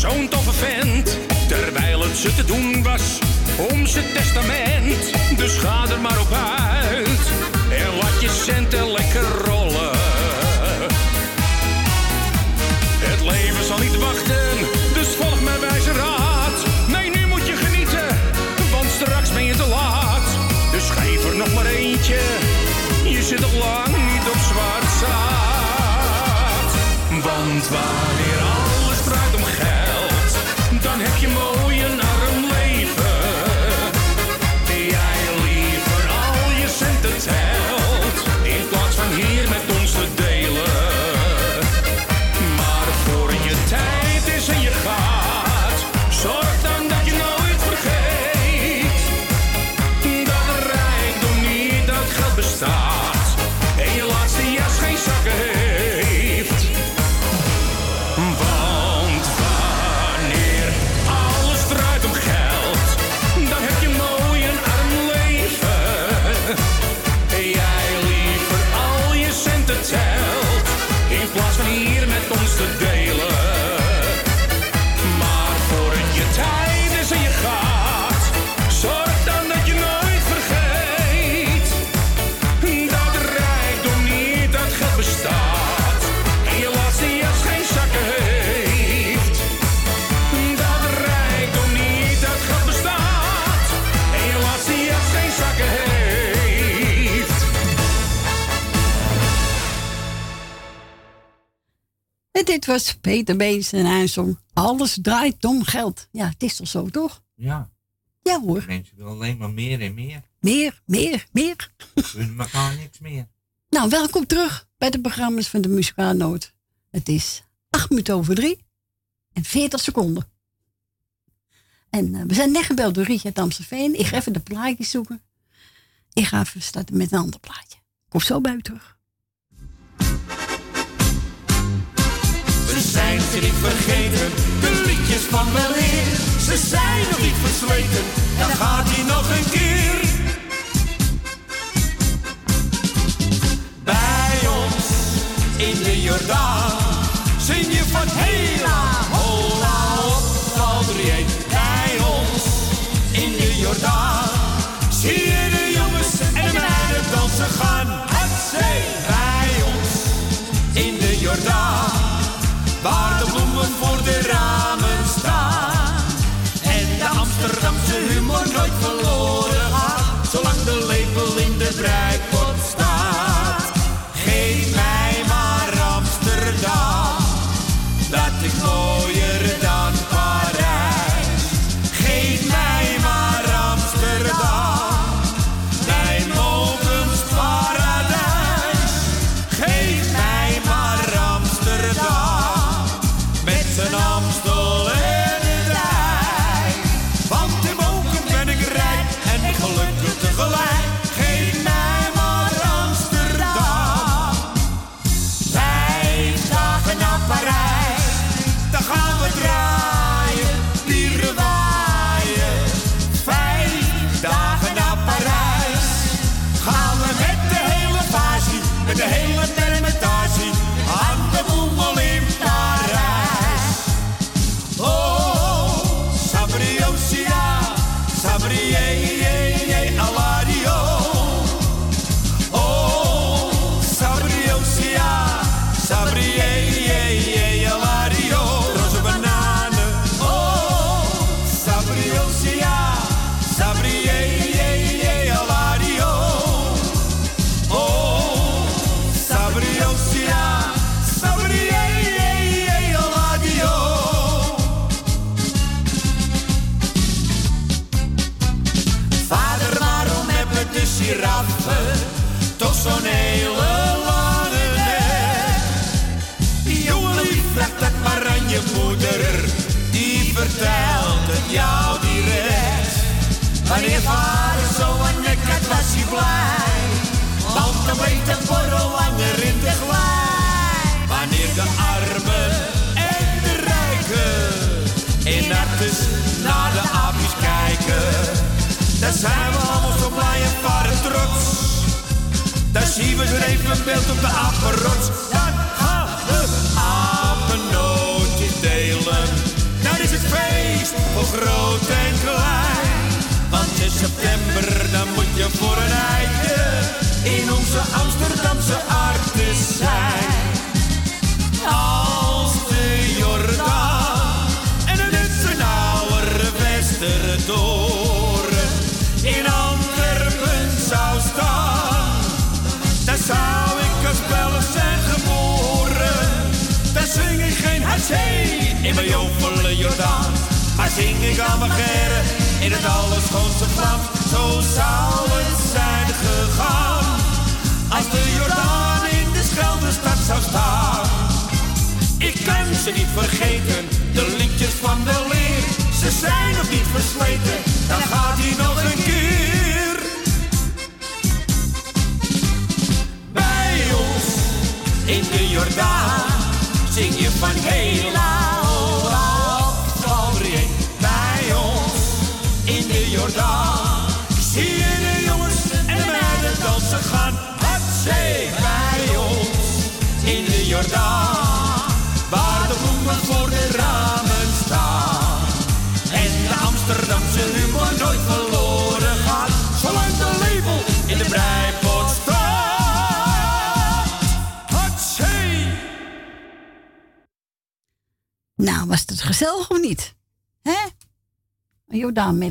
Speaker 12: Zo'n toffe vent, terwijl het ze te doen was om zijn testament. Dus ga er maar op uit en laat je centen lekker rollen. Het leven zal niet wachten, dus volg mijn wijze raad. Nee, nu moet je genieten, want straks ben je te laat. Dus geef er nog maar eentje, je zit nog lang
Speaker 3: dit was Peter Beens en hij zong Alles draait om geld. Ja, het is toch zo, toch?
Speaker 4: Ja.
Speaker 3: Ja hoor.
Speaker 4: Mensen willen alleen maar meer en meer.
Speaker 3: Meer, meer, meer.
Speaker 4: Willen elkaar niks meer.
Speaker 3: Nou, welkom terug bij de programma's van de Muzikale Noot. Het is 8 minuten over 3 en 40 seconden. En eh, we zijn net gebeld door Rietje uit Amstelveen. Ik ga even de plaatjes zoeken. Ik ga even starten met een ander plaatje. Ik kom zo bij u terug.
Speaker 6: Zijn ze niet vergeten, de liedjes van weleer. Ze zijn nog niet versleten, dan gaat hij nog een keer. Bij ons in de Jordaan zing je van hela, hola, op. Bij ons in de Jordaan waar de bloemen voor de ramen staan. En de Amsterdamse humor nooit verloren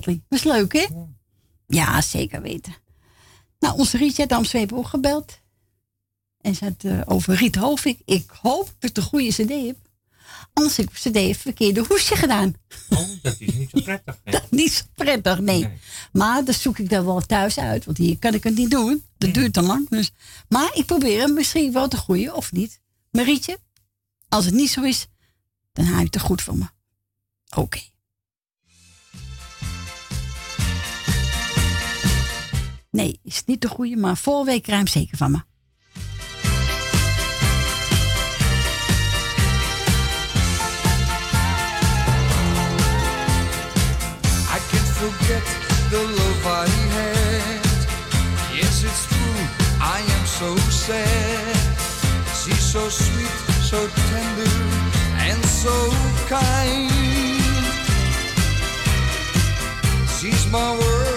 Speaker 6: Dat is
Speaker 3: leuk, hè? Ja, zeker weten. Nou, onze Rietje had Amsterdam ook gebeld. En ze had eh, over Riet Hovink. Ik hoop dat ik de goede cd heb. Anders heb ik cd een verkeerde hoesje gedaan.
Speaker 4: Oh, dat is niet zo prettig.
Speaker 3: Dat is niet zo prettig, nee. Maar dat zoek ik dan wel thuis uit. Want hier kan ik het niet doen. Dat duurt te lang. Dus. Maar ik probeer hem misschien wel te groeien of niet. Maar Rietje, als het niet zo is, dan haal je het er goed voor me. Oké. Nee, is niet de goede, maar volgende week ruim zeker van me.
Speaker 6: I can't forget the love I had. Yes, it's true, I am so sad. She's so sweet, so tender, and so kind. She's my world.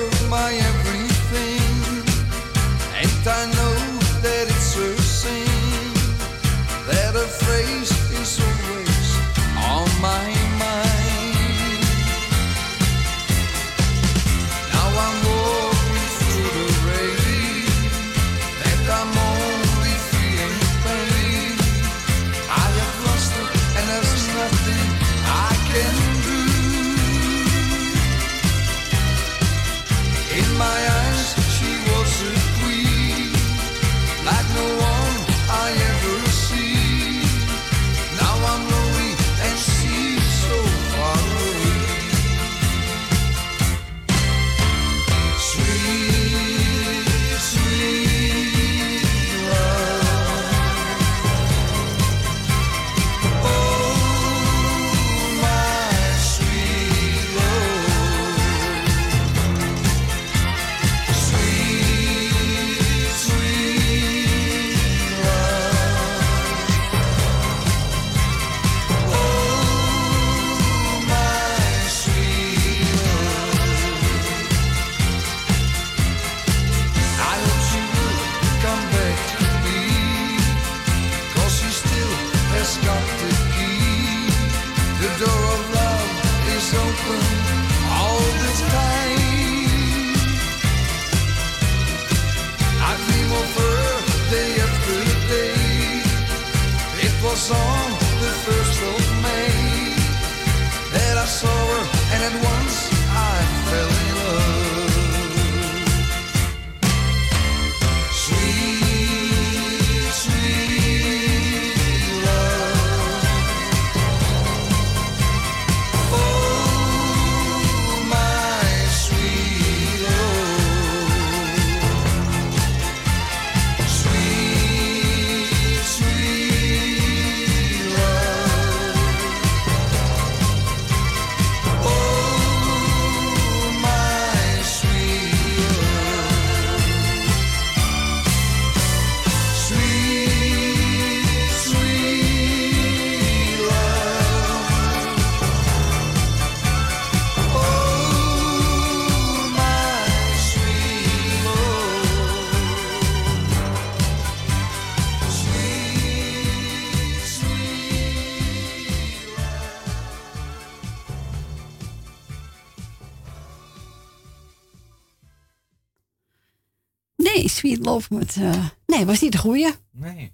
Speaker 3: Nee, Sweet Love met... eh, nee, was niet de goeie.
Speaker 4: Nee.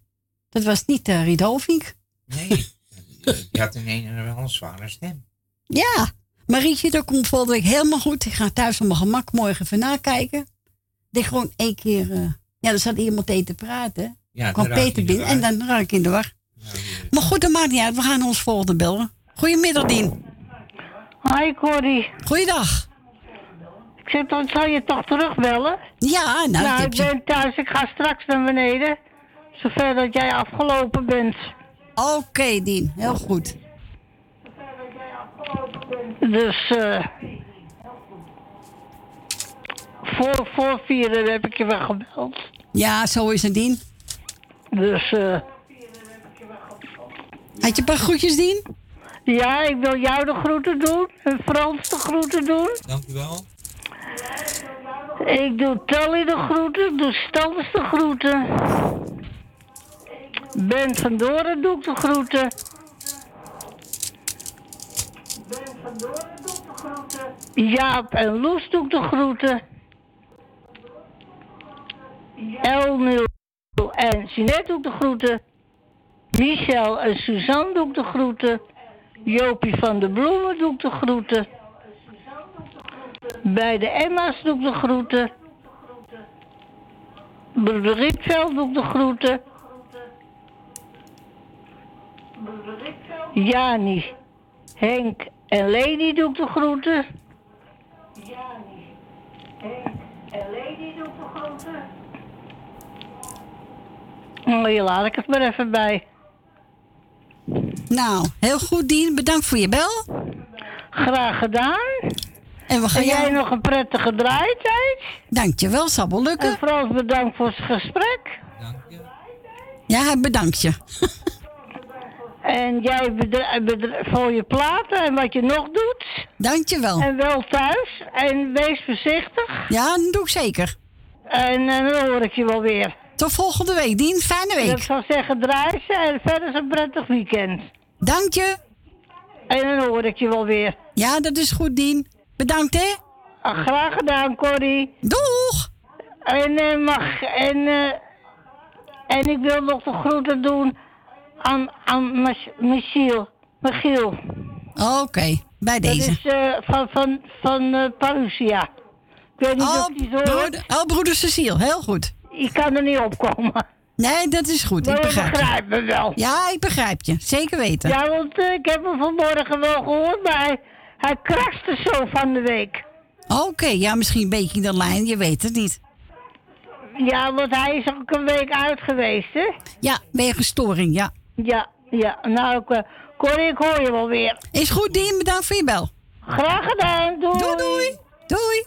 Speaker 3: Dat was niet uh, Riet Hovink.
Speaker 4: Nee. Je had in een wel een zware stem.
Speaker 3: Ja, Marietje, dat komt volgende week helemaal goed. Ik ga thuis op mijn gemak morgen even nakijken. Ik gewoon één keer... eh, ja, er zat iemand tegen te praten.
Speaker 4: Ja,
Speaker 3: kwam Peter binnen en dan raak ik in de war. maar goed, dat maakt niet uit. We gaan ons volgende bellen. Goedemiddag, Dien.
Speaker 40: Hi Corrie.
Speaker 3: Goeiedag.
Speaker 40: Ik zeg, dan zal je toch terugbellen?
Speaker 3: Ja, nou,
Speaker 40: nou
Speaker 3: heb
Speaker 40: ik ben thuis. Ik ga straks naar beneden. Zover dat jij afgelopen bent.
Speaker 3: Oké, Dien. Heel goed.
Speaker 40: Dus, eh voor, voor vieren heb ik je wel gebeld.
Speaker 3: Ja, zo is het, Dien.
Speaker 40: Dus, eh
Speaker 3: Had je een paar groetjes, Dien?
Speaker 40: ja, ik wil jou de groeten doen. En Frans de groeten doen.
Speaker 4: Dank u wel.
Speaker 40: Ik doe Tally de groeten. Ik doe Stans de groeten. Ben van Doren doe ik de groeten. Jaap en Loes doe ik de groeten. Elnul en Jeanette doe ik de groeten. Michel en Suzanne doe ik de groeten. Jopie van de Bloemen doe ik de groeten. Bij de Emma's doe ik de groeten. Broeder Rietveld doe ik de groeten. Jani, Henk en Leni doe ik de groeten. Nou, hier laat ik het maar even bij.
Speaker 3: Nou, heel goed, Dien. Bedankt voor je bel.
Speaker 40: Graag gedaan.
Speaker 3: En we gaan
Speaker 40: En jij
Speaker 3: jou-
Speaker 40: nog een prettige draaitijd.
Speaker 3: Dankjewel, zal wel lukken.
Speaker 40: En Frans, bedankt voor het gesprek.
Speaker 3: Ja, hij bedankt je.
Speaker 40: En jij voor je platen en wat je nog doet.
Speaker 3: Dankjewel.
Speaker 40: En wel thuis. En wees voorzichtig.
Speaker 3: Ja, dat doe ik zeker.
Speaker 40: En, eh, dan hoor ik je wel weer.
Speaker 3: Tot volgende week, Dien. Fijne week.
Speaker 40: Ik zou zeggen draaien en verder een prettig weekend.
Speaker 3: Dank je.
Speaker 40: En dan hoor ik je wel weer.
Speaker 3: Ja, dat is goed, Dien. Bedankt, hè?
Speaker 40: Ah, graag gedaan, Corrie.
Speaker 3: Doeg!
Speaker 40: En, eh, mag, en, eh, en ik wil nog de groeten doen aan, aan Mich- Michiel. Michiel.
Speaker 3: Oké, bij deze.
Speaker 40: Dat is eh, van, van, van Parousia. Ik weet niet
Speaker 3: Oh,
Speaker 40: of die zo
Speaker 3: broeder, oh, broeder Cecile, heel goed.
Speaker 40: Ik kan er niet opkomen.
Speaker 3: Nee, dat is goed.
Speaker 40: Maar
Speaker 3: ik begrijp je.
Speaker 40: begrijpt me wel.
Speaker 3: Ja, ik begrijp je. Zeker weten.
Speaker 40: Ja, want ik heb hem vanmorgen wel gehoord, maar hij, hij kraste zo van de week.
Speaker 3: Oké, ja, misschien een beetje in de lijn, je weet het niet.
Speaker 40: Ja, want hij is ook een week uit geweest, hè?
Speaker 3: Ja, wegens storing, ja.
Speaker 40: Ja, ja. Nou, ik, eh, Corrie, ik hoor je wel weer.
Speaker 3: Is goed, Dien. Bedankt voor je bel.
Speaker 40: Graag gedaan. Doei.
Speaker 3: Doei, doei. Doei.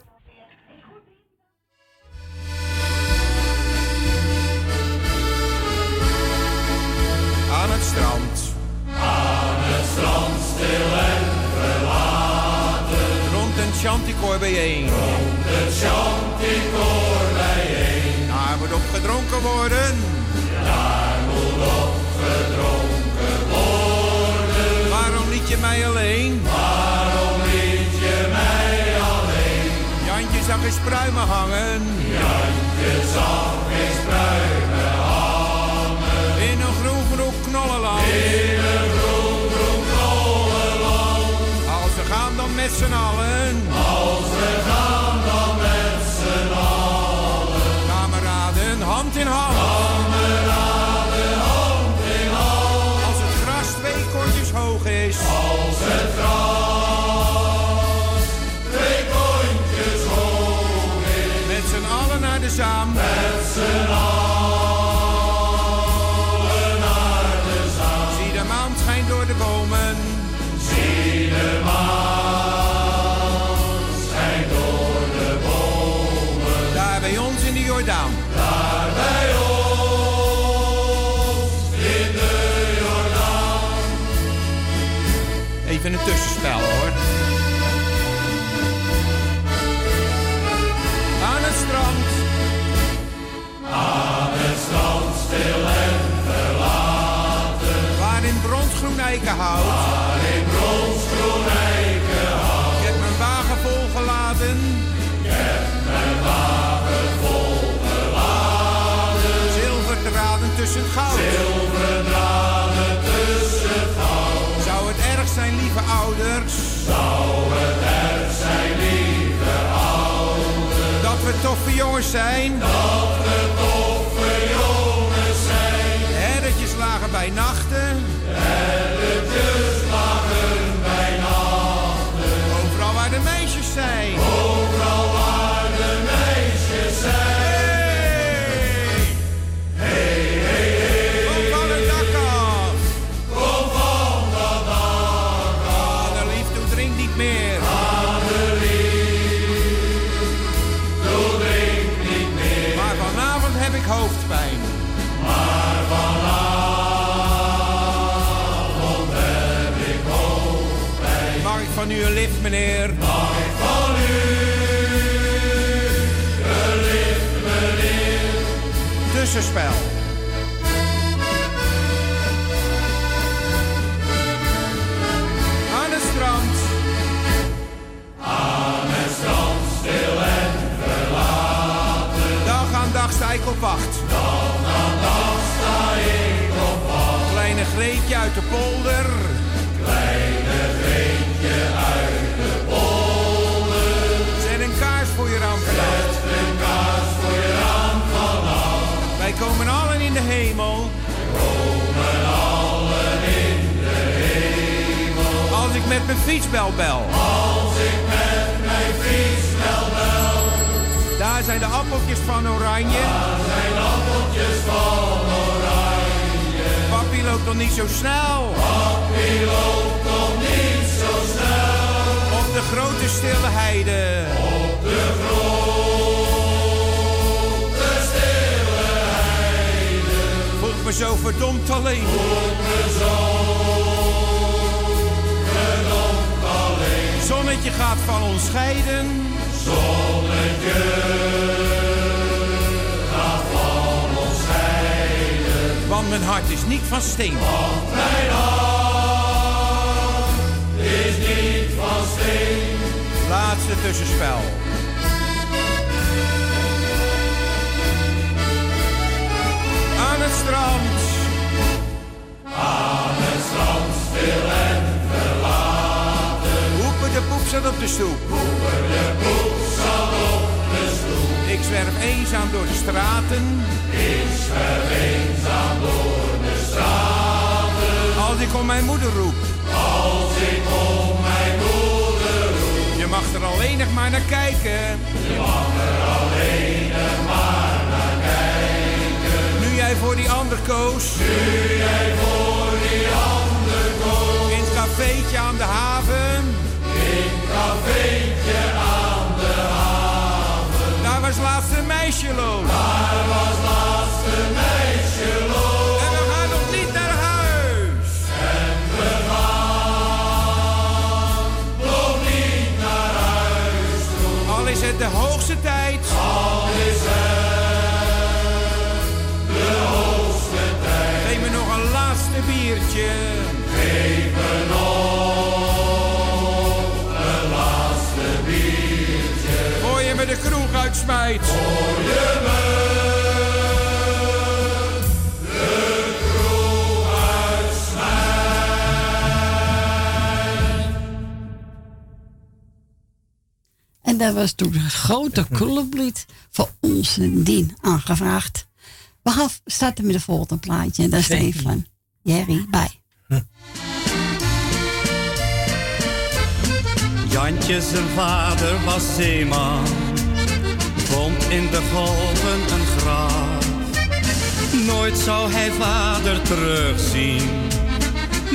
Speaker 41: Aan het strand.
Speaker 10: Aan het strand stil
Speaker 41: chanticoor bijeen.
Speaker 10: Rond het chanticoor bijeen.
Speaker 41: Daar moet op gedronken worden.
Speaker 10: Daar moet op gedronken worden.
Speaker 41: Waarom liet je mij alleen?
Speaker 10: Waarom liet je mij alleen?
Speaker 41: Jantje zag eens pruimen hangen.
Speaker 10: Jantje zag eens pruimen hangen.
Speaker 41: In een groen groen knollenland. Met z'n allen.
Speaker 10: Als we gaan dan met z'n allen.
Speaker 41: Kameraden, hand in hand.
Speaker 10: Kameraden, hand in hand.
Speaker 41: Als het gras twee kortjes hoog is.
Speaker 10: Als het gras twee kontjes hoog is.
Speaker 41: Met z'n allen naar de zaam.
Speaker 10: Met z'n allen
Speaker 41: even een tussenspel hoor. Aan het strand.
Speaker 10: Aan het strand stil en verlaten.
Speaker 41: Waar in bronsgroen eikenhout.
Speaker 10: Waar in bronsgroen eikenhout.
Speaker 41: Ik heb mijn wagen volgeladen.
Speaker 10: Ik heb mijn wagen volgeladen.
Speaker 9: Zilverdraden tussen goud. Zijn. Dat
Speaker 41: lift, meneer?
Speaker 9: Mag ik van u een meneer?
Speaker 41: Tussenspel. Aan het strand.
Speaker 9: Aan het strand, stil en verlaten.
Speaker 41: Dag aan dag sta ik op wacht.
Speaker 9: Dag aan dag sta ik op wacht.
Speaker 41: Kleine Greetje uit de polder. Komen allen in de hemel.
Speaker 9: Komen allen in de hemel.
Speaker 41: Als ik met mijn fietsbel bel.
Speaker 9: Als ik met mijn fietsbel bel.
Speaker 41: Daar zijn de appeltjes van oranje.
Speaker 9: Daar zijn appeltjes van oranje.
Speaker 41: Papi loopt nog niet zo snel.
Speaker 9: Papi loopt nog niet zo snel.
Speaker 41: Op de grote stille heide.
Speaker 9: Op de grote
Speaker 41: me zo verdomd alleen.
Speaker 9: Alleen.
Speaker 41: Zonnetje gaat van ons scheiden.
Speaker 9: Zonnetje gaat van ons scheiden.
Speaker 41: Want mijn hart is niet van steen.
Speaker 9: Want mijn hart is niet van steen.
Speaker 41: Laatste tussenspel. Het strand.
Speaker 9: Aan het strand stil en verlaten.
Speaker 41: Hoepen de poep zat op de stoep.
Speaker 9: Hoepen de poep zat op de stoep.
Speaker 41: Ik zwerf eenzaam door de straten.
Speaker 9: Ik zwerf eenzaam door de straten.
Speaker 41: Als ik om mijn moeder roep.
Speaker 9: Als ik om mijn moeder roep.
Speaker 41: Je mag er alleen nog maar naar kijken.
Speaker 9: Je mag er alleen nog maar
Speaker 41: jij voor die ander koos.
Speaker 9: Nu jij voor die ander koos.
Speaker 41: In het cafeetje aan de haven.
Speaker 9: In het cafeetje aan de haven.
Speaker 41: Daar was laatst een meisje loos.
Speaker 9: Daar was laatst een meisje loos.
Speaker 41: En we gaan nog niet naar huis.
Speaker 9: En we gaan nog niet naar huis toe.
Speaker 41: Al is het de hoogste tijd.
Speaker 9: Al
Speaker 41: laatste biertje.
Speaker 9: Geef me nog een laatste biertje.
Speaker 41: Voor je me de kroeg uitsmijt.
Speaker 9: Voor je me de kroeg uitsmijt.
Speaker 3: En dat was toen het grote clublied voor onze dien aangevraagd. We gaan starten met de volgende plaatje. En daar is. Stefan Jerry bij.
Speaker 42: Jantje zijn vader was zeeman, vond in de golven een graf. Nooit zou hij vader terugzien,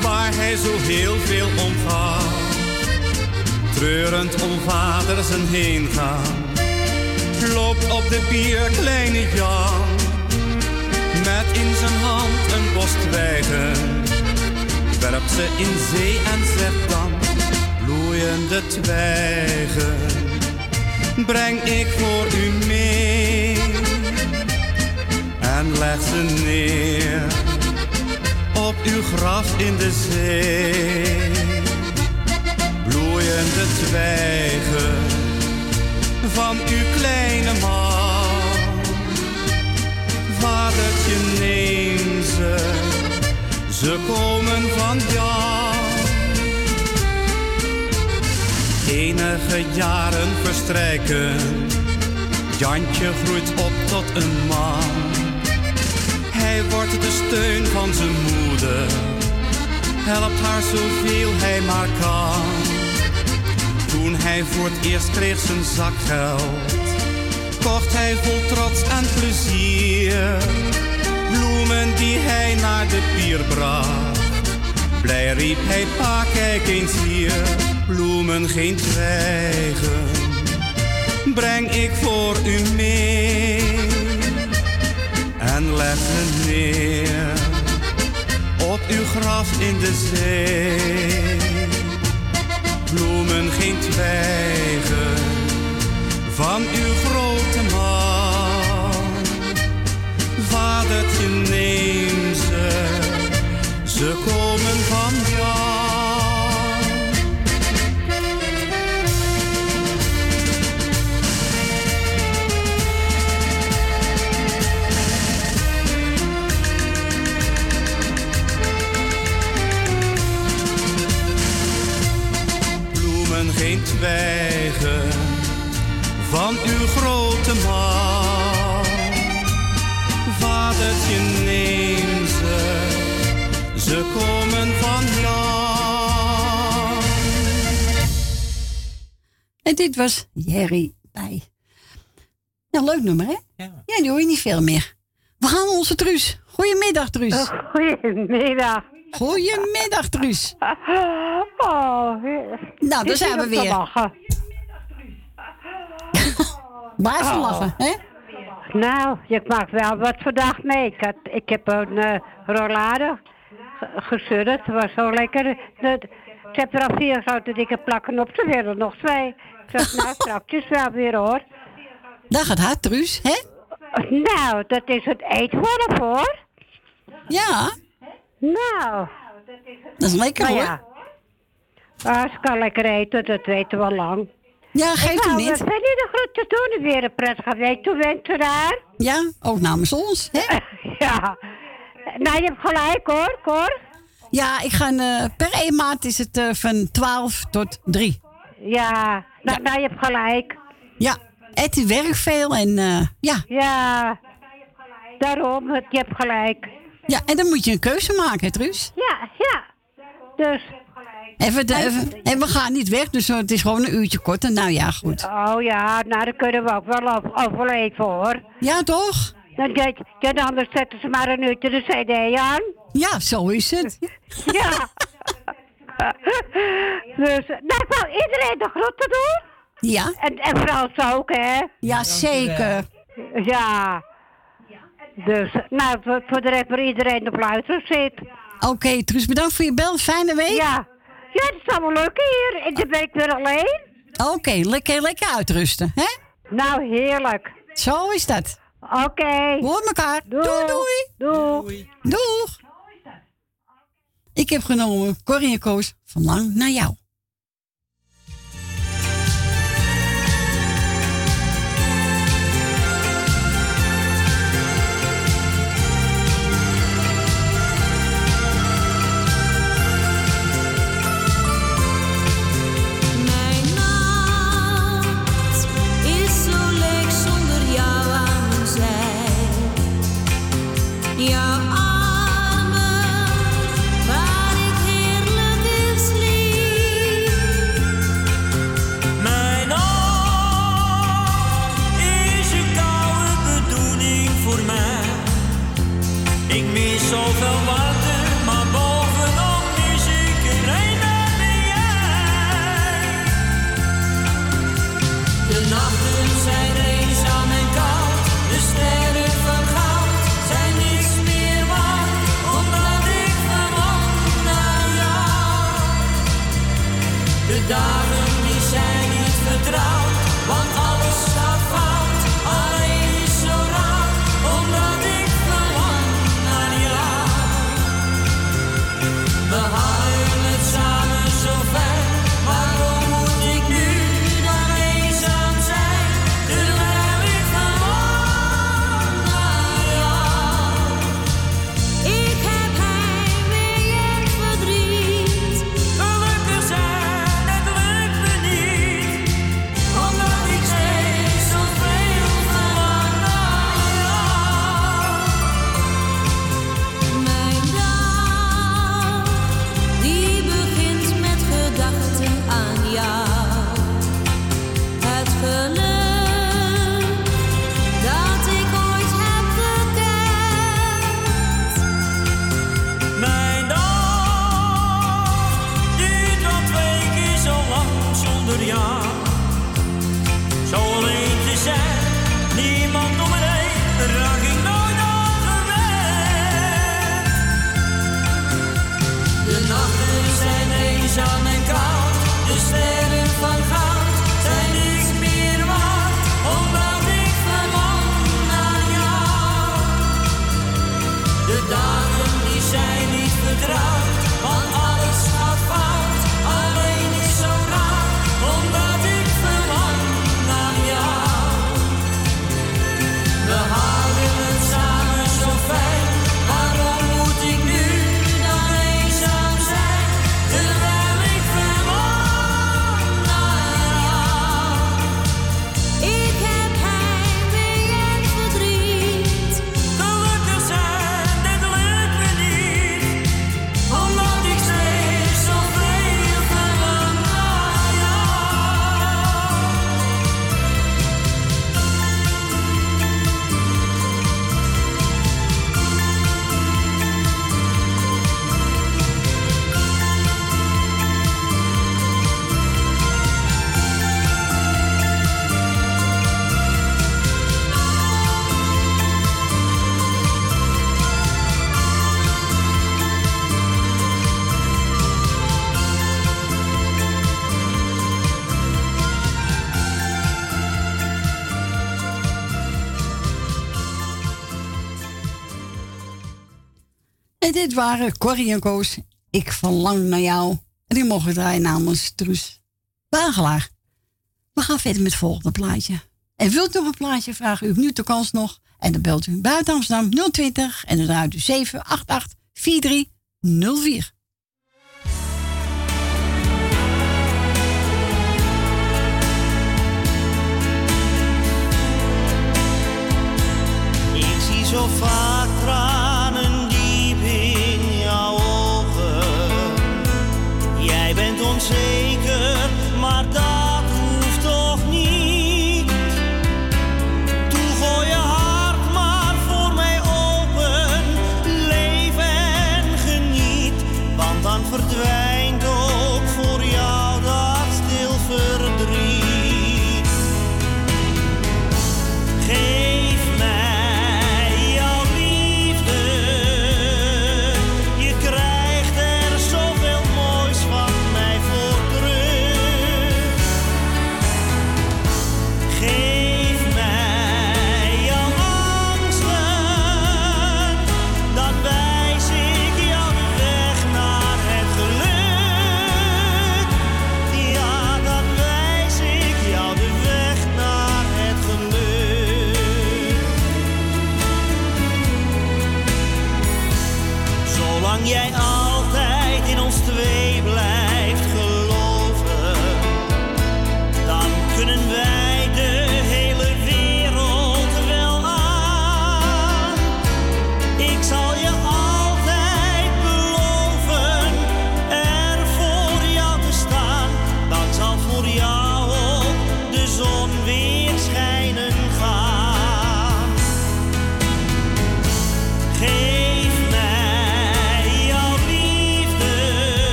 Speaker 42: waar hij zo heel veel om gaf. Treurend om vader zijn heen gaan, loopt op de pier kleine Jan. Met in zijn hand een bos twijgen, werpt ze in zee en zegt dan bloeiende twijgen breng ik voor u mee. En leg ze neer op uw graf in de zee. Bloeiende twijgen van uw kleine man, vadertje neem ze, ze komen van Jan.
Speaker 43: Enige jaren verstrijken. Jantje groeit op tot een man. Hij wordt de steun van zijn moeder. Helpt haar zoveel hij maar kan. Toen hij voor het eerst kreeg zijn zakgeld. Kocht hij vol trots en plezier. Bloemen die hij naar de pier bracht. Blij riep hij, pa, kijk eens hier. Bloemen, geen twijgen. Breng ik voor u mee. En leg ze neer. Op uw graf in de zee. Bloemen, geen twijgen. Van uw grote man. Vadertje, neem ze. Ze komen van Jan. Bloemen, geen twijgen van uw grote man. Vadertje, neem ze, ze komen van Jan.
Speaker 3: En dit was Jerry bij. Ja, leuk nummer, hè? Ja. Ja, die hoor je niet veel meer. We gaan onze Truus. Goedemiddag, Truus.
Speaker 44: Goedemiddag.
Speaker 3: Goedemiddag, Truus.
Speaker 44: Oh,
Speaker 3: Nou, daar zijn we weer. Blijf
Speaker 44: Oh.
Speaker 3: lachen, hè?
Speaker 44: Nou, je maakt wel wat vandaag mee. Ik, had, ik heb een eh rollade ge- gesurd. Het was zo lekker. Ik heb er al vier grote dikke plakken op. Er werden er nog twee. Ik dacht, nou, straks wel weer hoor.
Speaker 3: Dat gaat hard, Truus, hè?
Speaker 44: Nou, dat is het eetwolf hoor.
Speaker 3: Ja.
Speaker 44: Nou.
Speaker 3: Dat is lekker,
Speaker 44: Nou
Speaker 3: hoor.
Speaker 44: ja. Als ik kan lekker eten, dat weten we al lang.
Speaker 3: Ja, geeft
Speaker 44: ik
Speaker 3: hem
Speaker 44: wou
Speaker 3: niet.
Speaker 44: Fanny de groeten doen en weer een prettige week toewensen daar.
Speaker 3: Ja, ook namens ons, hè?
Speaker 44: ja. Nou, je hebt gelijk hoor, Cor.
Speaker 3: Ja, ik ga eh, per 1 maart is het eh, van 12 tot 3.
Speaker 44: Ja, nou, nou je hebt gelijk.
Speaker 3: Ja, Etty werkt veel en eh, ja.
Speaker 44: Ja, daarom, het- je hebt gelijk.
Speaker 3: Ja, en dan moet je een keuze maken, Truus?
Speaker 44: Ja, ja. Dus.
Speaker 3: Even, de, even, en we gaan niet weg, dus het is gewoon een uurtje korter. Nou ja, goed.
Speaker 44: Oh ja, nou dan kunnen we ook wel over- overleven hoor.
Speaker 3: Ja, toch?
Speaker 44: Dan, ja, ja, anders zetten ze maar een uurtje de cd aan.
Speaker 3: Ja, zo is het.
Speaker 44: Ja. dus, nou, ik wil iedereen de groeten doen.
Speaker 3: Ja.
Speaker 44: En, en Frans ook, hè?
Speaker 3: Ja, zeker.
Speaker 44: Ja. Dus, nou, voor, voor de rest voor iedereen op luisteren zit.
Speaker 3: Oké, Truus, bedankt voor je bel. Fijne week.
Speaker 44: Ja. Ja, het is allemaal leuk hier. En dan ben ik weer alleen.
Speaker 3: Oké, lekker, lekker uitrusten, hè?
Speaker 44: Nou, heerlijk.
Speaker 3: Zo is dat.
Speaker 44: Oké.
Speaker 3: Hoor elkaar. Doei, doei.
Speaker 44: Doei.
Speaker 3: Doeg. Ik heb genomen Corrie en Koos van Lang naar jou.
Speaker 45: Mis zoveel
Speaker 25: dit waren Corrie en Koos. Ik verlang naar jou. En die mogen draaien namens Truus Wagelaar. We gaan verder met het volgende plaatje. En wilt u nog een plaatje, Vragen u nu de kans nog. En dan belt u buiten Amsterdam 020 en dan draait u 788 4304.
Speaker 46: Zo onzeker, maar
Speaker 25: daar.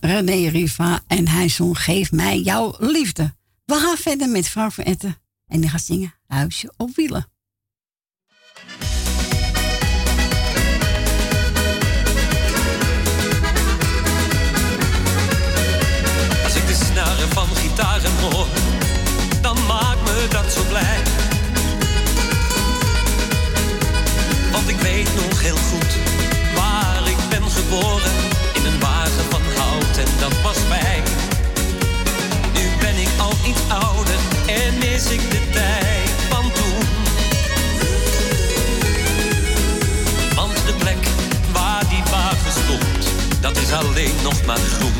Speaker 25: René Riva en hij zong Geef mij jouw liefde. We gaan verder met Frank van Etten en die gaat zingen Huisje op wielen.
Speaker 47: Als ik de snaren van gitaren hoor, dan maakt me dat zo blij. Want ik weet nog heel goed nochmal rum.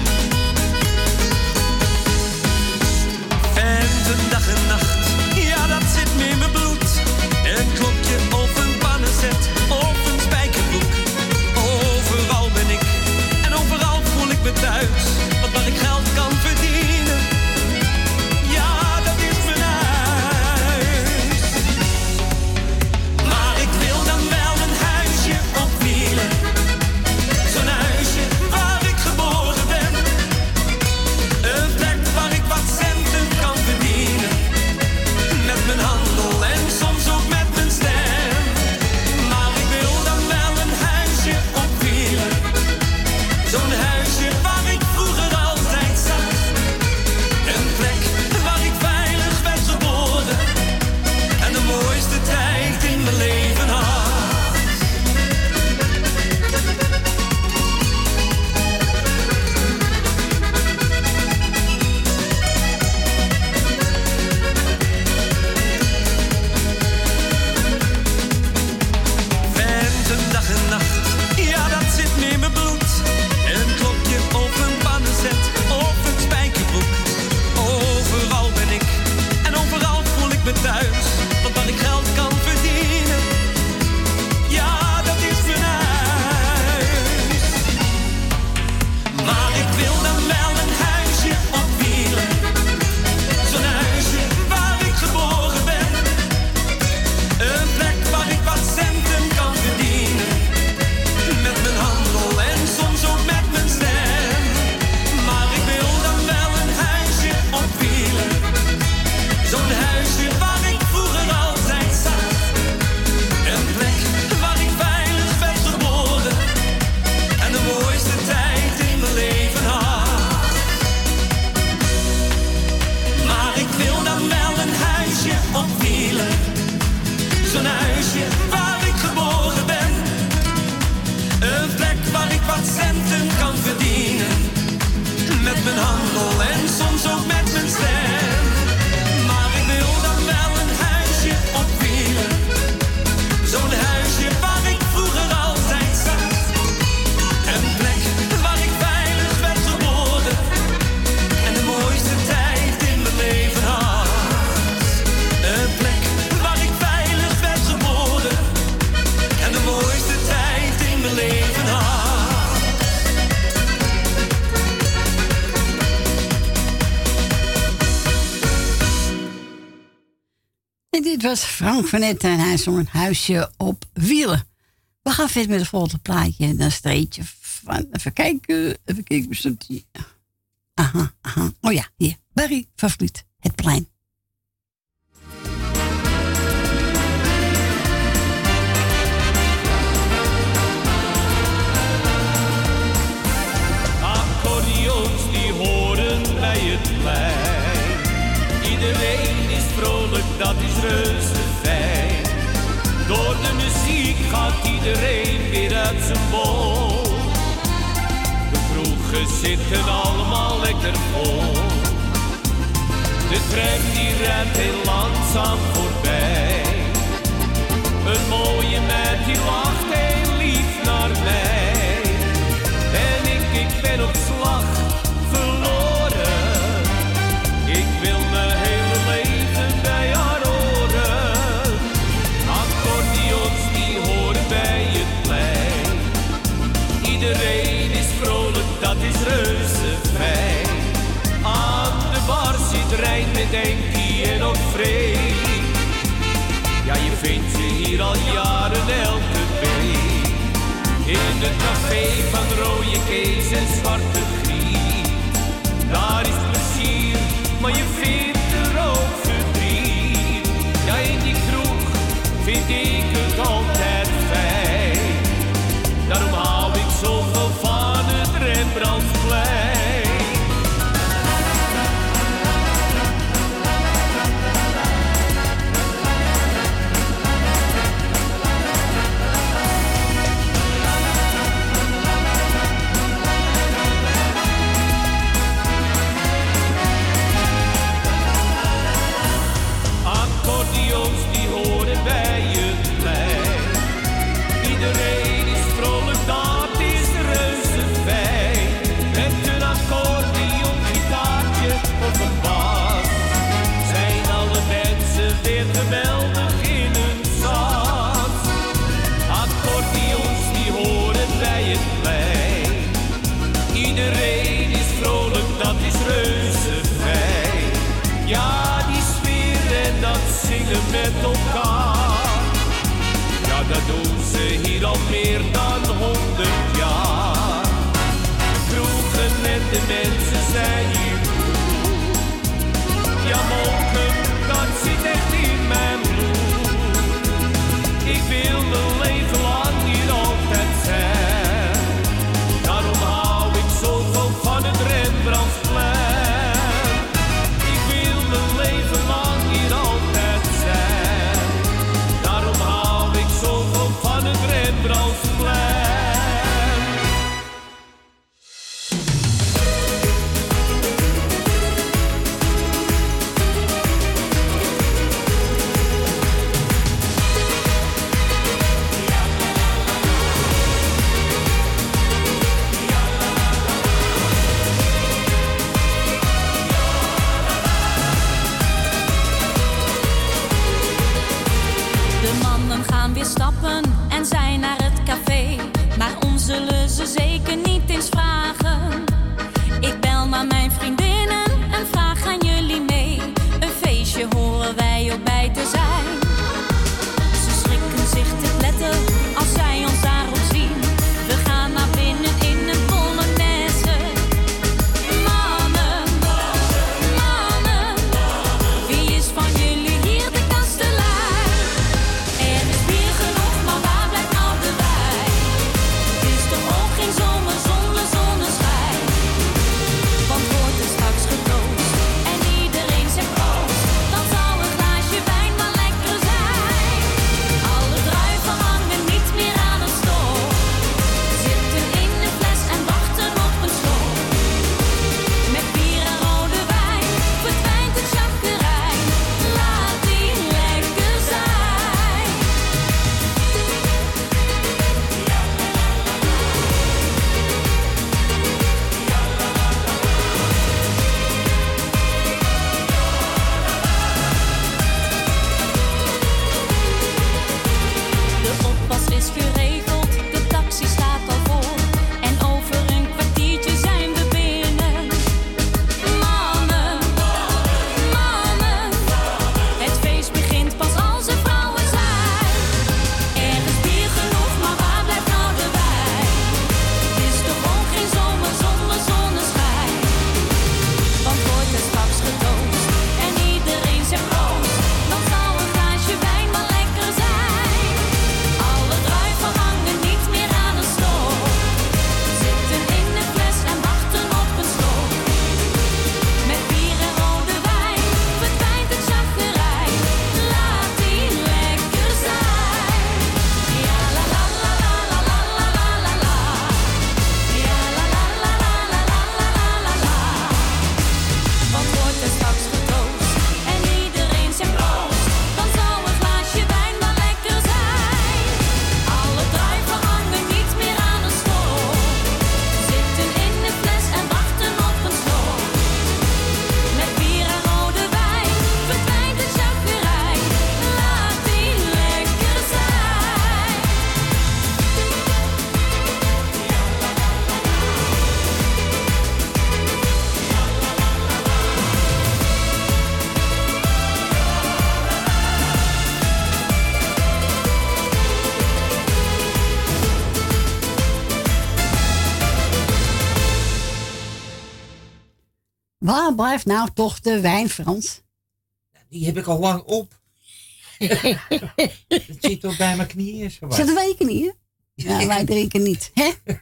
Speaker 47: was
Speaker 34: Frank van Etten en hij zong een huisje op wielen. We gaan verder met het volgende plaatje. En dan streetje van, even kijken, even kijken. Aha, aha. Oh ja, hier, Barry van Vliet.
Speaker 3: Blijft nou toch de wijn, Frans?
Speaker 4: Die heb ik al lang op. Het zit toch bij mijn knieën zo wat.
Speaker 3: Zitten wij knieën? Ja, wij drinken niet. Hè?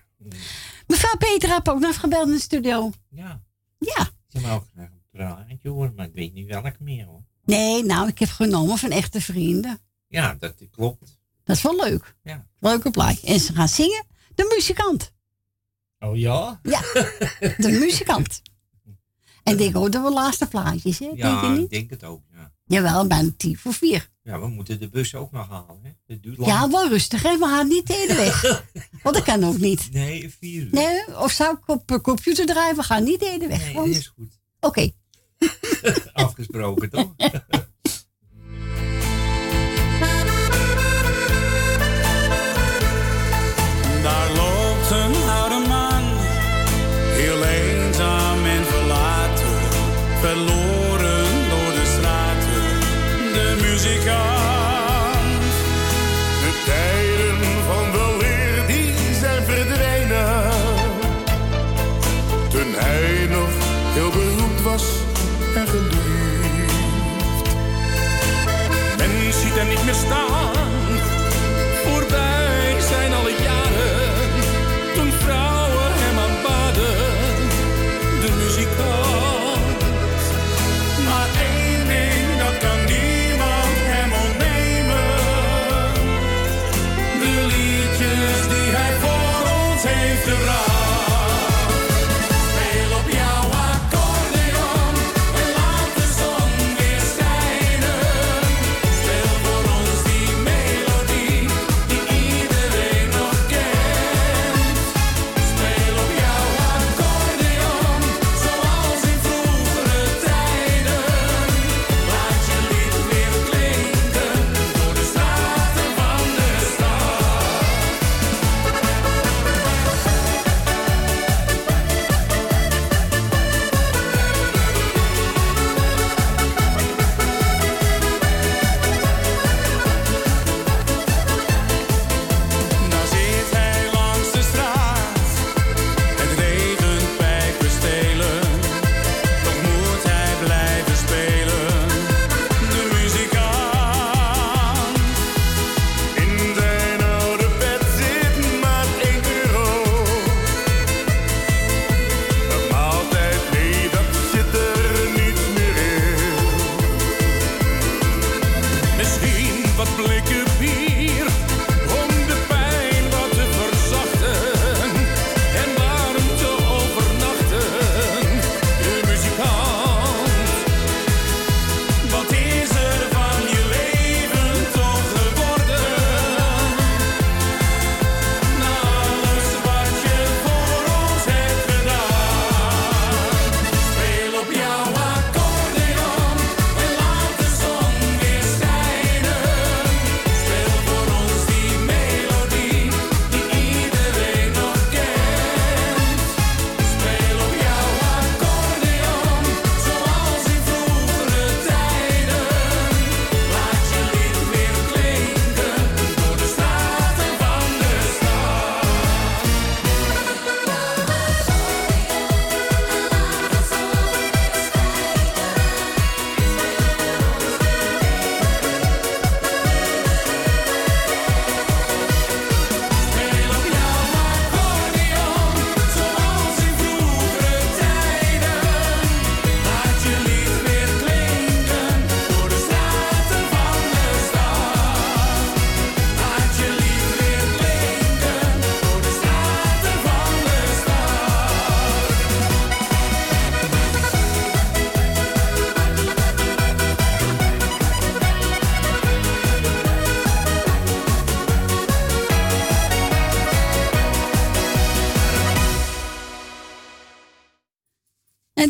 Speaker 3: Mevrouw Peter heb ook nog gebeld in de studio.
Speaker 4: Ja.
Speaker 3: Ja.
Speaker 4: Ze mag ook graag een praatje horen, maar ik weet niet welk meer hoor.
Speaker 3: Nee, nou, ik heb genomen van echte vrienden.
Speaker 4: Ja, dat klopt.
Speaker 3: Dat is wel leuk.
Speaker 4: Ja.
Speaker 3: Leuke plaatje. En ze gaan zingen. De muzikant.
Speaker 4: Oh ja?
Speaker 3: Ja, de muzikant. En ik hoor de laatste plaatjes, hè? denk je
Speaker 4: Ja,
Speaker 3: niet?
Speaker 4: ik denk het ook. Ja.
Speaker 3: Jawel, bijna tien voor vier.
Speaker 4: ja, we moeten de bus ook nog halen. Hè? Dat duurt lang.
Speaker 3: Ja, wel rustig, hè? We gaan niet de hele weg. Want dat kan ook niet.
Speaker 4: Nee, vier uur.
Speaker 3: Nee, of zou ik op computer draaien? We gaan niet de hele weg.
Speaker 4: Nee,
Speaker 3: want-
Speaker 4: dat is goed.
Speaker 3: Oké.
Speaker 4: Afgesproken, toch?
Speaker 12: verloren door de straten. De muzikant,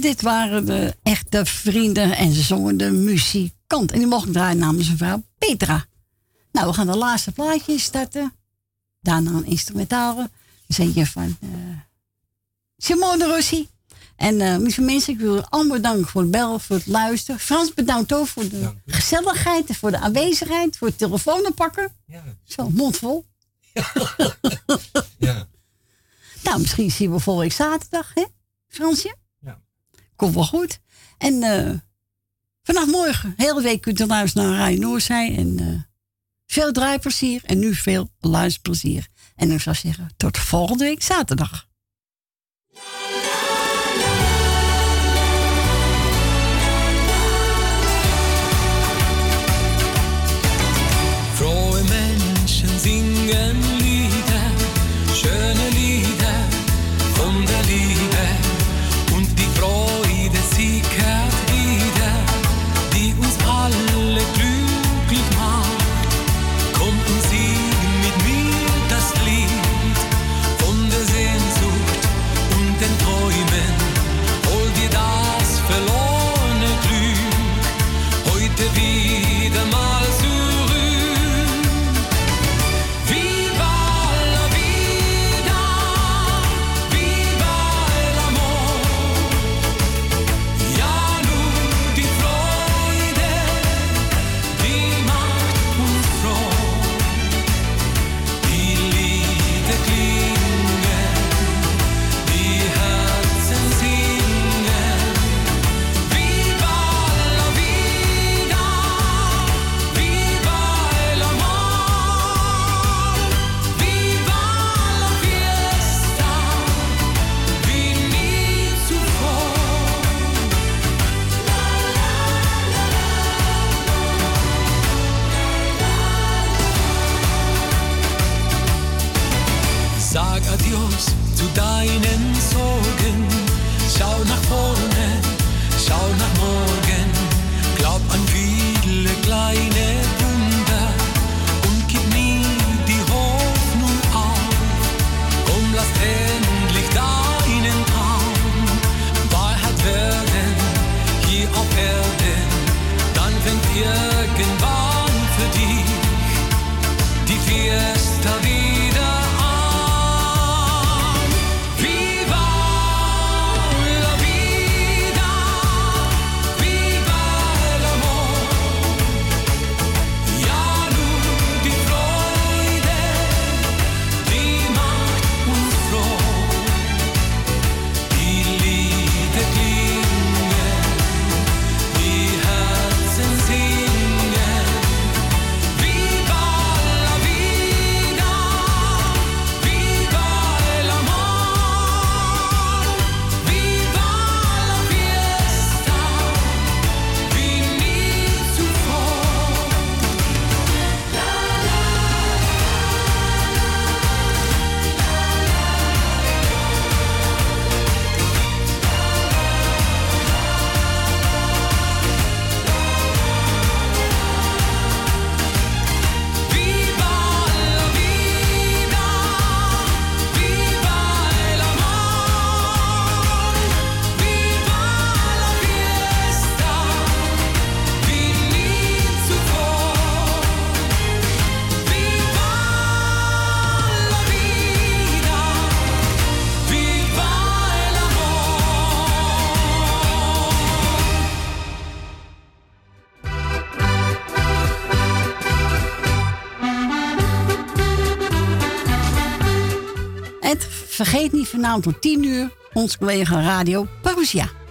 Speaker 3: dit waren de echte vrienden en ze zongen de muzikant. En die mocht ik draaien namens mevrouw Petra. Nou, we gaan de laatste plaatje starten. Daarna een instrumentale. Dan zet je van eh Simone Rossi. En lieve mensen, ik wil u allemaal bedanken voor het bellen, voor het luisteren. Frans, bedankt ook voor de gezelligheid, en voor de aanwezigheid, voor het telefoon oppakken. Zo, mondvol.
Speaker 4: Ja.
Speaker 3: Nou, misschien zien we volgende week zaterdag, hè, Fransje?
Speaker 4: Ja
Speaker 15: komt wel goed. En uh, vanaf morgen, hele week, kunt u luisteren naar Rai Noorzij. En uh, veel draaiplezier en nu veel luisterplezier. En ik zou zeggen, tot volgende week zaterdag. vergeet niet vanavond tot 10 uur ons collega Radio Parousia.